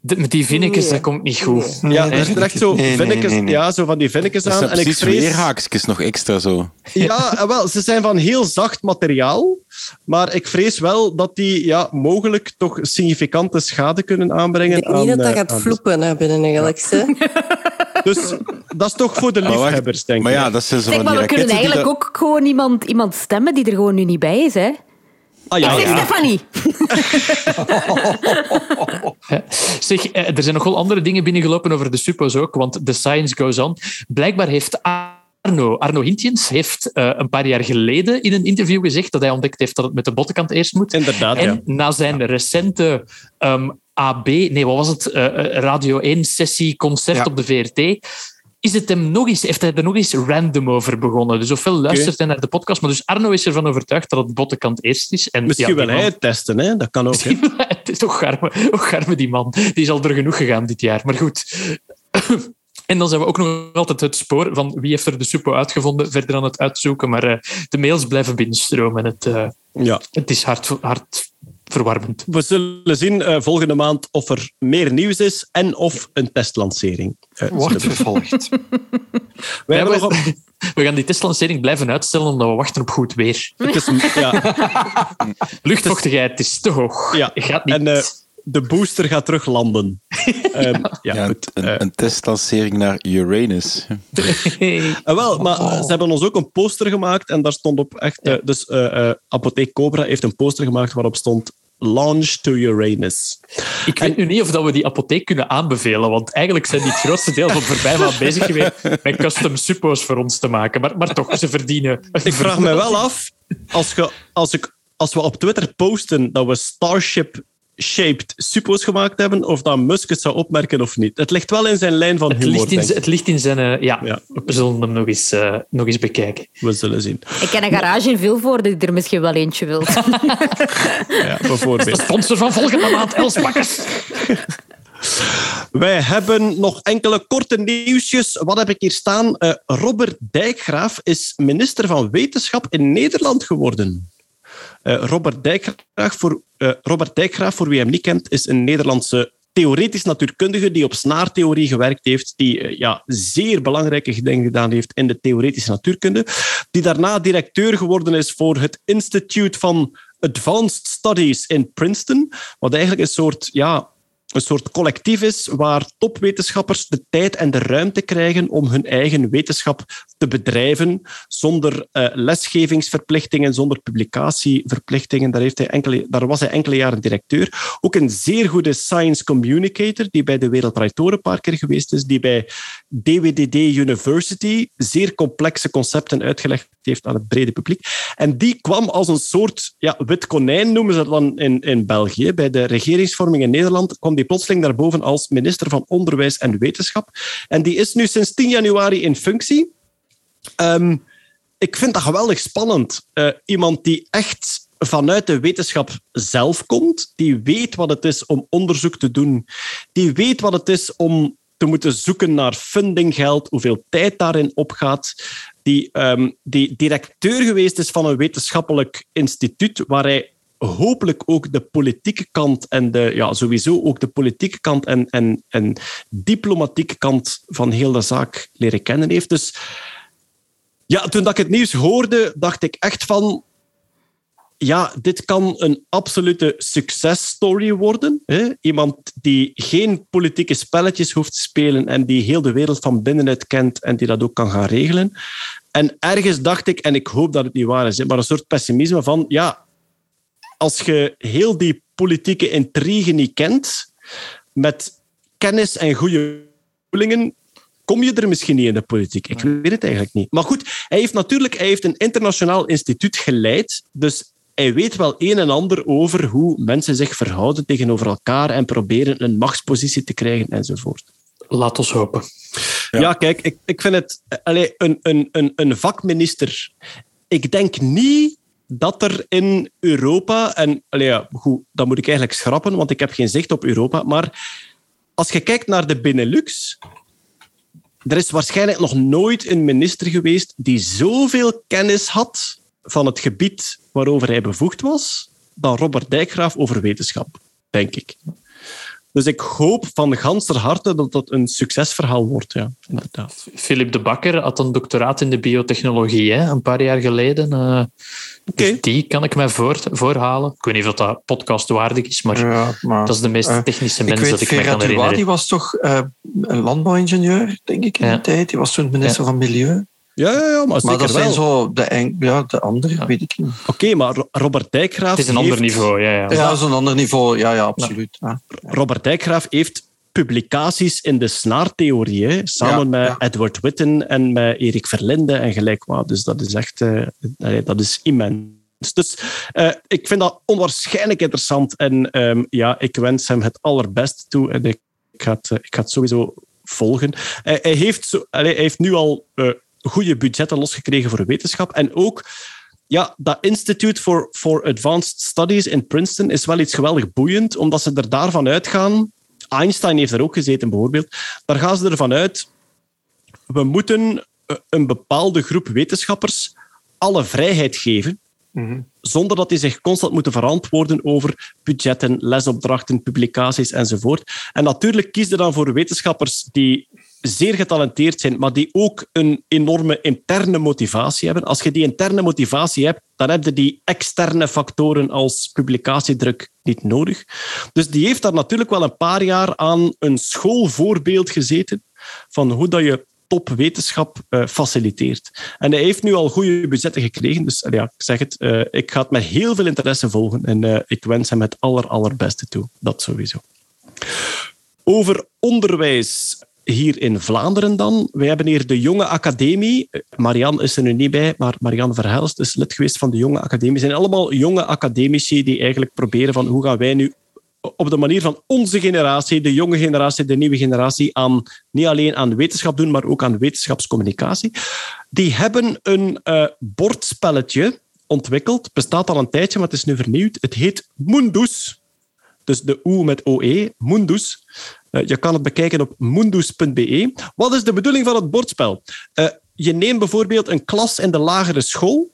Dat, met die vinnetjes, dat komt niet goed. Ja, er zitten echt zo, Nee, nee, nee, nee. Ja, zo van die vinnetjes Dat aan. zijn En ik precies vrees, weerhaakjes nog extra zo. Ja, eh, wel, ze zijn van heel zacht materiaal. Maar ik vrees wel dat die ja, mogelijk toch significante schade kunnen aanbrengen. Ik denk niet aan, dat dat eh, gaat aan- vloepen naar binnen eigenlijk. hè. Dus dat is toch voor de wacht, liefhebbers, denk ik. Maar ja, dat zijn zo Zeg, maar die we kunnen eigenlijk dat- ook gewoon iemand, iemand stemmen die er gewoon nu niet bij is, hè? Ah, ja, ja. Stefanie. Zeg, eh, er zijn nogal andere dingen binnengelopen over de suppo's ook, want the science goes on. Blijkbaar heeft Arno, Arno Hintjens heeft eh, een paar jaar geleden in een interview gezegd dat hij ontdekt heeft dat het met de bottenkant eerst moet. Inderdaad, En ja. na zijn recente ehm, AB, nee, wat was het? Eh, Radio 1-sessie concert Ja. op de VRT. Is het hem nog eens, heeft hij er nog eens random over begonnen? Dus ofwel luistert hij naar de podcast, maar dus Arno is ervan overtuigd dat het bottenkant eerst is. En Misschien ja, wil hij het testen, hè? dat kan ook. Hè? het is toch garme, toch garme die man. Die is al er genoeg gegaan dit jaar. Maar goed. En dan zijn we ook nog altijd het spoor van wie heeft er de suppo uitgevonden, verder aan het uitzoeken. Maar eh, de mails blijven binnenstromen. Het, eh, Ja. het is hard, hard verwarmend. We zullen zien eh, volgende maand of er meer nieuws is en of een testlancering. Wordt vervolgd. Wij Ja, hebben we, nog een- we gaan die testlancering blijven uitstellen omdat we wachten op goed weer. het is, ja, Luchtvochtigheid is te hoog. Ja, Gaat niet. en eh, de booster gaat terug landen. Ehm, ja, Ja, goed. een, Eh, een testlancering naar Uranus. Eh, wel, maar eh, ze hebben ons ook een poster gemaakt en daar stond op echt... dus eh, eh, Apotheek Cobra heeft een poster gemaakt waarop stond launch to Uranus. Ik weet nu niet of dat we die apotheek kunnen aanbevelen, want eigenlijk zijn die het grootste deel van voorbij maand bezig geweest met custom suppo's voor ons te maken. Maar, maar toch, ze verdienen. Ik vraag me wel af, als, ge, als, ik, als we op Twitter posten dat we Starship shaped suppo's gemaakt hebben, of dat Musk het zou opmerken of niet. Het ligt wel in zijn lijn van Het humor. ligt in, het ligt in zijn... eh, ja, Ja. we zullen hem nog eens, eh, nog eens bekijken. We zullen zien. Ik ken een garage in Vilvoorde die er misschien wel eentje wil. Ja, bijvoorbeeld. Sponsor van volgende maand, Els Bakkers. Wij hebben nog enkele korte nieuwsjes. Wat heb ik hier staan? Eh, Robert Dijkgraaf is minister van Wetenschap in Nederland geworden. Eh, Robert, Dijkgraaf voor, eh, Robert Dijkgraaf, voor wie hem niet kent, is een Nederlandse theoretisch natuurkundige die op snaartheorie gewerkt heeft, die eh, ja, zeer belangrijke dingen gedaan heeft in de theoretische natuurkunde, die daarna directeur geworden is voor het Institute van Advanced Studies in Princeton, wat eigenlijk een soort ja, een soort collectief is waar topwetenschappers de tijd en de ruimte krijgen om hun eigen wetenschap te bedrijven zonder eh, lesgevingsverplichtingen, zonder publicatieverplichtingen. Daar, heeft hij daar was hij enkele jaren directeur. Ook een zeer goede science communicator die bij de Door een paar keer geweest is, die bij DWDD University zeer complexe concepten uitgelegd heeft aan het brede publiek. En die kwam als een soort ja, wit konijn, noemen ze dat dan in, in België. Bij de regeringsvorming in Nederland kwam die plotseling daarboven als minister van Onderwijs en Wetenschap. En die is nu sinds 10 januari in functie. Ehm, ik vind dat geweldig spannend. Eh, iemand die echt vanuit de wetenschap zelf komt, die weet wat het is om onderzoek te doen, die weet wat het is om te moeten zoeken naar fundinggeld, hoeveel tijd daarin opgaat, die, ehm, die directeur geweest is van een wetenschappelijk instituut waar hij hopelijk ook de politieke kant en de, ja, sowieso ook de politieke kant en, en, en diplomatieke kant van heel de zaak leren kennen heeft. Dus ja, toen dat ik het nieuws hoorde, dacht ik echt van... Ja, dit kan een absolute successtory worden. Hè? Iemand die geen politieke spelletjes hoeft te spelen en die heel de wereld van binnenuit kent en die dat ook kan gaan regelen. En ergens dacht ik, en ik hoop dat het niet waar is, maar een soort pessimisme van... Ja, als je heel die politieke intrigue niet kent, met kennis en goede bedoelingen, kom je er misschien niet in de politiek. Ik weet het eigenlijk niet. Maar goed, hij heeft natuurlijk hij heeft een internationaal instituut geleid, dus hij weet wel een en ander over hoe mensen zich verhouden tegenover elkaar en proberen een machtspositie te krijgen enzovoort. Laat ons hopen. Ja, kijk, ik, ik vind het... Allee, een, een, een, een vakminister... Ik denk niet dat er in Europa... En ja, goed, dat moet ik eigenlijk schrappen, want ik heb geen zicht op Europa. Maar als je kijkt naar de Benelux... Er is waarschijnlijk nog nooit een minister geweest die zoveel kennis had van het gebied waarover hij bevoegd was, dan Robert Dijkgraaf over wetenschap, denk ik. Dus ik hoop van ganser harte dat dat een succesverhaal wordt. Ja, inderdaad. Philip de Bakker had een doctoraat in de biotechnologie hè, een paar jaar geleden. eh, dus die kan ik mij voor, voorhalen. Ik weet niet of dat podcastwaardig is, maar, Ja, maar dat is de meest eh, technische ik mens weet, dat ik me kan herinneren. die was toch eh, een landbouwingenieur, denk ik, in Ja. die tijd. Die was toen minister Ja. van Milieu. Ja, ja, ja maar Maar zeker dat zijn wel. zo de, eng- ja, de andere, weet ik niet. Oké, maar Ro- Robert Dijkgraaf... Het is een ander niveau, ja. ja. Ja, dat is een ander niveau. Ja, ja, absoluut. Ja. Robert Dijkgraaf heeft publicaties in de snaartheorie, hè, samen Ja, met ja. Edward Witten en met Erik Verlinde en gelijk wat. Dus dat is echt eh, dat is immens. Dus eh, ik vind dat onwaarschijnlijk interessant en ehm, ja, ik wens hem het allerbeste toe en ik, ik, ga, het, eh, ik ga het sowieso volgen. Hij, hij heeft, zo, allee, hij heeft nu al eh, goede budgetten losgekregen voor wetenschap en ook ja, dat Institute for, for Advanced Studies in Princeton is wel iets geweldig boeiend, omdat ze er daarvan uitgaan. Einstein heeft er ook gezeten, bijvoorbeeld. Daar gaan ze ervan uit. We moeten eh, een bepaalde groep wetenschappers alle vrijheid geven, zonder dat die zich constant moeten verantwoorden over budgetten, lesopdrachten, publicaties enzovoort. En natuurlijk kies je dan voor wetenschappers die zeer getalenteerd zijn, maar die ook een enorme interne motivatie hebben. Als je die interne motivatie hebt, dan heb je die externe factoren als publicatiedruk niet nodig. Dus die heeft daar natuurlijk wel een paar jaar aan een schoolvoorbeeld gezeten van hoe dat je topwetenschap uh, faciliteert. En hij heeft nu al goede budgetten gekregen, dus ja, ik zeg het, uh, ik ga het met heel veel interesse volgen en uh, ik wens hem het aller, allerbeste toe. Dat sowieso. Over onderwijs hier in Vlaanderen dan. We hebben hier de Jonge Academie. Marian is er nu niet bij, maar Marian Verhelst is lid geweest van de Jonge Academie. Het zijn allemaal jonge academici die eigenlijk proberen van hoe gaan wij nu op de manier van onze generatie, de jonge generatie, de nieuwe generatie, aan, niet alleen aan wetenschap doen, maar ook aan wetenschapscommunicatie. Die hebben een uh, bordspelletje ontwikkeld. bestaat al een tijdje, maar het is nu vernieuwd. Het heet Mundus. Dus de U met OE, Mundus. Uh, je kan het bekijken op mundus.be. Wat is de bedoeling van het bordspel? Uh, je neemt bijvoorbeeld een klas in de lagere school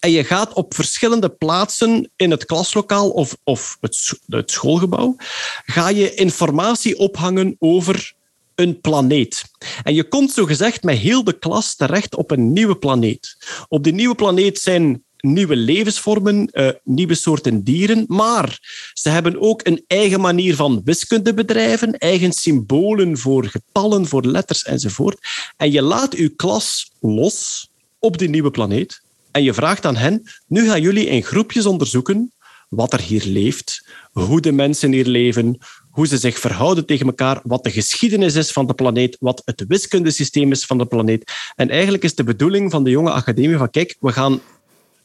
en je gaat op verschillende plaatsen in het klaslokaal of, of het, het schoolgebouw, ga je informatie ophangen over een planeet. En je komt zogezegd met heel de klas terecht op een nieuwe planeet. Op die nieuwe planeet zijn nieuwe levensvormen, uh, nieuwe soorten dieren, maar ze hebben ook een eigen manier van wiskunde bedrijven, eigen symbolen voor getallen, voor letters enzovoort. En je laat je klas los op die nieuwe planeet. En je vraagt aan hen, nu gaan jullie in groepjes onderzoeken wat er hier leeft, hoe de mensen hier leven, hoe ze zich verhouden tegen elkaar, wat de geschiedenis is van de planeet, wat het wiskundesysteem is van de planeet. En eigenlijk is de bedoeling van de jonge academie van, kijk, we gaan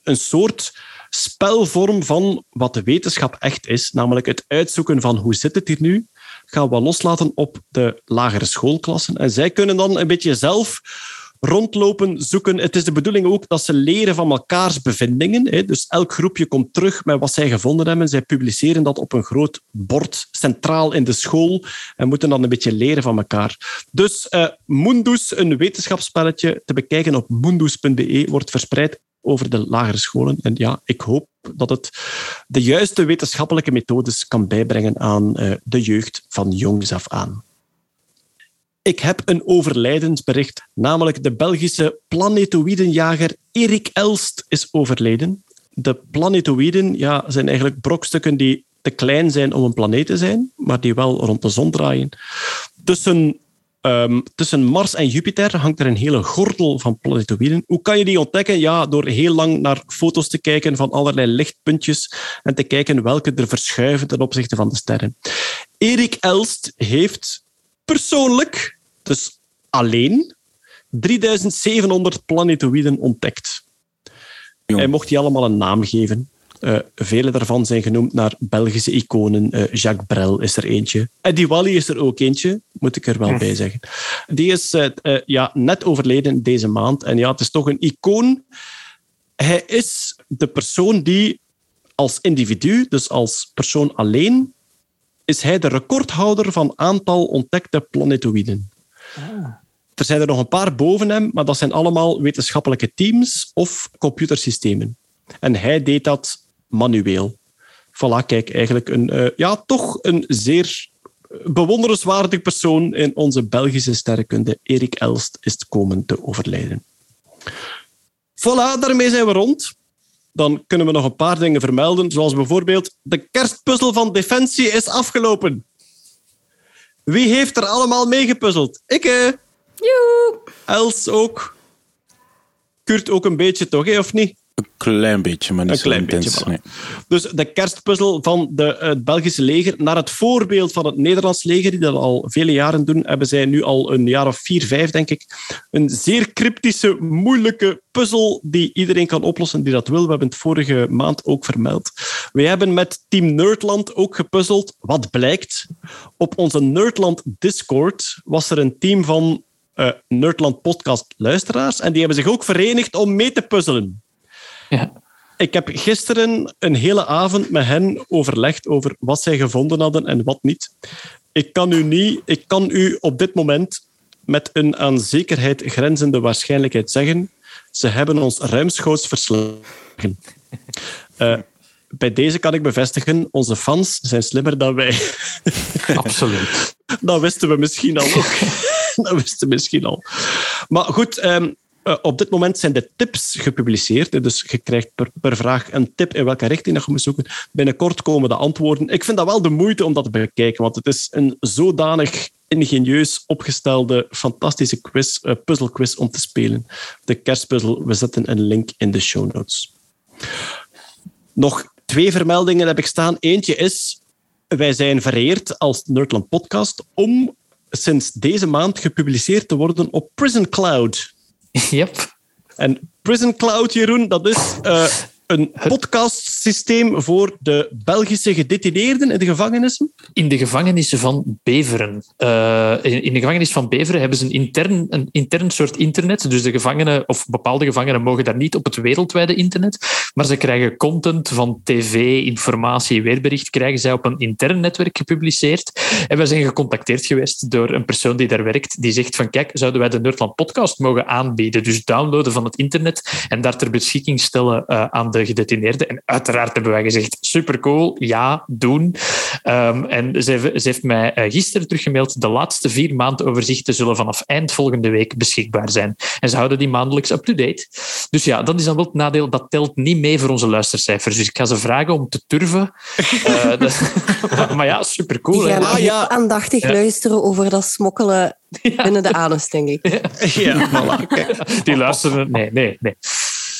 een soort spelvorm van wat de wetenschap echt is, namelijk het uitzoeken van hoe zit het hier nu, gaan we loslaten op de lagere schoolklassen. En zij kunnen dan een beetje zelf rondlopen, zoeken. Het is de bedoeling ook dat ze leren van elkaars bevindingen. Dus elk groepje komt terug met wat zij gevonden hebben. Zij publiceren dat op een groot bord centraal in de school en moeten dan een beetje leren van elkaar. Dus uh, Mundus, een wetenschapsspelletje te bekijken op mundus.be, wordt verspreid over de lagere scholen. En ja, ik hoop dat het de juiste wetenschappelijke methodes kan bijbrengen aan uh, de jeugd van jongs af aan. Ik heb een overlijdensbericht, namelijk de Belgische planetoïdenjager Erik Elst is overleden. De planetoïden ja, zijn eigenlijk brokstukken die te klein zijn om een planeet te zijn, maar die wel rond de zon draaien. Tussen, um, tussen Mars en Jupiter hangt er een hele gordel van planetoïden. Hoe kan je die ontdekken? Ja, door heel lang naar foto's te kijken van allerlei lichtpuntjes en te kijken welke er verschuiven ten opzichte van de sterren. Erik Elst heeft persoonlijk, dus alleen, 3700 planetoïden ontdekt. Hij mocht die allemaal een naam geven. Uh, vele daarvan zijn genoemd naar Belgische iconen. Uh, Jacques Brel is er eentje. Eddie Wally is er ook eentje, moet ik er wel bij zeggen. Die is uh, ja, net overleden deze maand. En ja, het is toch een icoon. Hij is de persoon die als individu, dus als persoon alleen, is hij de recordhouder van aantal ontdekte planetoïden. Ah. Er zijn er nog een paar boven hem, maar dat zijn allemaal wetenschappelijke teams of computersystemen. En hij deed dat manueel. Voilà, kijk, eigenlijk een, uh, ja, toch een zeer bewonderenswaardig persoon in onze Belgische sterrenkunde. Erik Elst is komen te overlijden. Voilà, daarmee zijn we rond dan kunnen we nog een paar dingen vermelden, zoals bijvoorbeeld de kerstpuzzel van Defensie is afgelopen. Wie heeft er allemaal mee gepuzzeld? Ik, hè? Els ook. Kurt ook een beetje, toch, hè, of niet? Een klein beetje, maar niet een klein intens, beetje. Dus de kerstpuzzel van de, het Belgische leger, naar het voorbeeld van het Nederlands leger, die dat al vele jaren doen, hebben zij nu al een jaar of vier, vijf, denk ik, een zeer cryptische, moeilijke puzzel die iedereen kan oplossen die dat wil. We hebben het vorige maand ook vermeld. We hebben met Team Nerdland ook gepuzzeld. Wat blijkt? Op onze Nerdland Discord was er een team van uh, Nerdland podcast luisteraars en die hebben zich ook verenigd om mee te puzzelen. Ja. Ik heb gisteren een hele avond met hen overlegd over wat zij gevonden hadden en wat niet. Ik kan u, niet, ik kan u op dit moment met een aan zekerheid grenzende waarschijnlijkheid zeggen: ze hebben ons ruimschoots verslagen. Uh, bij deze kan ik bevestigen, onze fans zijn slimmer dan wij. Absoluut. dat wisten we misschien al. dat wisten we misschien al. Maar goed, um, uh, op dit moment zijn de tips gepubliceerd. Dus je krijgt per, vraag een tip in welke richting je moet zoeken. Binnenkort komen de antwoorden. Ik vind dat wel de moeite om dat te bekijken, want het is een zodanig ingenieus opgestelde, fantastische quiz, uh, puzzelquiz om te spelen. De kerstpuzzel, we zetten een link in de show notes. Nog twee vermeldingen heb ik staan. Eentje is, wij zijn vereerd als Nerdland Podcast om sinds deze maand gepubliceerd te worden op Prison Cloud. Yep. En Prison Cloud, Jeroen, dat is uh, een podcastsysteem voor de Belgische gedetineerden in de gevangenissen? In de gevangenissen van Beveren. Uh, in, de gevangenis van Beveren hebben ze een intern, een intern soort internet. Dus de gevangenen, of bepaalde gevangenen, mogen daar niet op het wereldwijde internet. Maar ze krijgen content van tv, informatie, weerbericht, krijgen zij op een intern netwerk gepubliceerd. En wij zijn gecontacteerd geweest door een persoon die daar werkt, die zegt van kijk, zouden wij de Nerdland podcast mogen aanbieden? Dus downloaden van het internet en daar ter beschikking stellen uh, aan de gedetineerden. En uiteraard hebben wij gezegd, supercool, ja, doen. Um, en ze, ze, heeft mij uh, gisteren teruggemaild, de laatste vier maandoverzichten zullen vanaf eind volgende week beschikbaar zijn. En ze houden die maandelijks up-to-date. Dus ja, dat is dan wel het nadeel, dat telt niet mee voor onze luistercijfers. Dus ik ga ze vragen om te turven. uh, maar, maar, ja, supercool. Die gaan ah, ja. aandachtig ja. luisteren over dat smokkelen binnen de anus, denk ik. Ja, voilà. Die luisteren... Nee, nee, nee.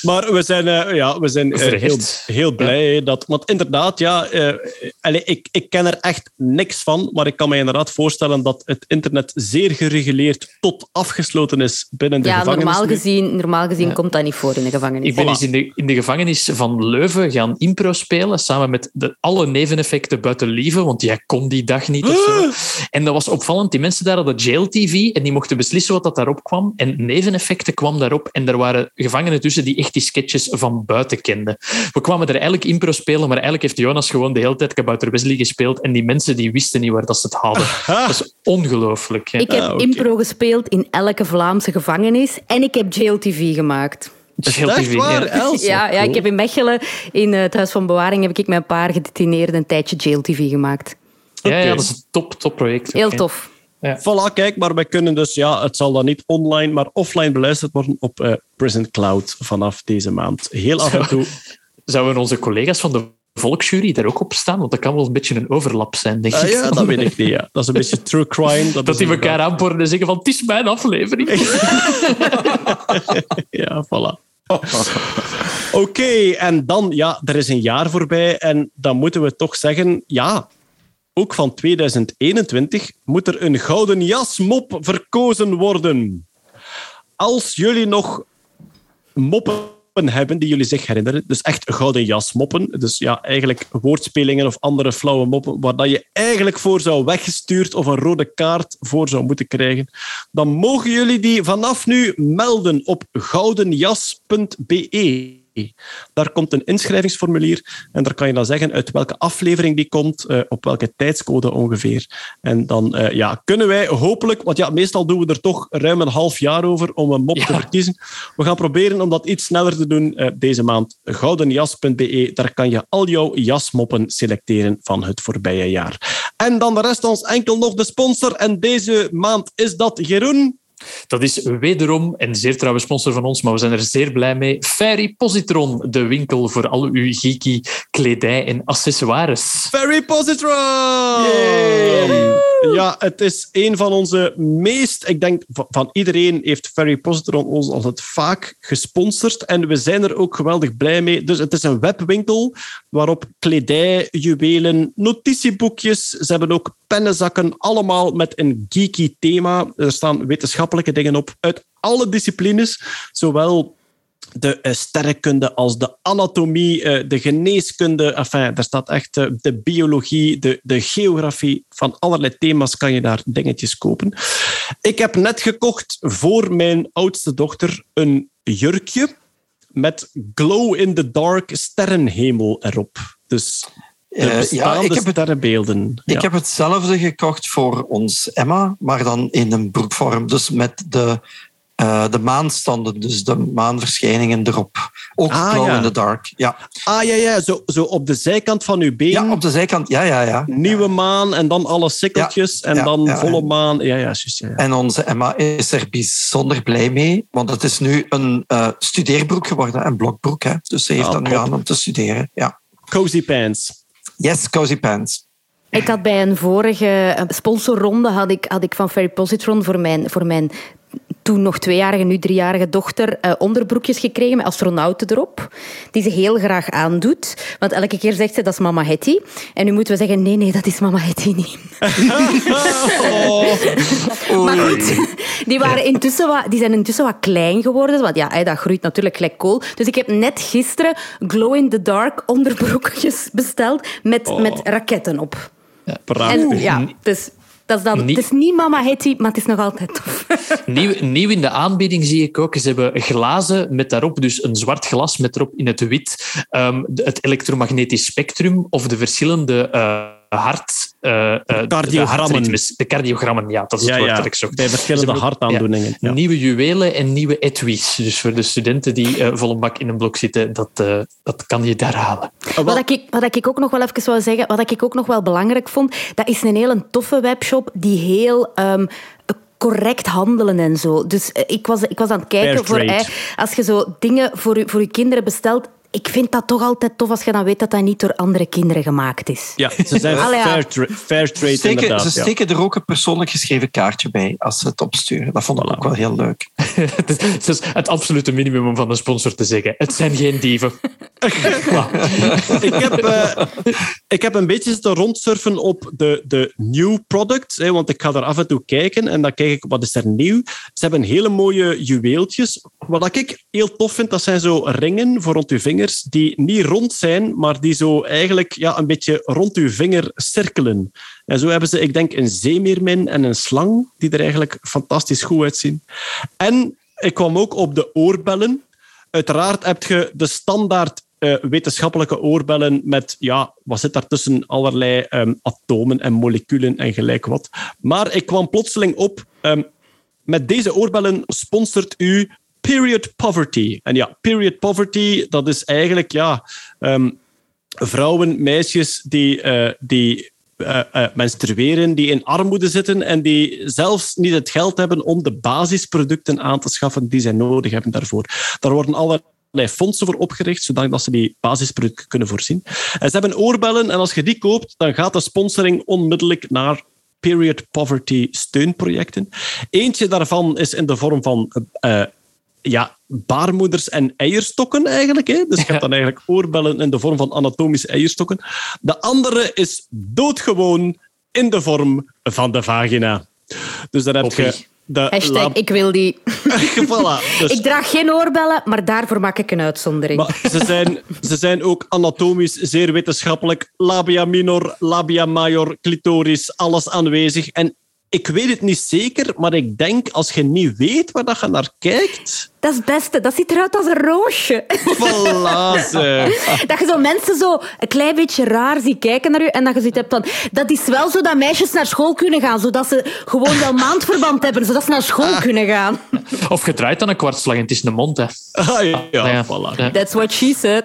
Maar we zijn, uh, ja, we zijn uh, heel, heel blij ja. dat. Want inderdaad, ja, uh, allez, ik, ik ken er echt niks van. Maar ik kan me inderdaad voorstellen dat het internet zeer gereguleerd tot afgesloten is binnen de ja, gevangenis. Normaal gezien, normaal gezien ja. komt dat niet voor in de gevangenis. Ik ben eens in de, in de gevangenis van Leuven gaan impro spelen. Samen met de, alle neveneffecten buiten Lieve. Want jij kon die dag niet. Of zo. En dat was opvallend. Die mensen daar hadden jail TV. En die mochten beslissen wat dat daarop kwam. En neveneffecten kwam daarop. En er waren gevangenen tussen die echt die sketches van buiten kenden. We kwamen er eigenlijk impro spelen, maar eigenlijk heeft Jonas gewoon de hele tijd Kabouter Wesley gespeeld en die mensen die wisten niet waar dat ze het hadden. Dat is ongelooflijk. Ik heb ah, okay. impro gespeeld in elke Vlaamse gevangenis en ik heb jail TV gemaakt. Jail TV, waar, ja. Ja, ja, ik heb in Mechelen, in het Huis van Bewaring, heb ik met een paar gedetineerden een tijdje jail TV gemaakt. Ja, okay. ja dat is een top, top project. Heel tof. Ja. Voilà, kijk, maar wij kunnen dus, ja, het zal dan niet online, maar offline beluisterd worden op uh, Prison Cloud vanaf deze maand. Heel af en toe. Zouden onze collega's van de volksjury daar ook op staan? Want dat kan wel een beetje een overlap zijn, denk ik. Uh, ja, dat weet ik niet. Ja. Dat is een beetje true crime. Dat, dat die elkaar aanporen en zeggen van, het is mijn aflevering. ja, voilà. Oké, okay, en dan, ja, er is een jaar voorbij en dan moeten we toch zeggen, ja, ook van 2021 moet er een gouden jasmop verkozen worden. Als jullie nog moppen hebben die jullie zich herinneren, dus echt gouden jasmoppen, dus ja, eigenlijk woordspelingen of andere flauwe moppen, waar je eigenlijk voor zou weggestuurd of een rode kaart voor zou moeten krijgen, dan mogen jullie die vanaf nu melden op goudenjas.be. Daar komt een inschrijvingsformulier en daar kan je dan zeggen uit welke aflevering die komt, uh, op welke tijdscode ongeveer. En dan uh, ja, kunnen wij hopelijk, want ja, meestal doen we er toch ruim een half jaar over om een mop ja. te verkiezen. We gaan proberen om dat iets sneller te doen uh, deze maand. Goudenjas.be, daar kan je al jouw jasmoppen selecteren van het voorbije jaar. En dan de rest ons enkel nog de sponsor. En deze maand is dat Jeroen. Dat is wederom een zeer trouwe sponsor van ons, maar we zijn er zeer blij mee. Fairy Positron, de winkel voor al uw geeky kledij en accessoires. Fairy Positron! Yay! Ja, het is een van onze meest... Ik denk, van iedereen heeft Fairy Positron ons altijd vaak gesponsord. En we zijn er ook geweldig blij mee. Dus het is een webwinkel waarop kledij, juwelen, notitieboekjes... Ze hebben ook pennenzakken, allemaal met een geeky thema. Er staan wetenschappelijke dingen op uit alle disciplines. Zowel de uh, sterrenkunde als de anatomie, uh, de geneeskunde. Enfin, daar staat echt uh, de biologie, de, de geografie. Van allerlei thema's kan je daar dingetjes kopen. Ik heb net gekocht voor mijn oudste dochter een jurkje met glow-in-the-dark sterrenhemel erop. Dus de ja, ik heb sterrenbeelden. Het, ik heb hetzelfde gekocht voor ons Emma, maar dan in een broekvorm. Dus met de uh, de maanstanden, dus de maanverschijningen erop. Ook ah, glow ja. in the dark. Ja. Ah ja, ja. Zo, zo op de zijkant van uw been. Ja, op de zijkant. Ja, ja, ja. Nieuwe maan en dan alle sikkeltjes en dan volle maan. Ja, ja, juist, ja, En onze Emma is er bijzonder blij mee, want het is nu een uh, studeerbroek geworden, een blokbroek. Hè. Dus ze heeft ah, dat nu aan om te studeren. Ja. Cozy pants. Yes, cozy pants. Ik had bij een vorige eh, sponsorronde had ik, had ik van Ferry Positron voor mijn, voor mijn toen nog tweejarige, nu driejarige dochter uh, onderbroekjes gekregen met astronauten erop. Die ze heel graag aandoet. Want elke keer zegt ze, dat is mama Hetty. En nu moeten we zeggen, nee, nee, dat is mama Hetty niet. oh. maar goed, die, waren intussen wat, die zijn intussen wat klein geworden. Want ja, dat groeit natuurlijk gelijk kool. Dus ik heb net gisteren glow-in-the-dark onderbroekjes besteld met, oh. met raketten op. Ja, prachtig. En, ja, dus dat is dan, Het is niet Mama Hetty, maar het is nog altijd tof. Nieuw, nieuw in de aanbieding zie ik ook. Ze hebben glazen met daarop, dus een zwart glas met erop in het wit, um, het elektromagnetisch spectrum of de verschillende uh, hart... Uh, cardiogrammen. De, de, cardiogrammen, ja, dat is het woord dat ik zocht. Bij verschillende hartaandoeningen. Ja, Nieuwe juwelen en nieuwe etuis. Dus voor de studenten die uh, vol een bak in een blok zitten, dat, uh, dat kan je daar halen. Wat ik, wat ik ook nog wel even wou zeggen, wat ik ook nog wel belangrijk vond, dat is een hele toffe webshop die heel... Um, correct handelen en zo. Dus ik was, ik was aan het kijken voor als je zo dingen voor je, voor je kinderen bestelt, ik vind dat toch altijd tof als je dan weet dat dat niet door andere kinderen gemaakt is. Ja, ze zijn fair, tra fair, trade steken, Ze steken er ook een persoonlijk geschreven kaartje bij als ze het opsturen. Dat vond ik ook wel heel leuk. het is het absolute minimum om van een sponsor te zeggen. Het zijn geen dieven. ik, heb, uh, ik heb een beetje zitten rondsurfen op de, de new products, hè, want ik ga er af en toe kijken en dan kijk ik wat is er nieuw. Ze hebben hele mooie juweeltjes. Wat ik heel tof vind, dat zijn zo ringen voor rond uw vinger die niet rond zijn, maar die zo eigenlijk ja, een beetje rond uw vinger cirkelen. En zo hebben ze, ik denk, een zeemeermin en een slang, die er eigenlijk fantastisch goed uitzien. En ik kwam ook op de oorbellen. Uiteraard heb je de standaard uh, wetenschappelijke oorbellen met, ja, wat zit daar tussen allerlei um, atomen en moleculen en gelijk wat. Maar ik kwam plotseling op, um, met deze oorbellen sponsort u period poverty. En ja, period poverty, dat is eigenlijk ja, um, vrouwen, meisjes die, uh, die uh, uh, menstrueren, die in armoede zitten en die zelfs niet het geld hebben om de basisproducten aan te schaffen die zij nodig hebben daarvoor. Daar worden allerlei fondsen voor opgericht, zodat ze die basisproducten kunnen voorzien. En ze hebben oorbellen en als je die koopt, dan gaat de sponsoring onmiddellijk naar period poverty steunprojecten. Eentje daarvan is in de vorm van ja, baarmoeders en eierstokken eigenlijk. Hè? Dus je hebt dan eigenlijk oorbellen in de vorm van anatomische eierstokken. De andere is doodgewoon in de vorm van de vagina. Dus dan heb je... De Hashtag, ik wil die. voilà, dus. Ik draag geen oorbellen, maar daarvoor maak ik een uitzondering. Maar ze, zijn, ze zijn ook anatomisch zeer wetenschappelijk. Labia minor, labia major, clitoris, alles aanwezig. En ik weet het niet zeker, maar ik denk als je niet weet waar dat je naar kijkt. Dat is het beste. Dat ziet eruit als een roosje. Dat je zo mensen zo een klein beetje raar ziet kijken naar je en dat je zoiets hebt van... Dat is wel zo dat meisjes naar school kunnen gaan, zodat ze gewoon wel maandverband hebben, zodat ze naar school kunnen gaan. Of je draait dan een kwartslag en het is een mond, hè. Ah, ja, ja, voilà. That's what she said.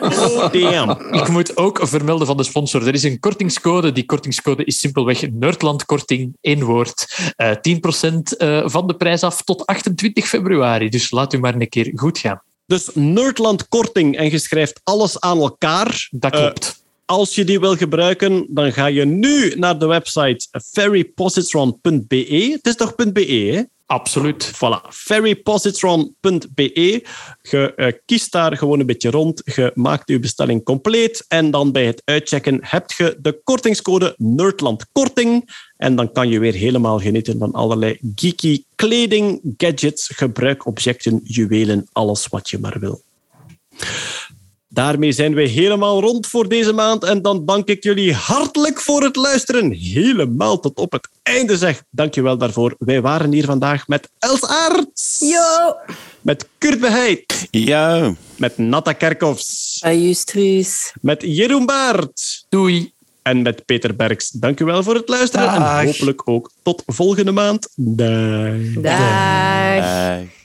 oh, damn. Ik moet ook vermelden van de sponsor. Er is een kortingscode. Die kortingscode is simpelweg Nerdlandkorting, één woord. Uh, eh, 10% uh, eh, van de prijs af tot 28 februari. Dus laat u maar een keer goed gaan. Dus Nerdland korting en je schrijft alles aan elkaar. Dat klopt. Uh, als je die wil gebruiken, dan ga je nu naar de website ferrypositron.be. Het is toch .be, hè? Absoluut. Voilà. ferrypositron.be. Je uh, kiest daar gewoon een beetje rond. Je maakt je bestelling compleet. En dan bij het uitchecken heb je de kortingscode NerdlandKorting. En dan kan je weer helemaal genieten van allerlei geeky kleding, gadgets, gebruikobjecten, juwelen, alles wat je maar wil. Daarmee zijn we helemaal rond voor deze maand. En dan dank ik jullie hartelijk voor het luisteren. Helemaal tot op het einde zeg. Dank je wel daarvoor. Wij waren hier vandaag met Els Aerts. Yo. Met Kurt Beheid. Ja. Met Natta Kerkhoffs. Ajustruus. Met Jeroen Baert. Doei. En met Peter Berks. Dank u wel voor het luisteren. En hopelijk ook tot volgende maand. Dag. Dag. Dag.